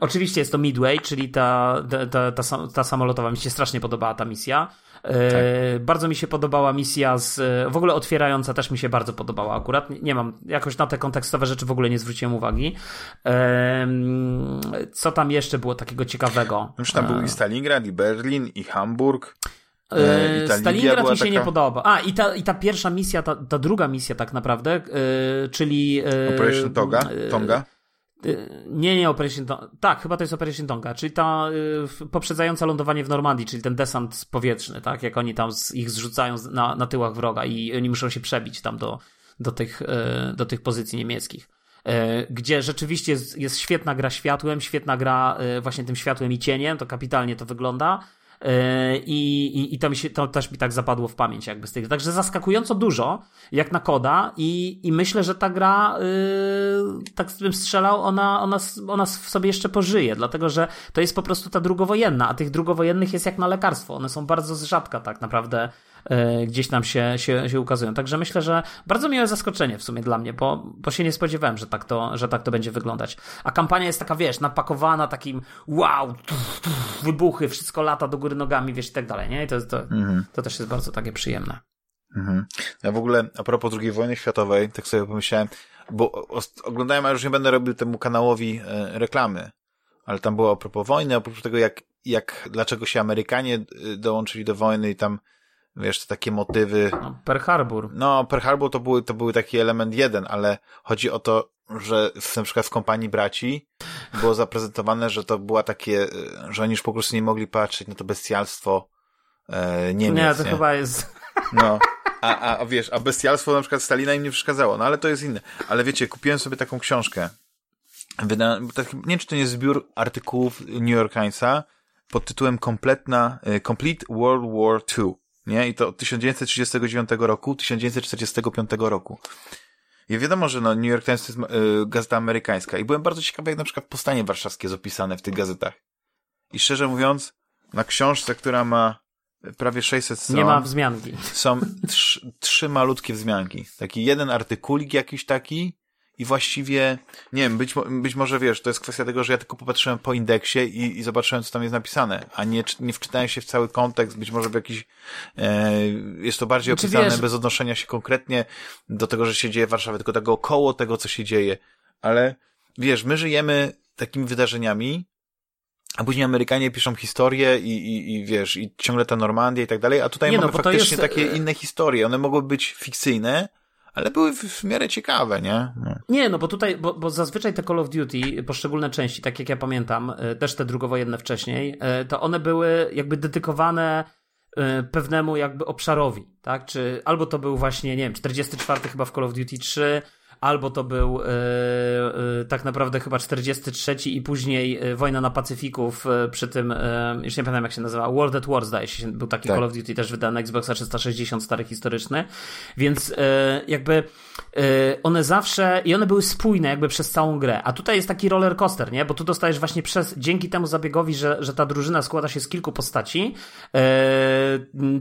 oczywiście jest to Midway, czyli ta, ta, ta, ta samolotowa. Mi się strasznie podobała ta misja. Yy, tak. Bardzo mi się podobała misja z. W ogóle otwierająca też mi się bardzo podobała akurat. Nie, nie mam, jakoś na te kontekstowe rzeczy w ogóle nie zwróciłem uwagi. Yy, co tam jeszcze było takiego ciekawego? Już tam był i Stalingrad, i Berlin, i Hamburg. Yy, Stalingrad mi się taka... nie podoba. A, i ta, i ta pierwsza misja, ta, ta druga misja tak naprawdę, yy, czyli... Yy, Operation Tonga? Tonga? Nie, nie Operation Tonga. Tak, chyba to jest Operation Tonga, czyli ta y, poprzedzająca lądowanie w Normandii, czyli ten desant powietrzny, tak? Jak oni tam z, ich zrzucają na, na tyłach wroga i oni muszą się przebić tam do, do, tych, y, do tych pozycji niemieckich. gdzie rzeczywiście jest, jest świetna gra światłem, świetna gra właśnie tym światłem i cieniem, to kapitalnie to wygląda. E, I, i, i to, mi się, to też mi tak zapadło w pamięć jakby z tych. Także zaskakująco dużo, jak na koda i, i myślę, że ta gra, yy, tak bym strzelał, ona, ona, ona w sobie jeszcze pożyje, dlatego że to jest po prostu ta drugowojenna, a tych drugowojennych jest jak na lekarstwo. One są bardzo z rzadka tak naprawdę gdzieś tam się, się, się ukazują. Także myślę, że bardzo miłe zaskoczenie w sumie dla mnie, bo, bo się nie spodziewałem, że tak, to, że tak to będzie wyglądać. A kampania jest taka, wiesz, napakowana takim wow, wybuchy, wszystko lata do góry nogami, wiesz, i tak dalej, nie? I to, to, mhm. to też jest bardzo takie przyjemne. Mhm. Ja w ogóle, a propos II wojny światowej, tak sobie pomyślałem, bo oglądałem, a już nie będę robił temu kanałowi e, reklamy, ale tam było a propos wojny, oprócz tego, jak, jak, dlaczego się Amerykanie e, dołączyli do wojny i tam wiesz, te takie motywy. No, Pearl Harbor. No, Pearl Harbor to był, to był taki element jeden, ale chodzi o to, że w, na przykład w kompanii braci było zaprezentowane, że to była takie, że oni już po prostu nie mogli patrzeć na to bestialstwo e, Niemiec. Nie, to nie? chyba jest... No, a, a, wiesz, a bestialstwo na przykład Stalina im nie przeszkadzało, no ale to jest inne. Ale wiecie, kupiłem sobie taką książkę, Wyda, nie wiem, czy to nie zbiór artykułów New York Timesa pod tytułem Kompletna, e, Complete World War II nie? I to od 1939 roku, 1945 roku. I wiadomo, że no, New York Times to jest y, gazeta amerykańska. I byłem bardzo ciekawy, jak na przykład powstanie warszawskie jest opisane w tych gazetach. I szczerze mówiąc, na książce, która ma prawie 600 stron. Nie ma wzmianki. Są trzy, trzy malutkie wzmianki. Taki jeden artykulik jakiś taki i właściwie, nie wiem, być, być może wiesz, to jest kwestia tego, że ja tylko popatrzyłem po indeksie i, i zobaczyłem, co tam jest napisane, a nie, nie wczytałem się w cały kontekst, być może w jakiś, e, jest to bardziej znaczy, opisane wiesz... bez odnoszenia się konkretnie do tego, że się dzieje w Warszawie, tylko tego około tego, co się dzieje. Ale wiesz, my żyjemy takimi wydarzeniami, a później Amerykanie piszą historię i, i, i wiesz, i ciągle ta Normandia i tak dalej, a tutaj nie mamy no, faktycznie jest... takie e, inne historie. One mogą być fikcyjne, ale były w, w miarę ciekawe, nie? No. Nie, no bo tutaj, bo, bo zazwyczaj te Call of Duty, poszczególne części, tak jak ja pamiętam, e, też te drugowojenne wcześniej, e, to one były jakby dedykowane e, pewnemu jakby obszarowi, tak? Czy albo to był właśnie, nie wiem, 44 chyba w Call of Duty 3, albo to był e, e, tak naprawdę chyba 43 i później e, Wojna na Pacyfiku przy tym, już nie pamiętam jak się nazywa, World at War zdaje się, był taki tak. Call of Duty też wydany na Xboxa 360 stary historyczny, więc jakby one zawsze, i one były spójne jakby przez całą grę, a tutaj jest taki roller coaster, nie, bo tu dostajesz właśnie przez, dzięki temu zabiegowi, że, że ta drużyna składa się z kilku postaci,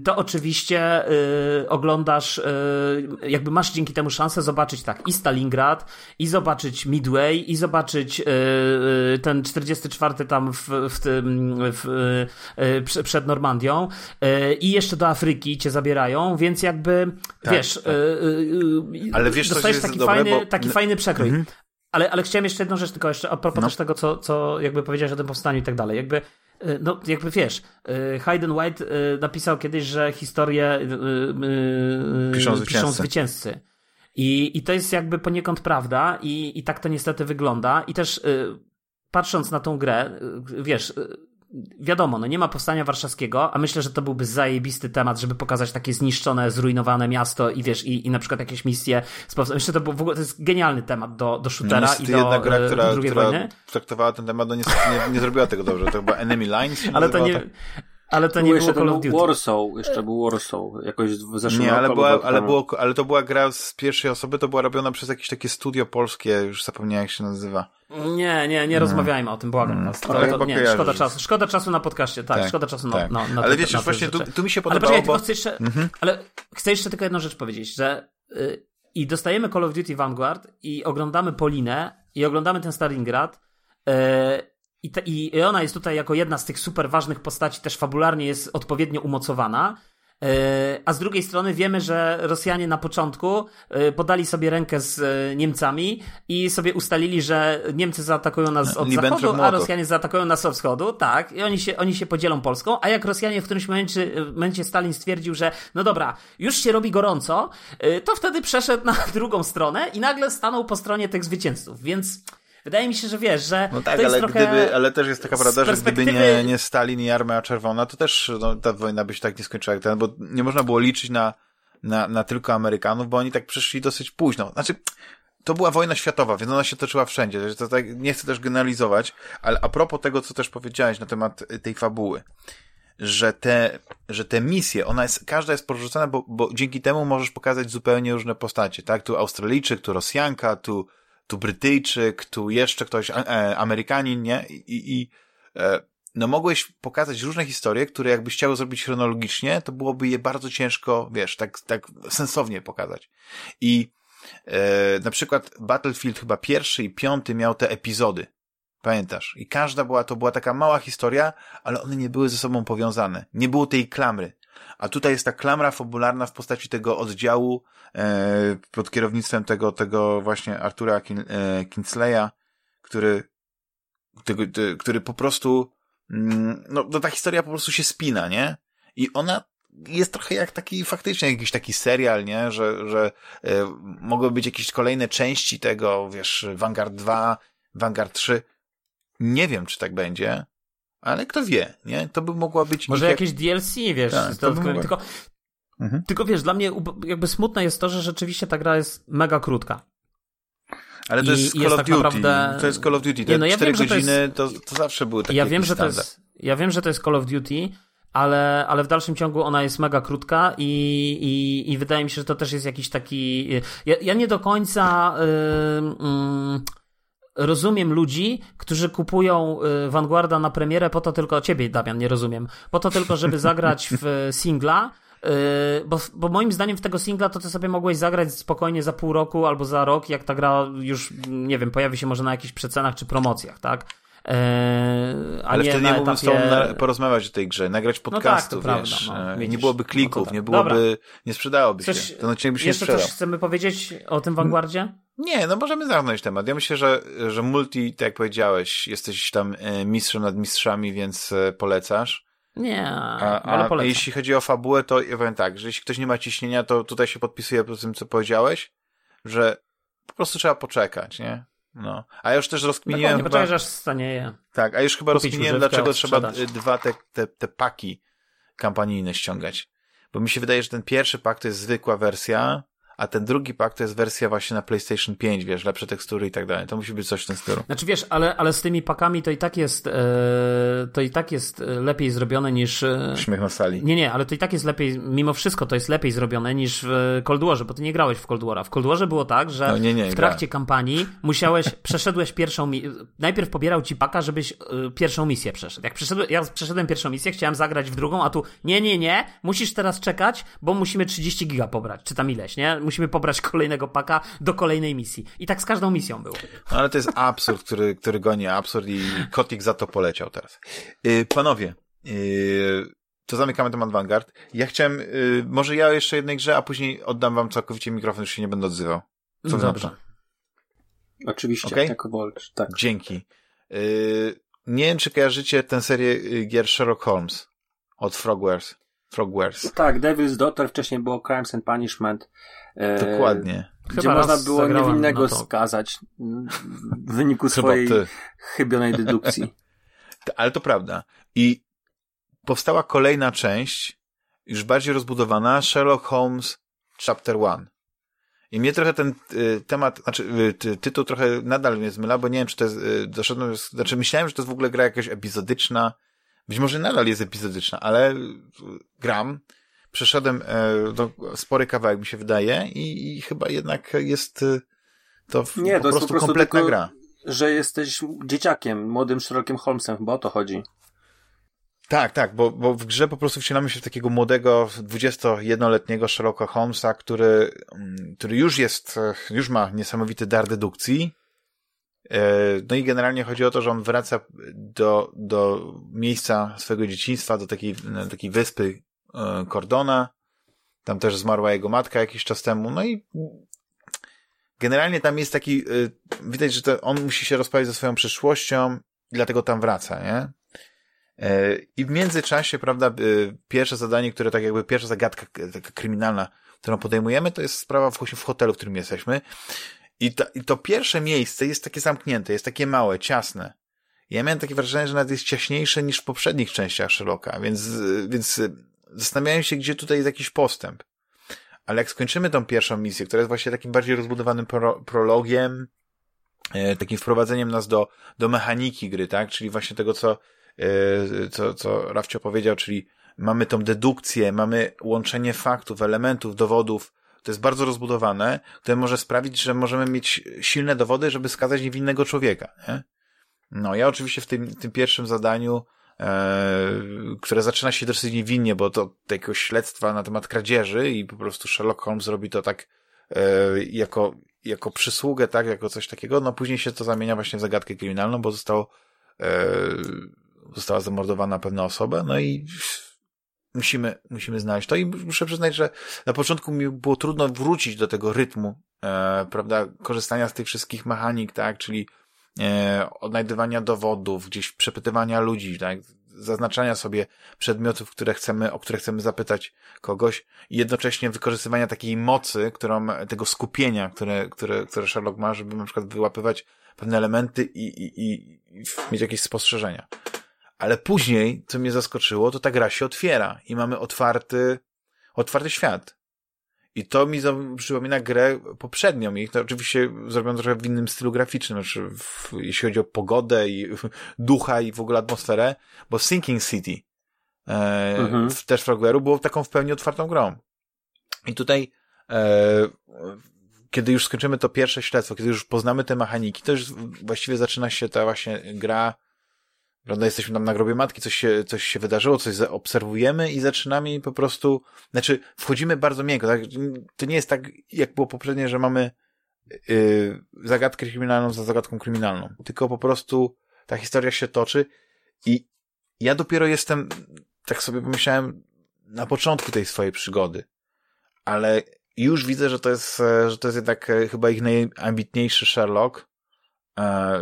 to oczywiście oglądasz, jakby masz dzięki temu szansę zobaczyć tak, i Stalingrad i zobaczyć Midway i zobaczyć ten 44 tam w, w tym w, przed Normandią. I jeszcze do Afryki cię zabierają, więc jakby tak, wiesz, tak. ale wiesz dostajesz taki, dobre, fajny, bo... taki fajny przekrój. Mhm. Ale, ale chciałem jeszcze jedną rzecz tylko jeszcze a propos no. też tego, co, co jakby powiedziałeś o tym powstaniu i tak dalej. Jakby no, jakby wiesz, Hayden White napisał kiedyś, że historię piszą zwycięzcy. Piszą zwycięzcy. I, I to jest jakby poniekąd prawda i, i tak to niestety wygląda. I też y, patrząc na tą grę, y, wiesz, y, wiadomo, no nie ma powstania warszawskiego, a myślę, że to byłby zajebisty temat, żeby pokazać takie zniszczone, zrujnowane miasto i wiesz, i, i na przykład jakieś misje. Myślę, że to, był w ogóle, to jest genialny temat do, do shootera no i do jedna gra, która, drugiej która wojny. traktowała ten temat, no niestety nie, nie zrobiła tego dobrze. To chyba Enemy Lines. Ale to nie... Tak? Ale to nie było Call of Duty. Warsaw, jeszcze był Warsaw, jakoś w zeszłym Nie, ale, była, ale, było, ale to była gra z pierwszej osoby, to była robiona przez jakieś takie studio polskie, już zapomniałem jak się nazywa. Nie, nie, nie rozmawiajmy o tym, błagam mm. nas. To, to, to, nie, szkoda czasu, szkoda czasu na podcaście, tak, tak szkoda czasu tak. na, na, na Ale wiesz, właśnie tu, tu, mi się podobało, ale poczekaj, bo... chcę jeszcze, mhm. ale chcę jeszcze tylko jedną rzecz powiedzieć, że y, i dostajemy Call of Duty Vanguard i oglądamy Polinę i oglądamy ten Stalingrad y, i, te, I ona jest tutaj jako jedna z tych super ważnych postaci, też fabularnie jest odpowiednio umocowana. E, a z drugiej strony wiemy, że Rosjanie na początku e, podali sobie rękę z e, Niemcami i sobie ustalili, że Niemcy zaatakują nas od zachodu, a Rosjanie zaatakują nas od wschodu. Tak, i oni się, oni się podzielą Polską. A jak Rosjanie w którymś momencie, momencie Stalin stwierdził, że no dobra, już się robi gorąco, to wtedy przeszedł na (laughs) drugą stronę i nagle stanął po stronie tych zwycięzców. Więc Wydaje mi się, że wiesz, że. No tak, ale, gdyby, ale też jest taka prawda, że gdyby nie, nie Stalin i Armia Czerwona, to też no, ta wojna by się tak nie skończyła jak ten, bo nie można było liczyć na, na, na tylko Amerykanów, bo oni tak przyszli dosyć późno. Znaczy, to była wojna światowa, więc ona się toczyła wszędzie. To tak, nie chcę też generalizować, ale a propos tego, co też powiedziałeś na temat tej fabuły, że te, że te misje, ona jest, każda jest porzucona, bo, bo dzięki temu możesz pokazać zupełnie różne postacie, tak? Tu Australijczyk, tu Rosjanka, tu, tu Brytyjczyk, tu jeszcze ktoś, e, Amerykanin, nie? I, i e, no mogłeś pokazać różne historie, które jakbyś chciał zrobić chronologicznie, to byłoby je bardzo ciężko, wiesz, tak, tak sensownie pokazać. I e, na przykład Battlefield chyba pierwszy i piąty miał te epizody. Pamiętasz? I każda była, to była taka mała historia, ale one nie były ze sobą powiązane. Nie było tej klamry. A tutaj jest ta klamra fabularna w postaci tego oddziału e, pod kierownictwem tego, tego właśnie Artura Kin, e, Kinsleya, który, tego, te, który po prostu mm, no, no ta historia po prostu się spina, nie? I ona jest trochę jak taki faktycznie jakiś taki serial, nie? Że, że e, mogły być jakieś kolejne części tego, wiesz, Vanguard 2, Vanguard 3. Nie wiem, czy tak będzie, ale kto wie, nie? To by mogła być... Może jakieś jak... DLC, wiesz, tak, to by mogła... tylko, mhm. tylko wiesz, dla mnie jakby smutne jest to, że rzeczywiście ta gra jest mega krótka. Ale to I jest Call jest of tak Duty. Naprawdę... To jest Call of Duty. Te nie, no ja 4 wiem, godziny to, jest... to, to zawsze były takie ja wiem, że to jest, Ja wiem, że to jest Call of Duty, ale, ale w dalszym ciągu ona jest mega krótka i, i, i wydaje mi się, że to też jest jakiś taki... Ja, ja nie do końca... Yy, yy, rozumiem ludzi, którzy kupują y, Vanguarda na premierę po to tylko, ciebie Damian nie rozumiem, po to tylko, żeby (laughs) zagrać w singla, y, bo, bo moim zdaniem w tego singla to ty sobie mogłeś zagrać spokojnie za pół roku albo za rok, jak ta gra już, nie wiem, pojawi się może na jakichś przecenach czy promocjach, tak? Eee, Ale wtedy nie mógłbym etapie... z tobą podrozmawiać o tej grze, nagrać podcastu, no tak, wiesz, prawda, no, nie byłoby klików, no nie byłoby, Dobra. nie sprzedałoby Coś, się. Ten odcinek by się jeszcze coś chcemy powiedzieć o tym Vanguardzie? Nie, no możemy zamknąć temat. Ja myślę, że, że multi, tak jak powiedziałeś, jesteś tam e, mistrzem nad mistrzami, więc e, polecasz. Nie, a, ale polecam. jeśli chodzi o fabułę, to ja powiem tak, że jeśli ktoś nie ma ciśnienia, to tutaj się podpisuje po tym, co powiedziałeś, że po prostu trzeba poczekać, nie? No. A ja już też rozkminiłem. Nie poczekaj, aż stanieje. Tak, a już chyba Kupić rozkminiłem, dlaczego trzeba dwa te, te, te paki kampanijne ściągać. Bo mi się wydaje, że ten pierwszy pak to jest zwykła wersja, a ten drugi pak to jest wersja właśnie na PlayStation 5, wiesz, lepsze tekstury i tak dalej. To musi być coś w tym stylu. Znaczy wiesz, ale, ale z tymi pakami to i tak jest e, to i tak jest e, lepiej zrobione niż... E, Śmiech na sali. Nie, nie, ale to i tak jest lepiej, mimo wszystko to jest lepiej zrobione niż w Cold Warze, bo ty nie grałeś w Cold War'a. W Cold Warze było tak, że no, nie, nie, w trakcie gra. kampanii musiałeś, (laughs) przeszedłeś pierwszą, najpierw pobierał ci paka, żebyś y, pierwszą misję przeszedł. Jak przeszedłem, ja przeszedłem pierwszą misję, chciałem zagrać w drugą, a tu nie, nie, nie, musisz teraz czekać, bo musimy 30 giga pobrać, czy tam ileś, nie? Musimy pobrać kolejne kolejnego paka do kolejnej misji. I tak z każdą misją było. No, ale to jest absurd, który, który goni absurd i Kotik za to poleciał teraz. Yy, panowie, yy, to zamykamy temat Vanguard. Ja chciałem, yy, może ja jeszcze jednej grze, a później oddam wam całkowicie mikrofon, już się nie będę odzywał. Co Dobrze. Oczywiście, okay? jako Volcz, tak. Dzięki. Yy, nie wiem, czy kojarzycie tę serię y, gier Sherlock Holmes od Frogwares. Frogwares. Tak, Devil's Daughter, wcześniej było Crimes and Punishment. E, Dokładnie. Gdzie Chyba można było niewinnego skazać w wyniku swojej chybionej dedukcji. (laughs) Ale to prawda. I powstała kolejna część, już bardziej rozbudowana, Sherlock Holmes Chapter One. I mnie trochę ten y, temat, znaczy y, ty, tytuł trochę nadal mnie zmyla, bo nie wiem, czy to jest, y, doszedłem, znaczy myślałem, że to jest w ogóle gra jakaś epizodyczna, być może nadal jest epizodyczna, ale y, gram, przeszedłem e, no, spory kawałek, mi się wydaje, i, i chyba jednak jest y, to w, Nie, po, to prostu po prostu kompletna tylko, gra. Że jesteś dzieciakiem, młodym Sherlockiem Holmesem, bo o to chodzi. Tak, tak, bo, bo w grze po prostu wcielamy się w takiego młodego, 21-letniego Sherlocka Holmesa, który, mm, który już jest, e, już ma niesamowity dar dedukcji. E, no i generalnie chodzi o to, że on wraca do, do miejsca swojego dzieciństwa, do takiej, takiej wyspy Cordona. E, tam też zmarła jego matka jakiś czas temu. No i generalnie tam jest taki, e, widać, że on musi się rozprawić ze swoją przyszłością dlatego tam wraca, nie? I w międzyczasie, prawda, pierwsze zadanie, które tak jakby pierwsza zagadka taka kryminalna, którą podejmujemy, to jest sprawa w, w hotelu, w którym jesteśmy. I to, I to pierwsze miejsce jest takie zamknięte, jest takie małe, ciasne. Ja miałem takie wrażenie, że nawet jest ciaśniejsze niż w poprzednich częściach Sherlocka, więc, więc zastanawiałem się, gdzie tutaj jest jakiś postęp. ale jak skończymy tą pierwszą misję, która jest właśnie takim bardziej rozbudowanym pro, prologiem, e, takim wprowadzeniem nas do, do mechaniki gry, tak? Czyli właśnie tego, co, e, co, co Rafcio powiedział, czyli mamy tą dedukcję, mamy łączenie faktów, elementów, dowodów, to jest bardzo rozbudowane, które może sprawić, że możemy mieć silne dowody, żeby skazać niewinnego człowieka, nie? No, ja oczywiście w tym, tym pierwszym zadaniu, e, które zaczyna się dosyć niewinnie, bo to jakiegoś śledztwa na temat kradzieży i po prostu Sherlock Holmes robi to tak e, jako, jako przysługę, tak, jako coś takiego, no później się to zamienia właśnie w zagadkę kryminalną, bo zostało, e, została zamordowana pewna osoba, no i musimy, musimy znaleźć to i muszę przyznać, że na początku mi było trudno wrócić do tego rytmu, e, prawda, korzystania z tych wszystkich mechanik, tak, czyli e, odnajdywania dowodów, gdzieś przepytywania ludzi, tak, zaznaczania sobie przedmiotów, które chcemy, o które chcemy zapytać kogoś i jednocześnie wykorzystywania takiej mocy, którą, tego skupienia, które, które, które Sherlock ma, żeby na przykład wyłapywać pewne elementy i, i, i, mieć jakieś spostrzeżenia. Ale później, co mnie zaskoczyło, to ta gra się otwiera i mamy otwarty, otwarty świat. I to mi przypomina grę poprzednią i to oczywiście zrobiono trochę w innym stylu graficznym, znaczy w, jeśli chodzi o pogodę i (laughs) ducha i w ogóle atmosferę, bo Sinking City e, mhm. w, też Frogware'u było taką w pełni otwartą grą. I tutaj e, kiedy już skończymy to pierwsze śledztwo, kiedy już poznamy te mechaniki, to już właściwie zaczyna się ta właśnie gra Prawda, jesteśmy tam na grobie matki, coś się, coś się wydarzyło, coś obserwujemy i zaczynamy po prostu, znaczy wchodzimy bardzo miękko, tak? To nie jest tak, jak było poprzednie, że mamy yy, zagadkę kryminalną za zagadką kryminalną, tylko po prostu ta historia się toczy i ja dopiero jestem, tak sobie pomyślałem, na początku tej swojej przygody, ale już widzę, że to jest, że to jest jednak chyba ich najambitniejszy Sherlock, e,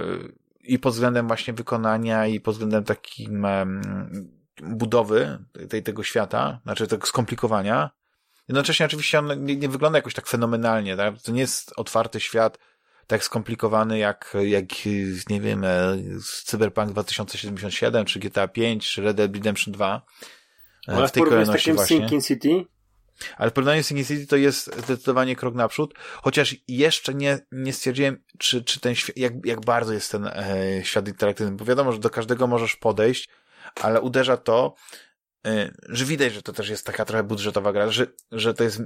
i pod względem właśnie wykonania i pod względem takim budowy tej, tego świata, znaczy tego skomplikowania. Jednocześnie oczywiście on nie, nie wygląda jakoś tak fenomenalnie, tak? To nie jest otwarty świat tak skomplikowany jak, jak nie wiem, e, Cyberpunk 2077, czy GTA 5, czy Red Dead Redemption 2. E, Ale w tej kolejności z takim właśnie. Sinking City ale w porównaniu z Sinking City to jest zdecydowanie krok naprzód, chociaż jeszcze nie, nie stwierdziłem, czy, czy ten jak, jak bardzo jest ten e, świat interaktywny, bo wiadomo, że do każdego możesz podejść, ale uderza to, e, że widać, że to też jest taka trochę budżetowa gra, że, że to jest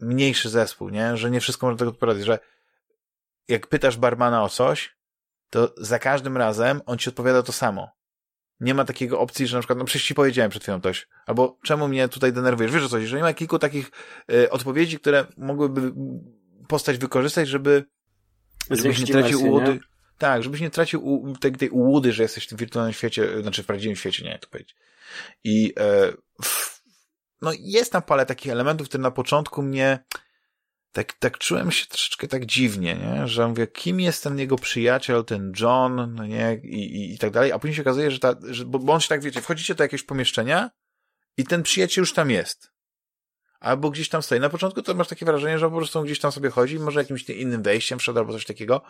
mniejszy zespół, nie? Że nie wszystko można tego odpowiadać, że jak pytasz barmana o coś, to za każdym razem on ci odpowiada to samo nie ma takiego opcji, że na przykład, no przecież ci powiedziałem przed chwilą coś, albo czemu mnie tutaj denerwujesz, wiesz o coś, że nie ma kilku takich y, odpowiedzi, które mogłyby postać wykorzystać, żeby żebyś nie tracił ułudy. Nie? Tak, żebyś nie tracił u, tej, tej ułudy, że jesteś w tym wirtualnym świecie, znaczy w prawdziwym świecie, nie, jak to powiedzieć. I e, w, no jest tam parę takich elementów, które na początku mnie tak, tak czułem się troszeczkę tak dziwnie, nie? że mówię, kim jest ten jego przyjaciel, ten John, no nie, i, i, i tak dalej, a później się okazuje, że ta, że, bo, bo on się tak, wiecie, wchodzicie do jakiegoś pomieszczenia i ten przyjaciel już tam jest. Albo gdzieś tam stoi. Na początku to masz takie wrażenie, że po prostu gdzieś tam sobie chodzi, może jakimś innym wejściem wszedł albo coś takiego,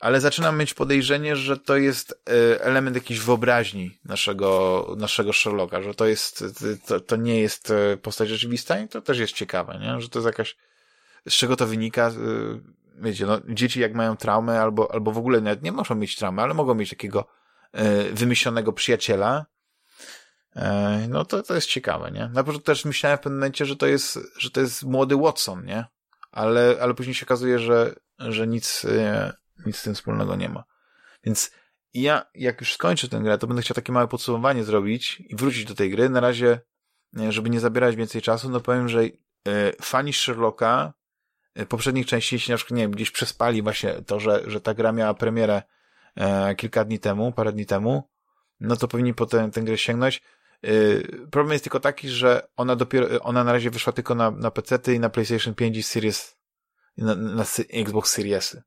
ale zaczynam mieć podejrzenie, że to jest e, element jakiejś wyobraźni naszego, naszego Sherlocka, że to jest, to, to nie jest e, postać rzeczywista i to też jest ciekawe, nie? że to jest jakaś z czego to wynika? Y, wiecie, no, dzieci jak mają traumę albo, albo w ogóle nawet nie muszą mieć traumy, ale mogą mieć takiego y, wymyślonego przyjaciela, y, no to, to jest ciekawe, nie? Na początku też myślałem w pewnym momencie, że to jest, że to jest młody Watson, nie? Ale, ale później się okazuje, że, że nic, nic z tym wspólnego nie ma. Więc ja, jak już skończę tę grę, to będę chciał takie małe podsumowanie zrobić i wrócić do tej gry. Na razie, żeby nie zabierać więcej czasu, no powiem, że fani Sherlocka E, poprzednich części, jeśli na przykład, nie wiem, gdzieś przespali właśnie to, że, że ta gra miała premierę e, kilka dni temu, parę dni temu, no to powinni potem tę grę sięgnąć. E, problem jest tylko taki, że ona dopiero, ona na razie wyszła tylko na, na PC i na PlayStation 5 i Series, na, na Xbox Seriesy.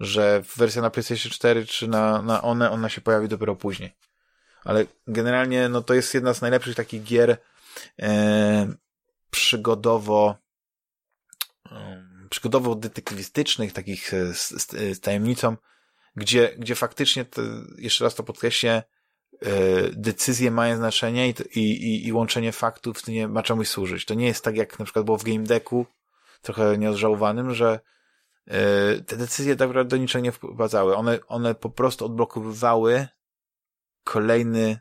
Że wersja na PlayStation 4 czy na, na one, ona się pojawi dopiero później. Ale generalnie, no to jest jedna z najlepszych takich gier e, przygodowo przygodowo-detektywistycznych, takich e, z, z, z, tajemnicą, gdzie, gdzie faktycznie, to, jeszcze raz to podkreślę, decyzje mają znaczenie i, i, i łączenie faktów nie ma czemuś służyć. To nie jest tak, jak na przykład było w Game Decku, trochę nieodżałowanym, że te decyzje tak naprawdę do niczego nie wprowadzały. One, one po prostu odblokowywały kolejny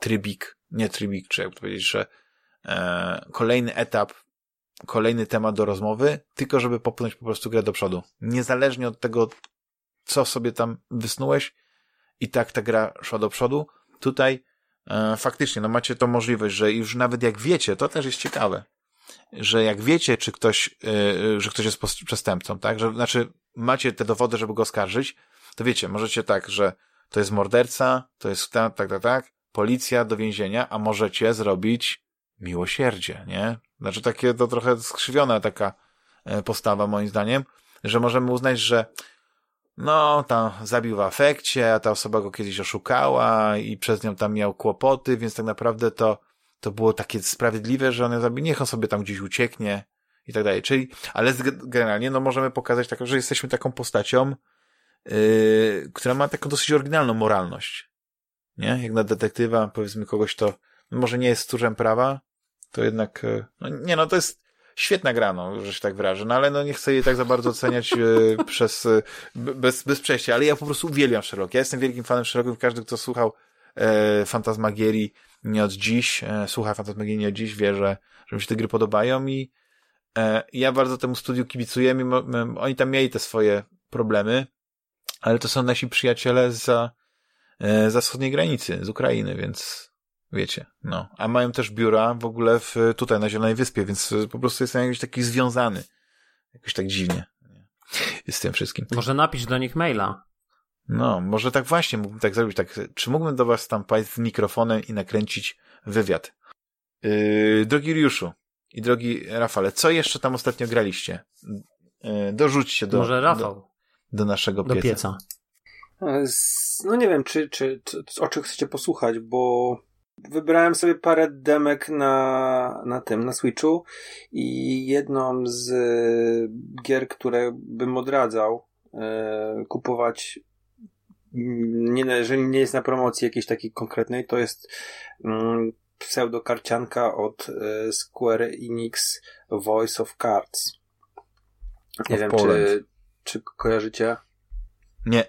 trybik, nie trybik, czy jak powiedzieć, że e, kolejny etap, kolejny temat do rozmowy, tylko żeby popchnąć po prostu grę do przodu. Niezależnie od tego, co sobie tam wysnułeś, i tak ta gra szła do przodu. Tutaj e, faktycznie, no macie to możliwość, że już nawet jak wiecie, to też jest ciekawe, że jak wiecie, czy ktoś, e, że ktoś jest przestępcą, tak, że, znaczy macie te dowody, żeby go oskarżyć, to wiecie, możecie tak, że to jest morderca, to jest tak, tak, tak, tak, policja do więzienia, a możecie zrobić miłosierdzie, nie? Znaczy takie to trochę skrzywiona taka e, postawa moim zdaniem, że możemy uznać, że no, tam zabił w afekcie, a ta osoba go kiedyś oszukała i przez nią tam miał kłopoty, więc tak naprawdę to, to było takie sprawiedliwe, że on ją zabił, niech on sobie tam gdzieś ucieknie i tak dalej. Czyli, ale generalnie, no możemy pokazać tak, że jesteśmy taką postacią, yy, która ma taką dosyć oryginalną moralność. Nie? Jak na detektywa, powiedzmy kogoś, to może nie jest stróżem prawa, to jednak, yy, no nie no, to jest świetna gra, no, że się tak wyrażę, no ale no nie chcę jej tak za bardzo oceniać yy, (laughs) przez, yy, bez, bez przejścia, ale ja po prostu uwielbiam Sherlock. Ja jestem wielkim fanem Sherlocków, każdy, kto słuchał e, Fantasmagierii nie od dziś, e, słucha Fantasmagierii nie od dziś, wie, że, że mi się te gry podobają i e, ja bardzo temu studiu kibicuję, mimo, oni tam mieli te swoje problemy, ale to są nasi przyjaciele za, e, za wschodniej granicy, z Ukrainy, więc wiecie, no. A mają też biura w ogóle w, tutaj na Zielonej Wyspie, więc po prostu jestem jakiś taki związany. Jakoś tak dziwnie. Z tym wszystkim. Może napisz do nich maila. No, może tak właśnie mógłbym tak zrobić. Tak, czy mógłbym do was tam paść z mikrofonem i nakręcić wywiad? Yy, drogi Riuszu i drogi Rafale, co jeszcze tam ostatnio graliście? Yy, dorzućcie do, może Rafał. do, do naszego do pieca. pieca. No nie wiem, czy, czy, czy, o czym chcecie posłuchać, bo wybrałem sobie parę demek na, na tym, na Switchu i jedną z e, gier, które bym odradzał e, kupować nie, jeżeli nie jest na promocji jakiejś takiej konkretnej, to jest mm, pseudokarcianka od e, Square Enix Voice of Cards. Nie of wiem, czy, czy kojarzycie? Nie.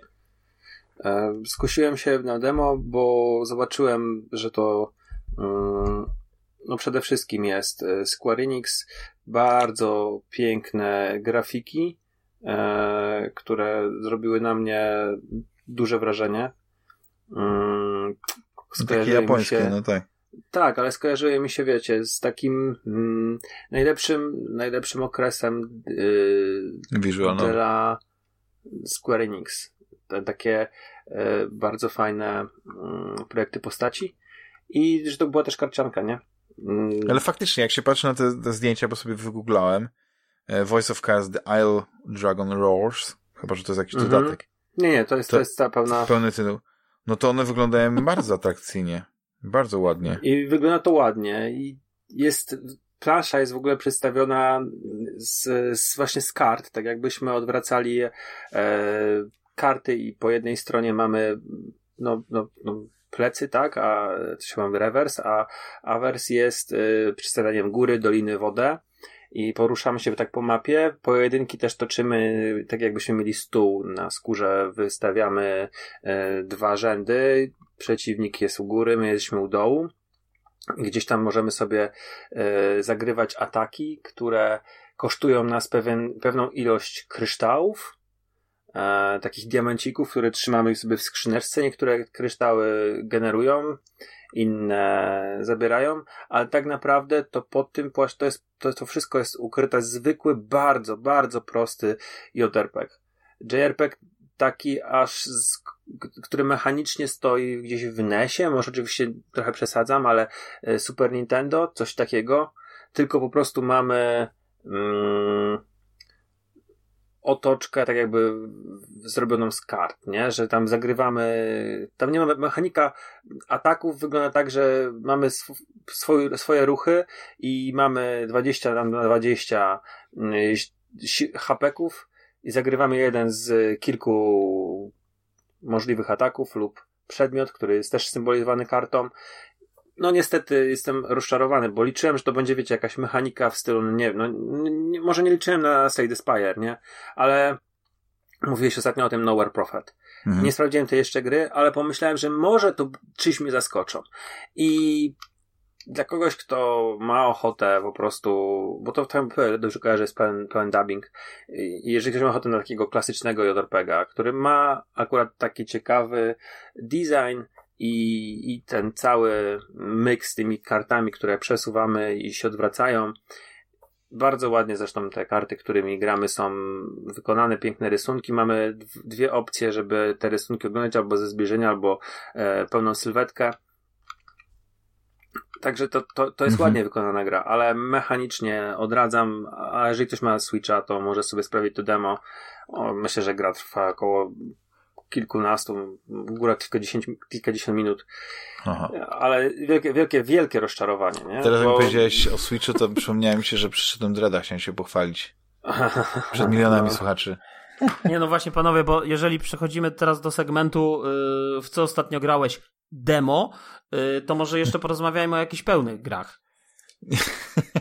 E, skusiłem się na demo, bo zobaczyłem, że to mm, no przede wszystkim jest e, Square Enix, bardzo piękne grafiki, e, które zrobiły na mnie duże wrażenie. Takie japońskie, się, no tak. Tak, ale skojarzyły mi się, wiecie, z takim mm, najlepszym, najlepszym okresem yy, dla Square Enix. Takie E, bardzo fajne mm, projekty postaci i że to była też karcianka, nie? Mm. Ale faktycznie, jak się patrzy na te, te zdjęcia, bo sobie wygooglałem, e, Voice of Cars The Isle Dragon Roars, chyba, że to jest jakiś -hmm. dodatek. Nie, nie, to jest, to, to jest ta pełna... Pełny tytuł. No to one wyglądają (laughs) bardzo atrakcyjnie. Bardzo ładnie. I wygląda to ładnie. I jest plansza jest w ogóle przedstawiona z, z, właśnie z kart, tak jakbyśmy odwracali e, karty i po jednej stronie mamy no, no, no plecy, tak, a się mamy rewers, a awers jest y, przedstawianiem góry, doliny, wodę i poruszamy się tak po mapie. Pojedynki też toczymy tak jakbyśmy mieli stół na skórze, wystawiamy y, dwa rzędy, przeciwnik jest u góry, my jesteśmy u dołu. Gdzieś tam możemy sobie y, zagrywać ataki, które kosztują nas pewien, pewną ilość kryształów, e, takich diamencików, które trzymamy sobie w skrzyneczce. Niektóre kryształy generują, inne zabierają, ale tak naprawdę to pod tym płaszcz, to, jest, to, to wszystko jest ukryte zwykły, bardzo, bardzo prosty JRPG. JRPG taki aż, z, który mechanicznie stoi gdzieś w NESie, może oczywiście trochę przesadzam, ale e, Super Nintendo, coś takiego, tylko po prostu mamy mm, otoczkę tak jakby zrobioną z kart, nie? Że tam zagrywamy, tam nie ma mechanika ataków, wygląda tak, że mamy sw swoje, swoje ruchy i mamy 20 tam na 20 mm, hapeków i zagrywamy jeden z kilku możliwych ataków lub przedmiot, który jest też symbolizowany kartą. No niestety jestem rozczarowany, bo liczyłem, że to będzie, wiecie, jakaś mechanika w stylu, no nie wiem, no, nie, może nie liczyłem na Slade Spire, nie? Ale mówiłeś ostatnio o tym Nowhere Prophet. Mhm. Nie sprawdziłem tej jeszcze gry, ale pomyślałem, że może to czyś mnie zaskoczą. I dla kogoś, kto ma ochotę po prostu, bo to tam dobrze kojarzę, jest pełen, pełen dubbing. I jeżeli ktoś ma ochotę na takiego klasycznego JRPGa, który ma akurat taki ciekawy design i, i ten cały mix z tymi kartami, które przesuwamy i się odwracają, bardzo ładnie zresztą te karty, którymi gramy są wykonane, piękne rysunki. Mamy dwie opcje, żeby te rysunki oglądać albo ze zbliżenia, albo e, pełną sylwetkę. Także to, to, to jest mhm. ładnie wykonana gra, ale mechanicznie odradzam, a jeżeli ktoś ma Switcha, to może sobie sprawić to demo. O, myślę, że gra trwa około kilkunastu, w górę kilkadziesiąt, kilkadziesiąt minut. Aha. Ale wielkie, wielkie, wielkie rozczarowanie. Nie? Teraz Bo... jak powiedziałeś o Switchu, to przypomniałem mi się, że przyszedłem Dreada, chciałem się pochwalić. (laughs) Przed milionami no. słuchaczy. Nie no właśnie panowie, bo jeżeli przechodzimy teraz do segmentu, yy, w co ostatnio grałeś, demo, yy, to może jeszcze porozmawiajmy o jakichś pełnych grach. (laughs)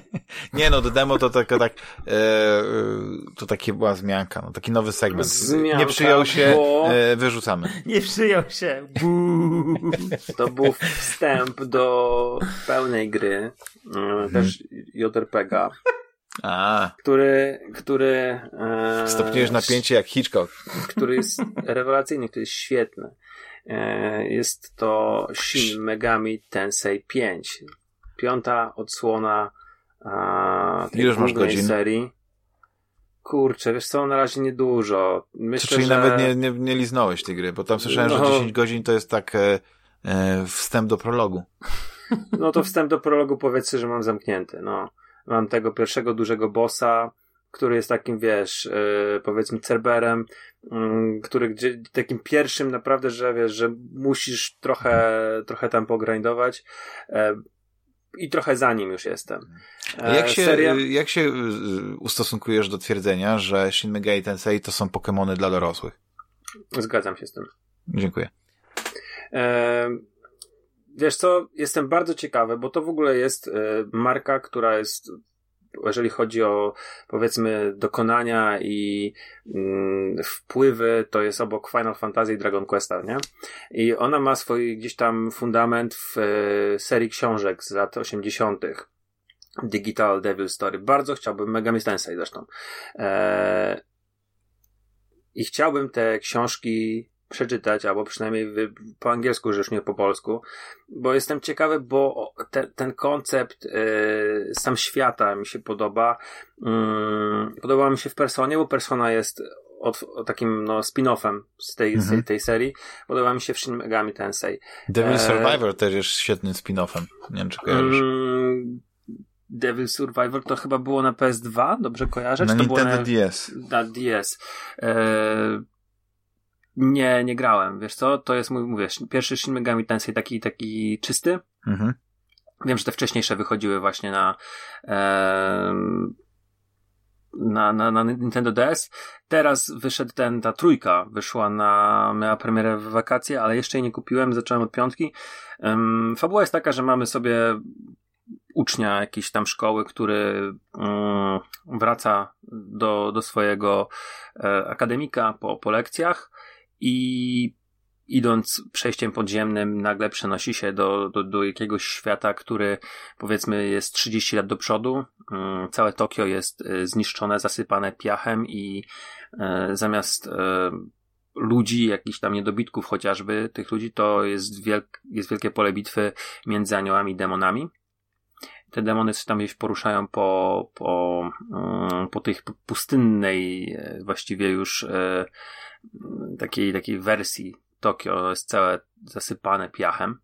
Nie no, do demo to tylko tak, e, e, to takie była zmianka, no, taki nowy segment. Zmianka, nie przyjął się, bo... e, wyrzucamy. (laughs) Nie przyjął się. To był wstęp do pełnej gry, hmm. też JRPG'a. A. Który, który... E, Stopniujesz napięcie jak Hitchcock. Który jest rewelacyjny, który jest świetny. E, jest to Shin Megami Tensei 5. Piąta odsłona a, tej Ileż masz godzin? serii. Kurczę, wiesz co, na razie niedużo. Myślę, Czyli że... nawet nie, nie, nie liznąłeś tej gry, bo tam słyszałem, no... że 10 godzin to jest tak e, e, wstęp do prologu. (laughs) No to wstęp do prologu powiedzmy, że mam zamknięty, no. Mam tego pierwszego dużego bossa, który jest takim, wiesz, e, powiedzmy Cerberem, mm, który gdzie, takim pierwszym naprawdę, że wiesz, że musisz trochę, trochę tam pogrindować. E, i trochę za nim już jestem. E, jak się, Seria... jak się y, ustosunkujesz do twierdzenia, że Shin Megami Tensei to są Pokémony dla dorosłych? Zgadzam się z tym. Dziękuję. E, wiesz co, jestem bardzo ciekawy, bo to w ogóle jest e, marka, która jest jeżeli chodzi o powiedzmy dokonania i mm, wpływy, to jest obok Final Fantasy i Dragon Questa, nie? I ona ma swój gdzieś tam fundament w e, serii książek z lat 80. Digital Devil Story. Bardzo chciałbym, Megami Tensei zresztą. E, I chciałbym te książki przeczytać, albo przynajmniej po angielsku, już nie po polsku, bo jestem ciekawy, bo ten, ten koncept yy, sam świata mi się podoba. Yy, podoba mi się w Personie, bo Persona jest od, od takim no, spin-offem z tej, mhm. tej, tej serii. Podoba mi się w Shin Megami Tensei. Devil e... Survivor też jest świetnym spin-offem. Nie wiem, czy kojarzysz. Mm, Devil Survivor to chyba było na PS2, dobrze kojarzę? Na Nintendo na, DS. Na DS. E, nie, nie grałem, wiesz co? To jest mój, mówię, pierwszy Shin Megami Tensei taki, taki czysty. Mhm. Wiem, że te wcześniejsze wychodziły właśnie na, e, na, na, na Nintendo DS. Teraz wyszedł ten, ta trójka wyszła na, miała premierę w wakacje, ale jeszcze jej nie kupiłem, zacząłem od piątki. Um, fabuła jest taka, że mamy sobie ucznia jakiejś tam szkoły, który um, wraca do, do swojego e, akademika po, po lekcjach i idąc przejściem podziemnym nagle przenosi się do, do, do jakiegoś świata, który powiedzmy jest 30 lat do przodu. Mm, całe Tokio jest y, zniszczone, zasypane piachem i e, zamiast e, ludzi, jakichś tam niedobitków chociażby, tych ludzi, to jest, wielk, jest wielkie pole bitwy między aniołami i demonami. Te demony się tam gdzieś poruszają po, po, mm, po tej pustynnej e, właściwie już takiej, takiej wersji Tokio jest całe zasypane piachem.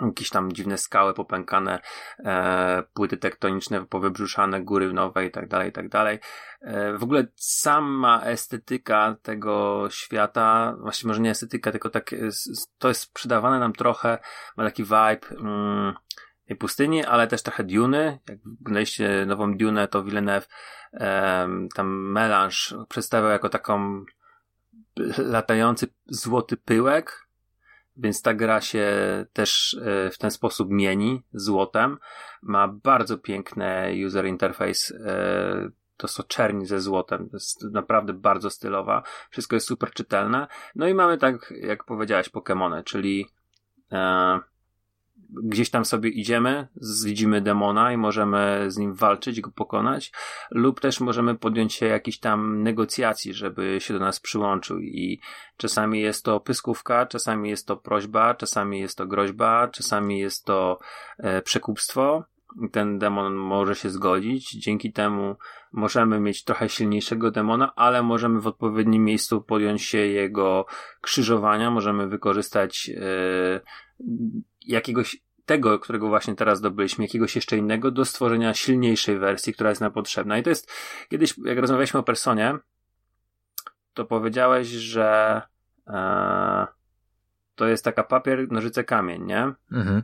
Jakieś tam dziwne skały popękane, e, płyty tektoniczne powybrzuszane, góry nowe i tak dalej, i tak dalej. E, w ogóle sama estetyka tego świata, właściwie może nie estetyka, tylko tak, to jest sprzedawane nam trochę, ma taki vibe, mm, tej pustyni, ale też trochę Duny. Jak oglądaliście nową Dunę, to Villeneuve tam melanż przedstawiał jako taką latający złoty pyłek, więc ta gra się też e, w ten sposób mieni złotem. Ma bardzo piękne user interface. E, to są czerni ze złotem. To jest naprawdę bardzo stylowa. Wszystko jest super czytelne. No i mamy tak, jak powiedziałeś, Pokémony, czyli e, gdzieś tam sobie idziemy, widzimy demona i możemy z nim walczyć, go pokonać, lub też możemy podjąć się jakichś tam negocjacji, żeby się do nas przyłączył i czasami jest to pyskówka, czasami jest to prośba, czasami jest to groźba, czasami jest to e, przekupstwo. Ten demon może się zgodzić, dzięki temu możemy mieć trochę silniejszego demona, ale możemy w odpowiednim miejscu podjąć się jego krzyżowania, możemy wykorzystać e, jakiegoś tego, którego właśnie teraz zdobyliśmy, jakiegoś jeszcze innego, do stworzenia silniejszej wersji, która jest nam potrzebna. I to jest, kiedyś, jak rozmawialiśmy o personie, to powiedziałeś, że e, to jest taka papier, nożyce, kamień, nie? Mhm.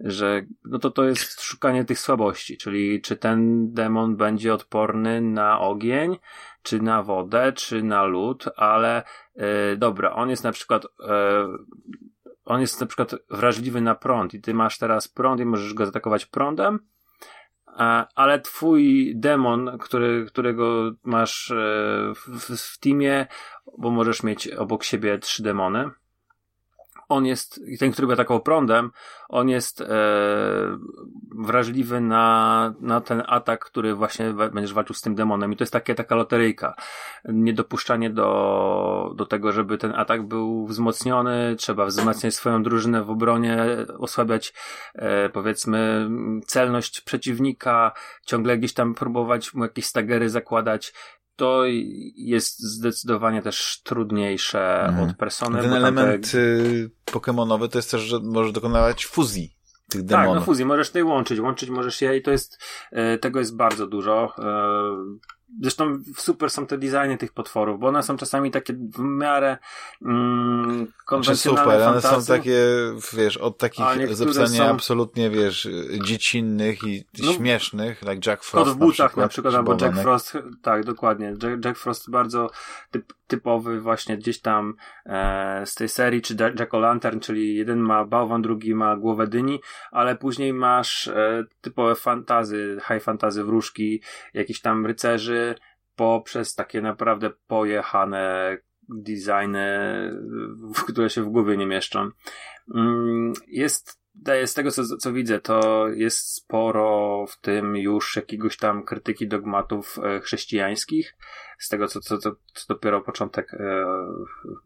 Że no to to jest szukanie tych słabości, czyli czy ten demon będzie odporny na ogień, czy na wodę, czy na lód, ale e, dobra, on jest na przykład e, on jest na przykład wrażliwy na prąd i ty masz teraz prąd i możesz go zaatakować prądem, ale twój demon, który, którego masz e, w, w teamie, bo możesz mieć obok siebie trzy demony, on jest, ten, który by atakował prądem, on jest e, wrażliwy na, na ten atak, który właśnie będziesz walczył z tym demonem. I to jest takie, taka loteryjka. Niedopuszczanie do, do tego, żeby ten atak był wzmocniony, trzeba wzmacniać swoją drużynę w obronie, osłabiać e, powiedzmy celność przeciwnika, ciągle gdzieś tam próbować mu jakieś stagery zakładać to jest zdecydowanie też trudniejsze mhm. od persony. Ten element te... pokemonowy to jest też, że możesz dokonywać fuzji tych demonów. Tak, no fuzji, możesz tutaj łączyć, łączyć możesz je i to jest, e, tego jest bardzo dużo. Zresztą super są te designy tych potworów, bo one są czasami takie w miarę mm, konwencjonalne Super, fantasy. one są takie, wiesz, od takich zapisania są... absolutnie, wiesz, dziecinnych i no, śmiesznych, jak Jack Frost Kot w butach na przykład, na przykład albo Jack Frost, tak, dokładnie. Jack, Jack Frost bardzo typ, typowy właśnie gdzieś tam e, z tej serii, czy Jack O'Lantern, czyli jeden ma bałwan, drugi ma głowę dyni, ale później masz e, typowe fantazy, high fantazy wróżki, jakiś tam rycerzy, poprzez takie naprawdę pojechane designy, które się w głowie nie mieszczą. Mm, jest z tego, co, co widzę, to jest sporo w tym już jakiegoś tam krytyki dogmatów e, chrześcijańskich. Z tego, co, co, co, co dopiero początek e,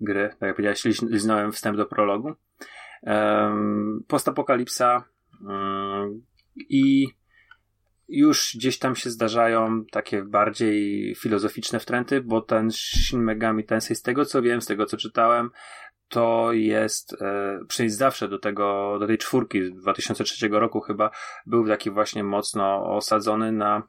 gry, tak jak powiedziałeś, liznąłem wstęp do prologu. E, postapokalipsa e, i już gdzieś tam się zdarzają takie bardziej filozoficzne wtręty, bo ten Shin Megami Tensei, z tego co wiem, z tego co czytałem, to jest, e, przynajmniej zawsze do tego, do tej czwórki z 2003 roku chyba, był taki właśnie mocno osadzony na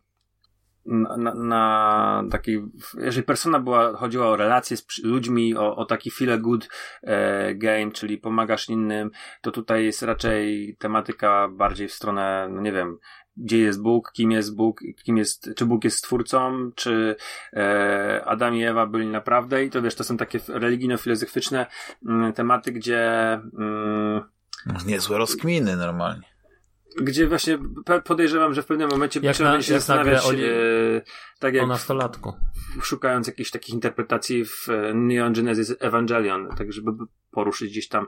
na, na, na takiej, jeżeli persona była, chodziła o relacje z ludźmi, o, o taki feel good e, game, czyli pomagasz innym, to tutaj jest raczej tematyka bardziej w stronę, no nie wiem, gdzie jest Bóg, kim jest Bóg, kim jest, czy Bóg jest stwórcą, czy e, Adam i Ewa byli naprawdę i to wiesz, to są takie religijno-filozoficzne mm, tematy, gdzie mm, niezłe rozkminy normalnie. Gdzie właśnie podejrzewam, że w pewnym momencie jak trzeba na, się jak zastanawiać, o, e, tak jak o nastolatku. szukając jakichś takich interpretacji w e, Neon Genesis Evangelion, tak żeby poruszyć gdzieś tam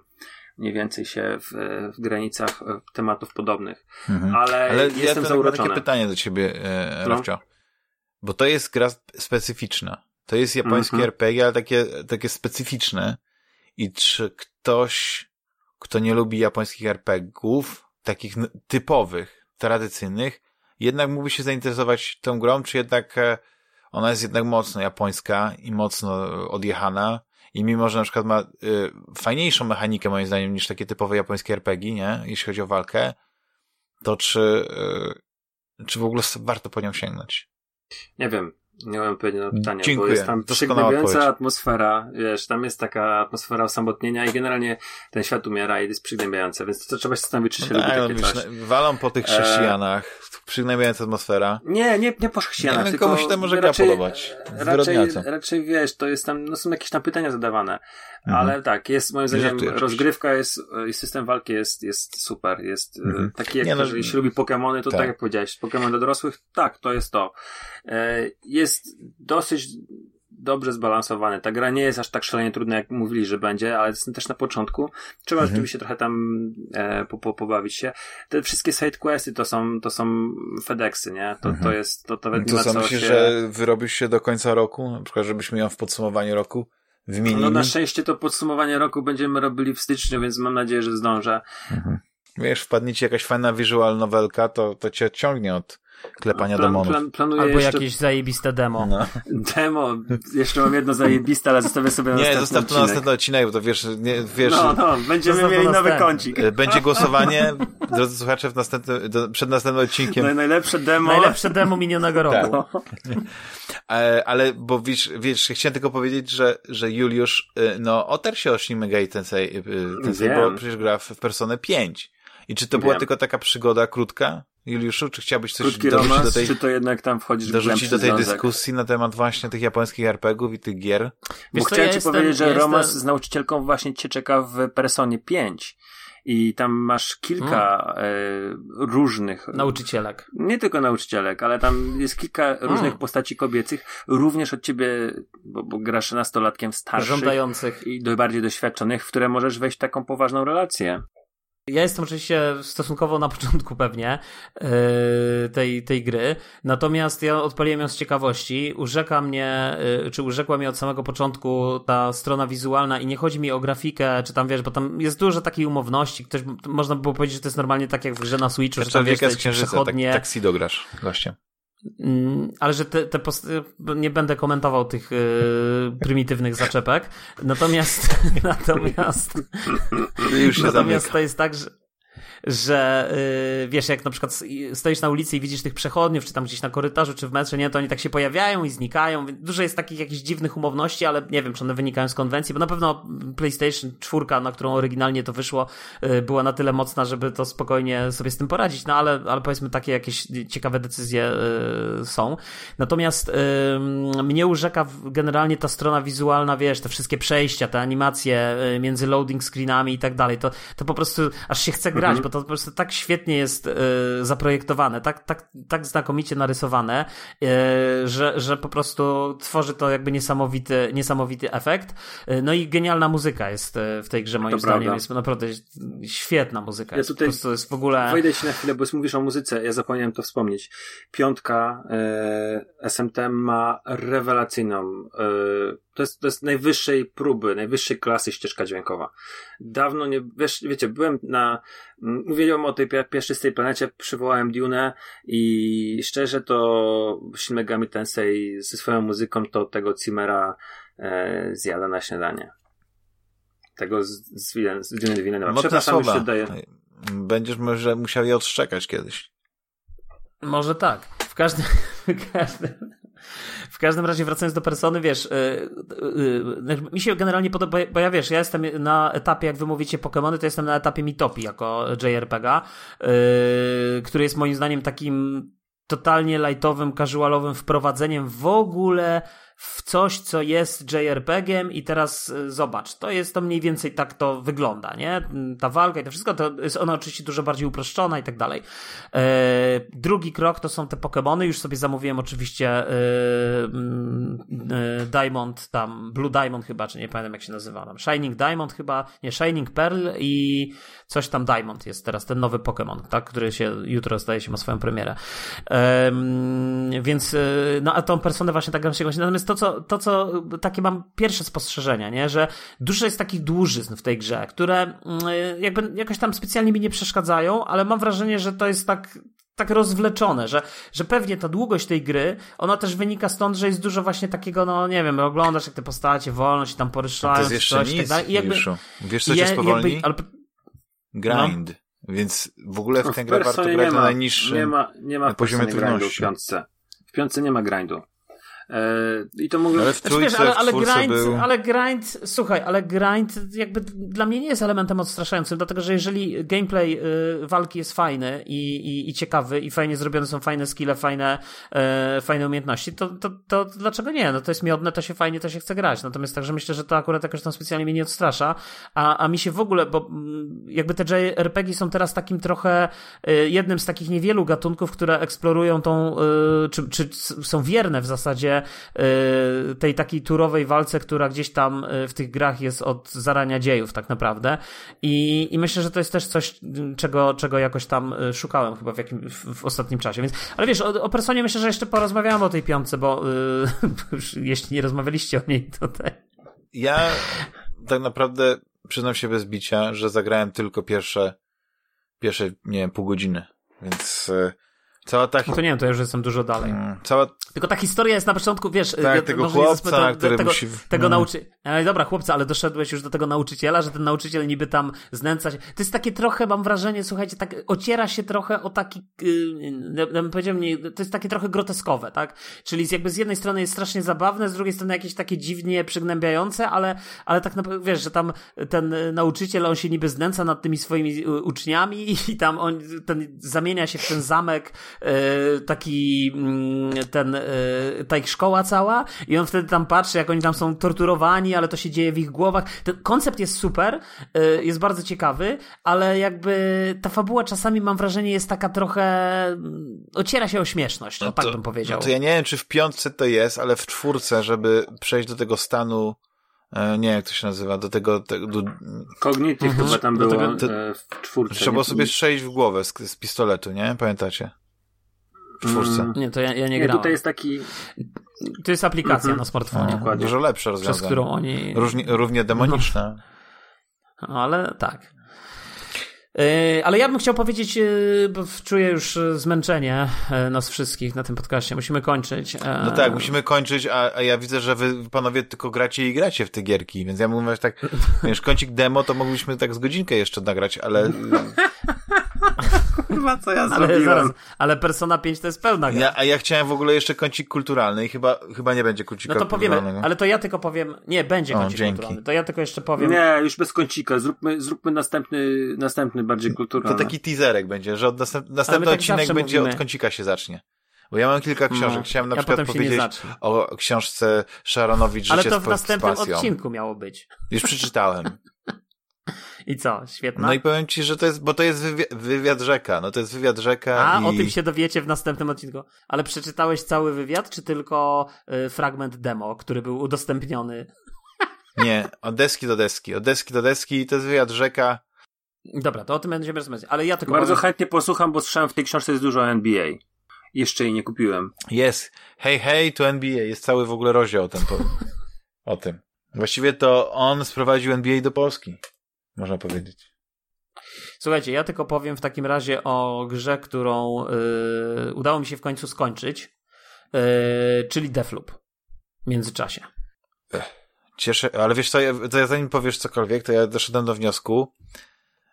mniej więcej się w, w granicach e, tematów podobnych. Mhm. Ale, Ale jestem ja mam takie pytanie do ciebie, e, no. Bo to jest gra specyficzna. To jest japońskie mhm. RPG, ale takie, takie specyficzne. I czy ktoś, kto nie lubi japońskich RPGów, takich typowych, tradycyjnych, jednak mógłby się zainteresować tą grą, czy jednak e, ona jest jednak mocno japońska i mocno odjechana i mimo, że na przykład ma y, fajniejszą mechanikę moim zdaniem niż takie typowe japońskie RPG, nie? Jeśli chodzi o walkę, to czy, y, czy w ogóle warto po nią sięgnąć? Nie wiem. Nie mam na pytanie, Dziękuję. bo jest tam przygnębiająca atmosfera, wiesz, tam jest taka atmosfera osamotnienia i generalnie ten świat umiera i jest przygnębiające, więc to trzeba się zastanowić, czy się No lubi tak, takie coś. walą po tych E, chrześcijanach, przygnębiająca atmosfera. Nie, nie, nie po chrześcijanach, Nie, tylko komuś to może gra raczej, podobać. Raczej, raczej wiesz, to jest tam, no są jakieś tam pytania zadawane, Mhm. ale tak, jest moim Nie zdaniem rozgrywka jest, i system walki jest, jest super, jest Mhm. e, taki jak Nie, no, jeżeli się lubi Pokémony, to tak. tak. jak powiedziałeś, Pokémon dla dorosłych, tak, to jest to. E, Jest dosyć dobrze zbalansowany. Ta gra nie jest aż tak szalenie trudna, jak mówili, że będzie, ale jest też na początku. Trzeba Mhm. rzeczywiście trochę tam e, po, po, pobawić się. Te wszystkie side questy to są, to są FedExy, nie? To, Mhm. to jest, to, nawet nie To ma co, myślisz, się... że wyrobisz się do końca roku? Na przykład, żebyśmy ją w podsumowaniu roku wymienili? No na szczęście to podsumowanie roku będziemy robili w styczniu, więc mam nadzieję, że zdążę. Wiesz, wpadnie ci jakaś fajna visual novelka, to, to cię odciągnie od klepania Plan, demonów. plan, planuję Albo jeszcze jakieś zajebiste demo. No. demo. Jeszcze mam jedno zajebiste, ale zostawię sobie na Nie, następny zostaw to na odcinek. następny odcinek, bo to wiesz, nie, wiesz No, no, będziemy Zostaw mieli nowy następny. kącik. e, będzie głosowanie, (laughs) drodzy słuchacze, w następnym, do, przed następnym odcinkiem. Naj- Najlepsze demo. Najlepsze demo minionego roku. Tak. No. (laughs) E, ale, bo wiesz, wiesz, chciałem tylko powiedzieć, że, że Juliusz, e, no, otarł się o Shin Megami Tensei, e, Tensei bo przecież gra w, Personę 5. I czy to była Wiem. tylko taka przygoda krótka, Juliuszu, czy chciałbyś coś Krótki dorzucić romans, do tej, czy to jednak tam wchodzisz dorzucić do tej związek? dyskusji na temat właśnie tych japońskich RPGów i tych gier? Bo Wiesz chciałem ja ci jestem- powiedzieć, że ja romans jestem- z nauczycielką właśnie cię czeka w Personie 5. I tam masz kilka Hmm. e, różnych, Nauczycielek. nie tylko nauczycielek, ale tam jest kilka różnych Hmm. postaci kobiecych, również od ciebie, bo, bo grasz nastolatkiem starszych Żądających. i do bardziej doświadczonych, w które możesz wejść w taką poważną relację. Ja jestem oczywiście stosunkowo na początku pewnie yy, tej, tej gry, natomiast ja odpaliłem ją z ciekawości. Urzeka mnie, yy, czy urzekła mnie od samego początku ta strona wizualna i nie chodzi mi o grafikę, czy tam wiesz, bo tam jest dużo takiej umowności. Ktoś, można by było powiedzieć, że to jest normalnie tak jak w grze na Switchu, że tam wiesz, te tak, przechodnie, taksido grasz, goście. Mm, Ale że te, te post... nie będę komentował tych yy, prymitywnych zaczepek. Natomiast (laughs) natomiast natomiast to jest tak, że że yy, wiesz, jak na przykład stoisz na ulicy i widzisz tych przechodniów, czy tam gdzieś na korytarzu, czy w metrze, nie, to oni tak się pojawiają i znikają. Dużo jest takich jakichś dziwnych umowności, ale nie wiem, czy one wynikają z konwencji, bo na pewno PlayStation 4, na którą oryginalnie to wyszło, yy, była na tyle mocna, żeby to spokojnie sobie z tym poradzić, no ale, ale powiedzmy takie jakieś ciekawe decyzje yy, są. Natomiast mnie urzeka generalnie ta strona wizualna, wiesz, te wszystkie przejścia, te animacje między loading screenami i tak dalej, to, to po prostu aż się chce grać, bo to po prostu tak świetnie jest yy, zaprojektowane, tak, tak, tak znakomicie narysowane, yy, że, że po prostu tworzy to jakby niesamowity, niesamowity efekt. Yy, no i genialna muzyka jest w tej grze, moim To zdaniem. prawda. Jest naprawdę świetna muzyka. Ja jest, tutaj po prostu jest w ogóle... Wejdę ci na chwilę, bo mówisz o muzyce, ja zapomniałem to wspomnieć. Piątka e, SMT ma rewelacyjną, e, to, jest, to jest najwyższej próby, najwyższej klasy ścieżka dźwiękowa. Dawno nie, wiesz, wiecie, byłem na, mówiłem o tej piaszczystej planecie, przywołałem Dune i szczerze to Shin Megami Tensei ze swoją muzyką to tego Cimera e, zjada na śniadanie. Tego z, z, z Dune Villeneuve'a. Mocne Przepraszam, już się daję. Będziesz może musiał je odszczekać kiedyś. Może tak. W każdym, (laughs) w każdym, w każdym razie wracając do persony, wiesz, yy, yy, mi się generalnie podoba, bo ja wiesz, ja jestem na etapie, jak wy mówicie Pokémony, to jestem na etapie Mitopii jako JRPG, yy, który jest moim zdaniem takim totalnie lightowym, casualowym wprowadzeniem w ogóle w coś, co jest JRPG-iem i teraz y, zobacz, to jest to mniej więcej tak to wygląda, nie? Ta walka i to wszystko, to jest ona oczywiście dużo bardziej uproszczona i tak dalej. E, drugi krok to są te Pokémony, już sobie zamówiłem oczywiście e, mm, e, Diamond, tam Blue Diamond chyba, czy nie pamiętam jak się nazywa, tam Shining Diamond chyba, nie, Shining Pearl i coś tam Diamond jest teraz, ten nowy Pokémon, tak, który się jutro zdaje się ma swoją premierę. Em, więc, e, no a tą personę właśnie tak gram się gości. Natomiast to co, to, co takie mam pierwsze spostrzeżenia, nie, że dużo jest takich dłużyzn w tej grze, które mm, jakby jakoś tam specjalnie mi nie przeszkadzają, ale mam wrażenie, że to jest tak tak rozwleczone, że, że pewnie ta długość tej gry, ona też wynika stąd, że jest dużo właśnie takiego, no nie wiem, oglądasz jak te postacie wolno się tam To poruszają, jest jeszcze coś i tak nic, dalej. I jakby, Juszu. Wiesz, co i cię spowolni? jakby, ale, Grind. Więc w ogóle w No, tę grę warto grać nie na ma, najniższym. Nie ma, nie ma na w poziomie grindu w trudności. piątce. W piątce nie ma grindu. I to mówię... Ale w Znaczy, wiesz, trójce, ale, ale, czwórce grind, był... ale grind, słuchaj, ale grind jakby dla mnie nie jest elementem odstraszającym, dlatego że jeżeli gameplay y, walki jest fajny i, i, i ciekawy i fajnie zrobione są fajne skille, fajne, y, fajne umiejętności, to, to, to dlaczego nie? No to jest miodne, to się fajnie, to się chce grać. Natomiast także myślę, że to akurat jakoś tam specjalnie mnie nie odstrasza, a, a mi się w ogóle, bo mm, jakby te JRPG są teraz takim trochę y, jednym z takich niewielu gatunków, które eksplorują tą, y, czy, czy są wierne w zasadzie y, tej takiej turowej walce, która gdzieś tam y, w tych grach jest od zarania dziejów tak naprawdę. I, i myślę, że to jest też coś, czego, czego jakoś tam y, szukałem chyba w, jakim, w, ostatnim czasie. Więc, ale wiesz, o, o Personie myślę, że jeszcze porozmawiamy o tej piątce, bo (laughs) jeśli nie rozmawialiście o niej tutaj. Ja tak naprawdę przyznam się bez bicia, że zagrałem tylko pierwsze, pierwsze, nie wiem, pół godziny. Więc cała ta... No to nie wiem, to ja już jestem dużo dalej. Mm, Cała... Tylko ta historia jest na początku, wiesz, Tak, tego nie chłopca, który tego, musi- tego mm. nauczy... Ale dobra, chłopca, ale doszedłeś już do tego nauczyciela, że ten nauczyciel niby tam znęca się. To jest takie trochę, mam wrażenie, słuchajcie, tak ociera się trochę o taki, yy, ja bym powiedział, nie, to jest takie trochę groteskowe, tak? Czyli z- jakby z jednej strony jest strasznie zabawne, z drugiej strony jakieś takie dziwnie przygnębiające, ale, ale tak naprawdę, wiesz, że tam ten nauczyciel, on się niby znęca nad tymi swoimi y, uczniami i tam on ten, zamienia się w ten zamek, taki mm, ten, y, ta ich szkoła cała i on wtedy tam patrzy, jak oni tam są torturowani, ale to się dzieje w ich głowach. Ten koncept jest super, y, jest bardzo ciekawy, ale jakby ta fabuła czasami mam wrażenie jest taka trochę mm, ociera się o śmieszność, no, tak bym powiedział. No to ja nie wiem, czy w piątce to jest, ale w czwórce, żeby przejść do tego stanu, e, nie wiem jak to się nazywa, do tego, te, do, Mhm. chyba tam Do było tego- to- e, w czwórce. trzeba było nie? sobie strzelić w głowę z, z pistoletu, nie? Pamiętacie? W czwórce. Mm. Nie, to ja, ja nie Nie, grałem. tutaj jest taki... To jest aplikacja Mhm. na smartfonie, No, dokładnie. dużo lepsze przez rozwiązanie. którą oni... Różnie, równie demoniczne. No, ale tak. Yy, Ale ja bym chciał powiedzieć, yy, bo czuję już yy, zmęczenie nas wszystkich na tym podcaście. Musimy kończyć. No tak, musimy kończyć, a, a ja widzę, że wy panowie tylko gracie i gracie w te gierki, więc ja mówię, że tak, (laughs) wiesz, kącik demo to moglibyśmy tak z godzinkę jeszcze nagrać, ale Chyba co ja Ale, zaraz, ale Persona 5 to jest pełna gra. ja, a ja chciałem w ogóle jeszcze kącik kulturalny i chyba, chyba nie będzie kącika No to powiemy, kulturalnego. ale to ja tylko powiem. Nie, będzie O, kącik dzięki. kulturalny. To ja tylko jeszcze powiem. Nie, już bez kącika. Zróbmy, zróbmy następny, następny bardziej To kulturalny. taki teaserek będzie, że od następ, następny tak odcinek będzie mówimy. od kącika się zacznie. Bo ja mam kilka książek. No, Chciałem na ja przykład powiedzieć o książce Sharonowicz Ale Życie to z, w następnym odcinku miało być. Już przeczytałem. (laughs) I co? Świetna. No i powiem ci, że to jest, bo to jest wywiad, wywiad rzeka. No to jest wywiad rzeka A, i... o tym się dowiecie w następnym odcinku. Ale przeczytałeś cały wywiad, czy tylko y, fragment demo, który był udostępniony? Nie, od deski do deski. Od deski do deski to jest wywiad rzeka. Dobra, to o tym będziemy rozmawiać. Ale ja tylko Bardzo powiem, chętnie posłucham, bo słyszałem w tej książce jest dużo o NBA. Jeszcze jej nie kupiłem. Jest. Hej, hej, to NBA. Jest cały w ogóle rozdział o tym. Po, o tym. Właściwie to on sprowadził NBA do Polski. Można powiedzieć. Słuchajcie, ja tylko powiem w takim razie o grze, którą y, udało mi się w końcu skończyć, y, czyli Deathloop. W międzyczasie. Cieszę, ale wiesz co, ja, to ja zanim powiesz cokolwiek, to ja doszedłem do wniosku,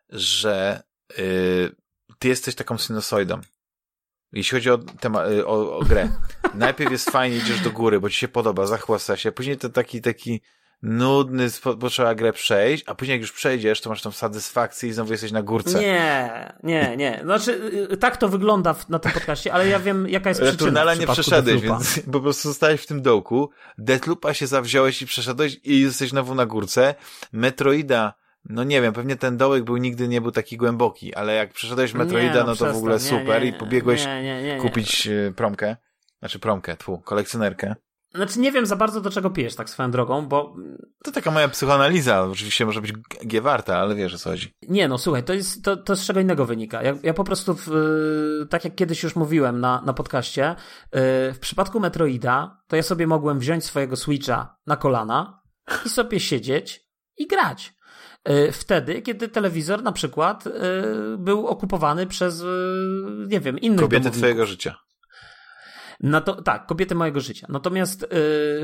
że y, ty jesteś taką sinusoidą. Jeśli chodzi o, tema, y, o, o grę. (laughs) Najpierw jest fajnie, idziesz do góry, bo ci się podoba, zachłasa się, później to taki, taki nudny, bo trzeba grę przejść, a później jak już przejdziesz, to masz tą satysfakcję i znowu jesteś na górce. Nie, nie, nie. Znaczy, y, tak to wygląda na tym podcaście, ale ja wiem, jaka jest przyczyna. Returnala w nie przeszedłeś, więc po prostu zostałeś w tym dołku. Deathloopa się zawziąłeś i przeszedłeś i jesteś znowu na górce. Metroida, no nie wiem, pewnie ten dołek był nigdy nie był taki głęboki, ale jak przeszedłeś Metroida, Nie, no, to przestań, w ogóle nie, super nie, i pobiegłeś kupić e, promkę. Znaczy promkę, tfu, kolekcjonerkę. Znaczy, nie wiem za bardzo do czego pijesz tak swoją drogą, bo To taka moja psychoanaliza, oczywiście może być g- G warta, ale wiesz o co chodzi. Nie, no słuchaj, to jest to, to z czego innego wynika. Ja, ja po prostu, w, y, tak jak kiedyś już mówiłem na, na podcaście, y, w przypadku Metroida, to ja sobie mogłem wziąć swojego Switcha na kolana i sobie siedzieć i grać. Y, Wtedy, kiedy telewizor na przykład y, był okupowany przez, y, nie wiem, innych Kobiety domowników. twojego życia. No to, tak, kobiety mojego życia. Natomiast yy,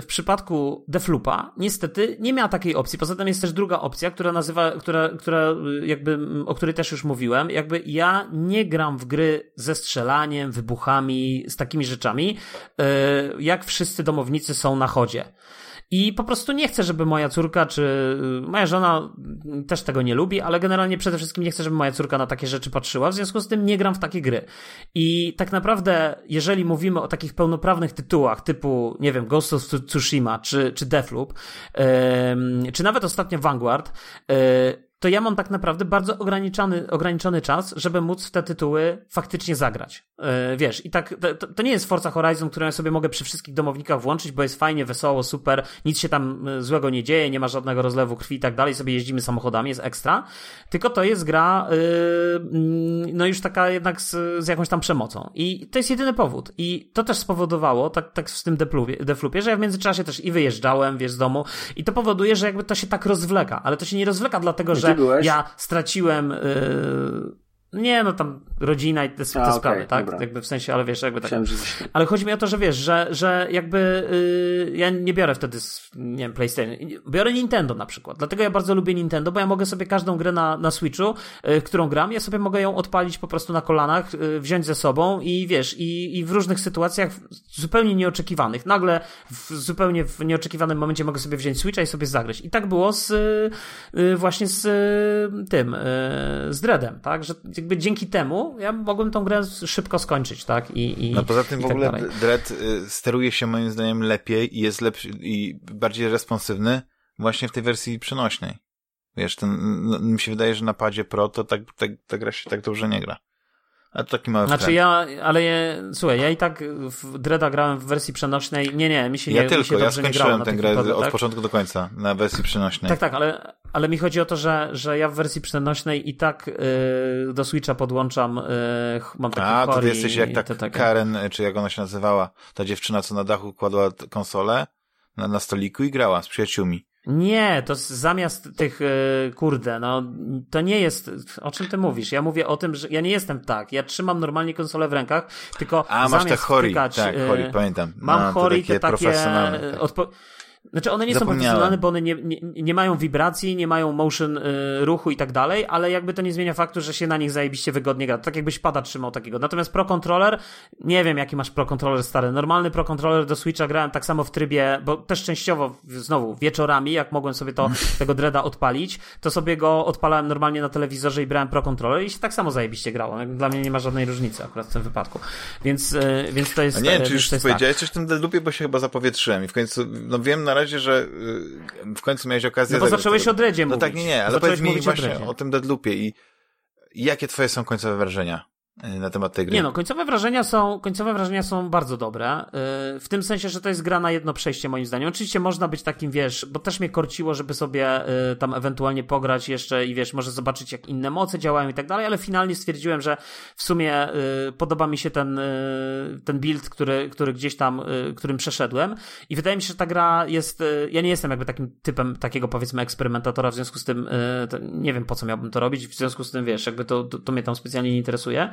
w przypadku Deflupa niestety nie miała takiej opcji. Poza tym jest też druga opcja, która nazywa, która, która jakby, o której też już mówiłem. Jakby ja nie gram w gry ze strzelaniem, wybuchami, z takimi rzeczami, yy, jak wszyscy domownicy są na chodzie. I po prostu nie chcę, żeby moja córka, czy y, moja żona też tego nie lubi, ale generalnie przede wszystkim nie chcę, żeby moja córka na takie rzeczy patrzyła. W związku z tym nie gram w takie gry. I tak naprawdę, jeżeli mówimy o takich pełnoprawnych tytułach, typu, nie wiem, Ghost of Tsushima, czy, czy Deathloop, yy, czy nawet ostatnio Vanguard, yy, to ja mam tak naprawdę bardzo ograniczony, ograniczony czas, żeby móc w te tytuły faktycznie zagrać. Yy, wiesz, i tak to, to, nie jest Forza Horizon, którą ja sobie mogę przy wszystkich domownikach włączyć, bo jest fajnie, wesoło, super, nic się tam e, złego nie dzieje, nie ma żadnego rozlewu krwi i tak dalej, sobie jeździmy samochodami, jest ekstra. Tylko to jest gra, yy, no już taka jednak z, z, jakąś tam przemocą. I to jest jedyny powód. I to też spowodowało, tak, tak w tym deflupie, że ja w międzyczasie też i wyjeżdżałem, wiesz, z domu i to powoduje, że jakby to się tak rozwleka, ale to się nie rozwleka dlatego, że ja straciłem. Yy, nie, no tam rodzina i te, te A, sprawy, okay, tak? Dobra. Jakby w sensie, ale wiesz, jakby tak. Chciałem, że... Ale chodzi mi o to, że wiesz, że, że jakby yy, ja nie biorę wtedy, nie wiem, PlayStation. Biorę Nintendo na przykład. Dlatego ja bardzo lubię Nintendo, bo ja mogę sobie każdą grę na, na Switchu, yy, którą gram, ja sobie mogę ją odpalić po prostu na kolanach, yy, wziąć ze sobą i wiesz, i, i w różnych sytuacjach zupełnie nieoczekiwanych. Nagle w zupełnie w nieoczekiwanym momencie mogę sobie wziąć Switcha i sobie zagrać. I tak było z yy, właśnie z yy, tym, z Dreadem, tak? Że jakby dzięki temu ja mogłem tą grę szybko skończyć, tak? I, i, no poza tym w tak ogóle dalej. Dread y, steruje się moim zdaniem lepiej i jest lepszy i bardziej responsywny właśnie w tej wersji przenośnej. Wiesz, ten, no, mi się wydaje, że na padzie Pro to tak, tak, ta gra się tak dobrze nie gra. A to taki mały Znaczy trend. ja, ale je, słuchaj, ja i tak w Dreda grałem w wersji przenośnej. Nie, nie, mi się ja nie, tylko, mi się ja skończyłem tę grę od tak? początku do końca na wersji przenośnej. Tak, tak, ale, ale mi chodzi o to, że, że ja w wersji przenośnej i tak yy, do Switcha podłączam, yy, mam taki A, to ty jesteś jak tak. Karen, czy jak ona się nazywała, ta dziewczyna, co na dachu kładła konsolę na, na stoliku i grała z przyjaciółmi. Nie, to zamiast tych, e, kurde, no, to nie jest, o czym ty mówisz? Ja mówię o tym, że ja nie jestem tak. Ja trzymam normalnie konsolę w rękach, tylko A, masz te hori, tak, hori, pamiętam. Mam no, hori, te takie, takie odpo- znaczy one nie są profesjonalne, bo one nie, nie, nie mają wibracji, nie mają motion y, ruchu i tak dalej, ale jakby to nie zmienia faktu, że się na nich zajebiście wygodnie gra. Tak jakbyś pada trzymał takiego. Natomiast Pro Controller, nie wiem jaki masz Pro Controller stary. Normalny Pro Controller do Switcha grałem tak samo w trybie, bo też częściowo znowu wieczorami, jak mogłem sobie to, (laughs) tego Dreada odpalić, to sobie go odpalałem normalnie na telewizorze i brałem Pro Controller i się tak samo zajebiście grało. Dla mnie nie ma żadnej różnicy akurat w tym wypadku. Więc, y, więc to jest... A nie, czy już powiedziałeś tak. coś w tym Deadloopie, bo się chyba zapowietrzyłem i w końcu, no wiem na razie, że y, w końcu miałeś okazję... No bo zacząłeś o Dreadzie No tak, nie, nie, ale powiedz mi właśnie o, o tym Deadloopie i jakie twoje są końcowe wrażenia? Y, na temat tej gry. Nie no, końcowe wrażenia są, końcowe wrażenia są bardzo dobre. Y, w tym sensie, że to jest gra na jedno przejście moim zdaniem. Oczywiście można być takim, wiesz, bo też mnie korciło, żeby sobie y, tam ewentualnie pograć jeszcze i wiesz, może zobaczyć jak inne moce działają i tak dalej, ale finalnie stwierdziłem, że w sumie podoba mi się ten, ten build, który, który gdzieś tam, którym przeszedłem i wydaje mi się, że ta gra jest, ja nie jestem jakby takim typem takiego powiedzmy eksperymentatora, w związku z tym nie wiem po co miałbym to robić, w związku z tym wiesz, jakby to, to, to mnie tam specjalnie nie interesuje.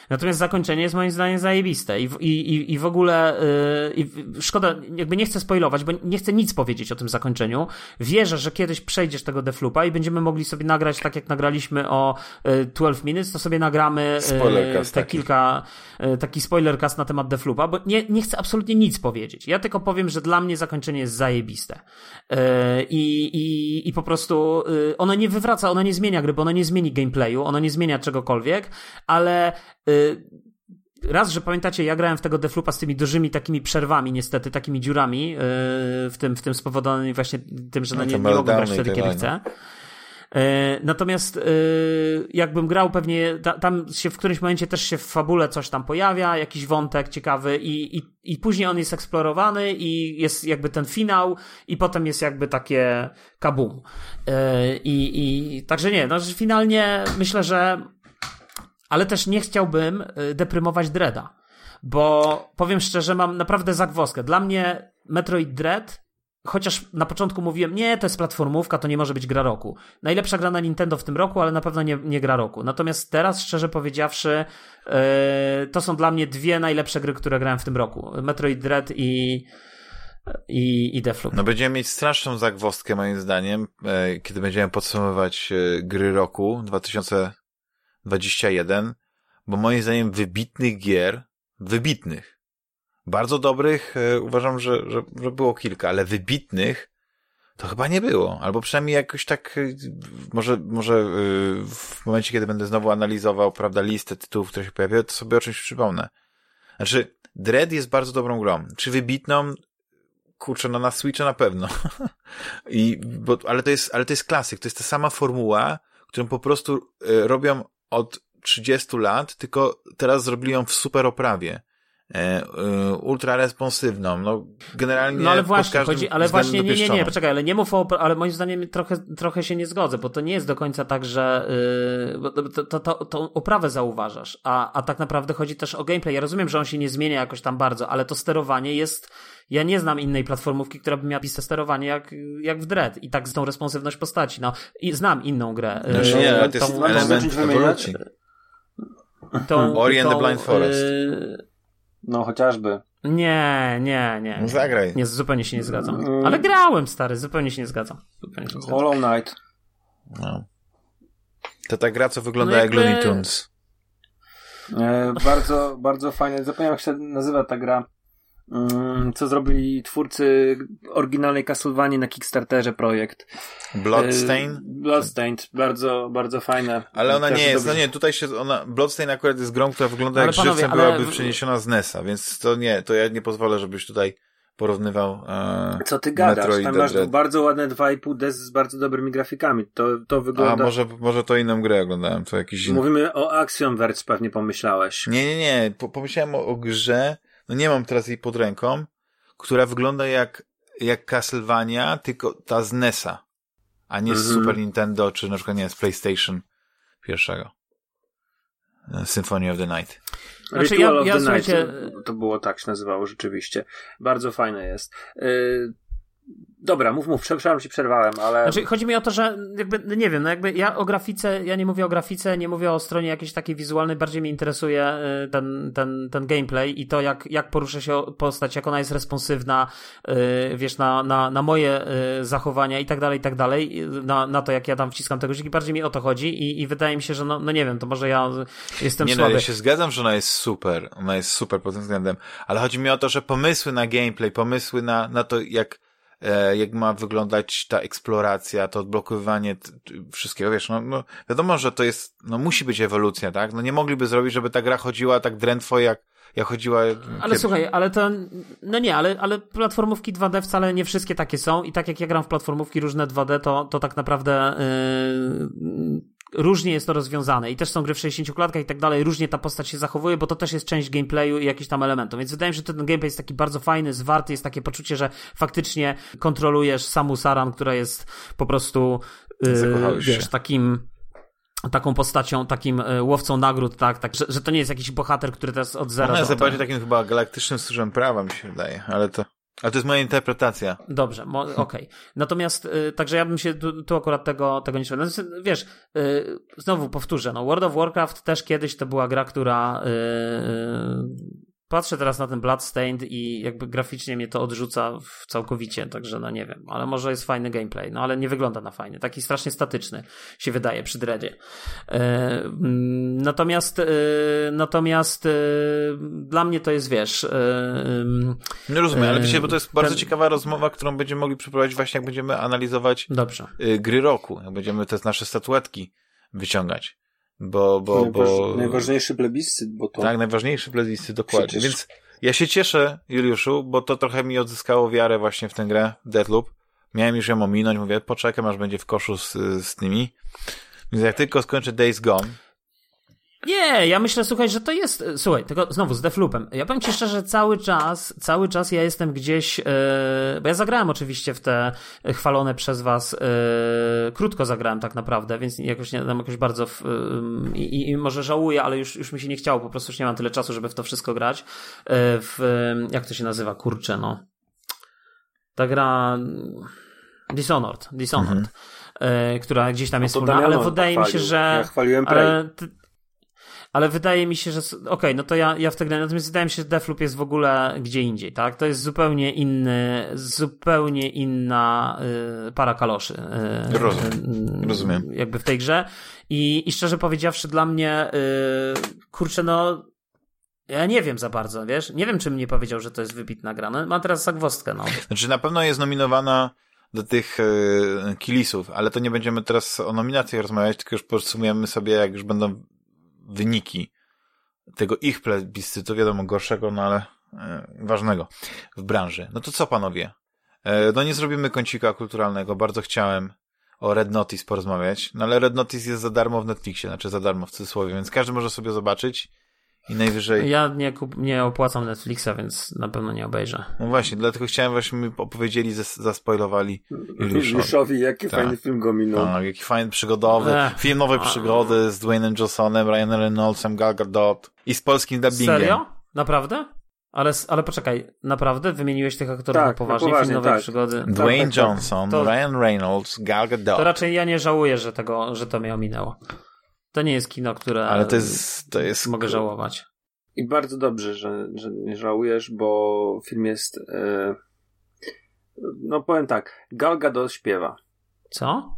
Natomiast zakończenie jest moim zdaniem zajebiste i, i, i w ogóle yy, szkoda, jakby nie chcę spoilować, bo nie chcę nic powiedzieć o tym zakończeniu. Wierzę, że kiedyś przejdziesz tego Deflupa i będziemy mogli sobie nagrać, tak jak nagraliśmy o y, 12 Minutes, to sobie nagramy y, te taki. kilka, y, taki spoilercast na temat Deflupa, bo nie, nie chcę absolutnie nic powiedzieć. Ja tylko powiem, że dla mnie zakończenie jest zajebiste. Y, I, i, i po prostu y, ono nie wywraca, ono nie zmienia gry, bo ono nie zmieni gameplayu, ono nie zmienia czegokolwiek, ale Y, raz, że pamiętacie, ja grałem w tego Deflupa z tymi dużymi takimi przerwami, niestety, takimi dziurami, y, w tym, w tym spowodowanymi właśnie tym, że no, nie, nie mogę grać wtedy, kiedy chcę. Y, natomiast jakbym grał pewnie, tam się w którymś momencie też się w fabule coś tam pojawia, jakiś wątek ciekawy i, i, i później on jest eksplorowany i jest jakby ten finał i potem jest jakby takie kabum. I, i także nie, no finalnie myślę, że ale też nie chciałbym y, deprymować Dreada, bo powiem szczerze, mam naprawdę zagwoskę. Dla mnie Metroid Dread chociaż na początku mówiłem, nie, to jest platformówka, to nie może być gra roku. Najlepsza gra na Nintendo w tym roku, ale na pewno nie, nie gra roku. Natomiast teraz, szczerze powiedziawszy, yy, to są dla mnie dwie najlepsze gry, które grałem w tym roku. Metroid Dread i, i, i Deathloop. No będziemy mieć straszną zagwozdkę moim zdaniem, e, kiedy będziemy podsumowywać e, gry roku 2021, bo moim zdaniem wybitnych gier, wybitnych, bardzo dobrych e, uważam, że, że, że było kilka, ale wybitnych to chyba nie było. Albo przynajmniej jakoś tak, e, może, może e, w momencie, kiedy będę znowu analizował, prawda, listę tytułów, które się pojawiały, to sobie o czymś przypomnę. Znaczy, Dread jest bardzo dobrą grą. Czy wybitną? Kurczę, no na Switcha na pewno. (laughs) I, bo, ale to jest, ale to jest klasyk. To jest ta sama formuła, którą po prostu robią od 30 lat, tylko teraz zrobili ją w super oprawie. E, e, ultra responsywną, no generalnie No ale właśnie, chodzi, ale właśnie nie, nie, nie, poczekaj, ale nie mów o, ale moim zdaniem trochę, trochę się nie zgodzę, bo to nie jest do końca tak, że yy, to, to, to, tą oprawę zauważasz, a, a tak naprawdę chodzi też o gameplay. Ja rozumiem, że on się nie zmienia jakoś tam bardzo, ale to sterowanie jest, ja nie znam innej platformówki, która by miała piste sterowanie jak, jak w Dread i tak z tą responsywność postaci, no i znam inną grę. Znaczy nie, ale to jest tą, element ewolucji. Tą, Ori and the Blind Forest. Yy, no, chociażby. Nie, nie, nie. No zagraj. Nie, zupełnie się nie zgadzam. Mm. Ale grałem, stary, zupełnie się nie zgadzam. Zupełnie się nie zgadzam. Hollow Knight. No. To ta gra, co wygląda no jak. Looney Tunes. E, bardzo, bardzo fajnie. Zapomniałem, jak się nazywa ta gra. Mm, co zrobili twórcy oryginalnej Castlevanii na Kickstarterze projekt. Bloodstained? Bloodstained, bardzo, bardzo fajne. Ale ona nie jest, no nie, tutaj się, ona, Bloodstained akurat jest grą, która wygląda ale jak panowie, żywcem ale... byłaby przeniesiona z NES-a, więc to nie, to ja nie pozwolę, żebyś tutaj porównywał e, Co ty gadasz? Metroid Tam masz bardzo ładne 2,5D z bardzo dobrymi grafikami. To, to wygląda... A może, może to inną grę oglądałem, to jakiś... Mówimy o Axiom Verge pewnie pomyślałeś. Nie, nie, nie, pomyślałem o, o grze, no nie mam teraz jej pod ręką, która wygląda jak, jak Castlevania, tylko ta z NES-a, a nie z mm -hmm. Super Nintendo, czy na przykład nie z PlayStation pierwszego. Symphony of the Night. Znaczy, ja, ja, słuchajcie... To było tak się nazywało rzeczywiście. Bardzo fajne jest. Yy, Dobra, mów, mów, przepraszam, ci przerwałem, ale... Znaczy, chodzi mi o to, że jakby, no nie wiem, no jakby ja o grafice, ja nie mówię o grafice, nie mówię o stronie jakiejś takiej wizualnej, bardziej mnie interesuje y, ten, ten, ten gameplay i to, jak, jak porusza się postać, jak ona jest responsywna, y, wiesz, na, na, na moje y, zachowania i tak dalej, i tak dalej, na, na to, jak ja tam wciskam tego guzik, bardziej mi o to chodzi i, i wydaje mi się, że no, no nie wiem, to może ja jestem nie, słaby. Nie, no, ja się zgadzam, że ona jest super, ona jest super pod tym względem, ale chodzi mi o to, że pomysły na gameplay, pomysły na, na to, jak jak ma wyglądać ta eksploracja, to odblokowywanie wszystkiego, wiesz, no, no wiadomo, że to jest, no musi być ewolucja, tak? No nie mogliby zrobić, żeby ta gra chodziła tak drętwo jak, jak chodziła. Ale kiedyś. słuchaj, ale to, no nie, ale, ale platformówki 2D wcale nie wszystkie takie są i tak jak ja gram w platformówki różne 2D, to, to tak naprawdę yy, różnie jest to rozwiązane i też są gry w 60 klatkach i tak dalej, różnie ta postać się zachowuje, bo to też jest część gameplayu i jakichś tam elementów, więc wydaje mi się, że ten gameplay jest taki bardzo fajny, zwarty, jest takie poczucie, że faktycznie kontrolujesz Samu Saran, która jest po prostu yy, wiesz, takim taką postacią, takim y, łowcą nagród, tak, tak że, że, to nie jest jakiś bohater, który teraz od zera... Ona jest bardziej takim chyba galaktycznym stróżem prawa, mi się wydaje, ale to... Ale to jest moja interpretacja. Dobrze, (laughs) okej. Okay. Natomiast, y, także ja bym się tu, tu akurat tego, tego nie szedł. Znaczy, wiesz, y, znowu powtórzę, no World of Warcraft też kiedyś to była gra, która y, patrzę teraz na ten Bloodstained i jakby graficznie mnie to odrzuca całkowicie, także no nie wiem, ale może jest fajny gameplay, no ale nie wygląda na fajny, taki strasznie statyczny się wydaje przy dreadzie. E, mm, natomiast e, natomiast e, dla mnie to jest, wiesz... nie rozumiem, ale wiecie, bo to jest bardzo ten... ciekawa rozmowa, którą będziemy mogli przeprowadzić właśnie jak będziemy analizować Dobrze. gry roku, jak będziemy te nasze statuetki wyciągać bo, bo, bo... Najważniejszy plebiscyt, bo to... Tak, najważniejszy plebiscyt, dokładnie. Przecież... Więc ja się cieszę, Juliuszu, bo to trochę mi odzyskało wiarę właśnie w tę grę, Deadloop. Miałem już ją ominąć, mówię, poczekam, aż będzie w koszu z, z tymi. Więc jak tylko skończę Days Gone, nie, ja myślę, słuchaj, że to jest. Słuchaj, tylko znowu z Defloopem. Ja powiem ci szczerze, cały czas, cały czas ja jestem gdzieś. Yy, bo ja zagrałem oczywiście w te chwalone przez was. Yy, krótko zagrałem tak naprawdę, więc jakoś nie tam jakoś bardzo. W, yy, i, I może żałuję, ale już, już mi się nie chciało, po prostu już nie mam tyle czasu, żeby w to wszystko grać. w, jak to się nazywa? Kurczę, no ta gra Dishonored, Dishonored, Mhm. e, która gdzieś tam jest No to wspólna, ale wydaje mi się, że... Ja chwaliłem Prey. Ale, wydaje mi się, że... Okej, no to ja, ja w tę grę... Natomiast wydaje mi się, że Deathloop jest w ogóle gdzie indziej, tak? To jest zupełnie inny, zupełnie inna y, para kaloszy. Y, Rozumiem. y, Rozumiem. Jakby w tej grze. I, i szczerze powiedziawszy, dla mnie, y, kurczę, no... Ja nie wiem za bardzo, wiesz? Nie wiem, czym nie powiedział, że to jest wybitna gra. No, mam teraz zagwozdkę, no. Znaczy na pewno jest nominowana do tych e, kilisów, ale to nie będziemy teraz o nominacjach rozmawiać, tylko już podsumujemy sobie, jak już będą wyniki tego ich plebiscytu, wiadomo, gorszego, no ale e, ważnego w branży. No to co, panowie? E, no nie zrobimy kącika kulturalnego, bardzo chciałem o Red Notice porozmawiać, no ale Red Notice jest za darmo w Netflixie, znaczy za darmo w cudzysłowie, więc każdy może sobie zobaczyć i najwyżej... Ja nie, kup, nie opłacam Netflixa, więc na pewno nie obejrzę. No właśnie, dlatego chciałem, żebyśmy mi opowiedzieli, zas- zaspoilowali Juliuszowi. Juliuszowi, jaki Tak. fajny film go minął. Tak, jaki fajny przygodowy, Ech. film nowej A. przygody z Dwaynem Johnsonem, Ryanem Reynoldsem, Gal Gadot i z polskim dubbingiem. Serio? Naprawdę? Ale, ale poczekaj, naprawdę wymieniłeś tych aktorów Tak, na poważnie, na poważnie, film nowej tak. przygody? Dwayne tak, tak. Johnson, To- Ryan Reynolds, Gal Gadot. To raczej ja nie żałuję, że tego, że to mnie ominęło. To nie jest kino, które Ale to jest, to jest... mogę żałować. I bardzo dobrze, że, że nie żałujesz, bo film jest. E, no powiem tak, Gal Gadot śpiewa. Co?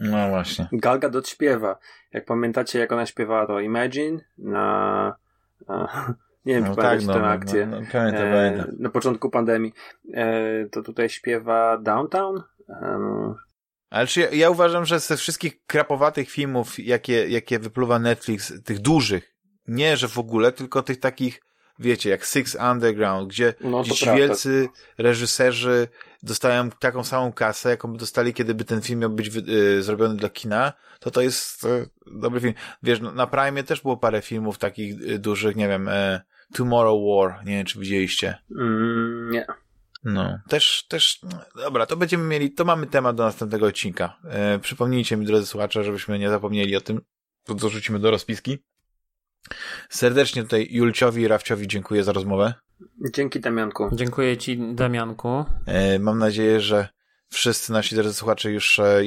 No właśnie. Gal Gadot śpiewa. Jak pamiętacie, jak ona śpiewała to Imagine na. Nie wiem, No czy tak, pamiętacie no, tę no, akcję. no, no, pamiętam, E, pamiętam. na początku pandemii. E, to tutaj śpiewa Downtown. Ale czy ja, ja uważam, że ze wszystkich krapowatych filmów, jakie, jakie wypluwa Netflix, tych dużych, nie, że w ogóle, tylko tych takich, wiecie, jak Six Underground, gdzie No, prawda. wielcy reżyserzy dostają taką samą kasę, jaką by dostali, kiedy by ten film miał być y, zrobiony dla kina, to to jest y, dobry film. Wiesz, no, na Prime też było parę filmów takich y, dużych, nie wiem, e, Tomorrow War, nie wiem, czy widzieliście. mm, nie. No, też, też, no, dobra, to będziemy mieli, to mamy temat do następnego odcinka. E, przypomnijcie mi, drodzy słuchacze, żebyśmy nie zapomnieli o tym, to dorzucimy do rozpiski. Serdecznie tutaj Julciowi i Rafciowi dziękuję za rozmowę. Dzięki Damianku. Dziękuję ci, Damianku. E, mam nadzieję, że wszyscy nasi drodzy słuchacze już e,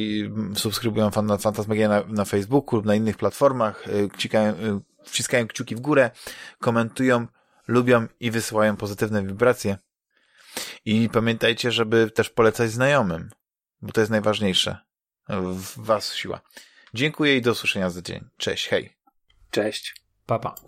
subskrybują fan, Fantasmagię na, na Facebooku lub na innych platformach, e, wcikają, e, wciskają kciuki w górę, komentują, lubią i wysyłają pozytywne wibracje. I pamiętajcie, żeby też polecać znajomym, bo to jest najważniejsze. W was siła. Dziękuję i do usłyszenia za dzień. Cześć, hej. Cześć. Papa.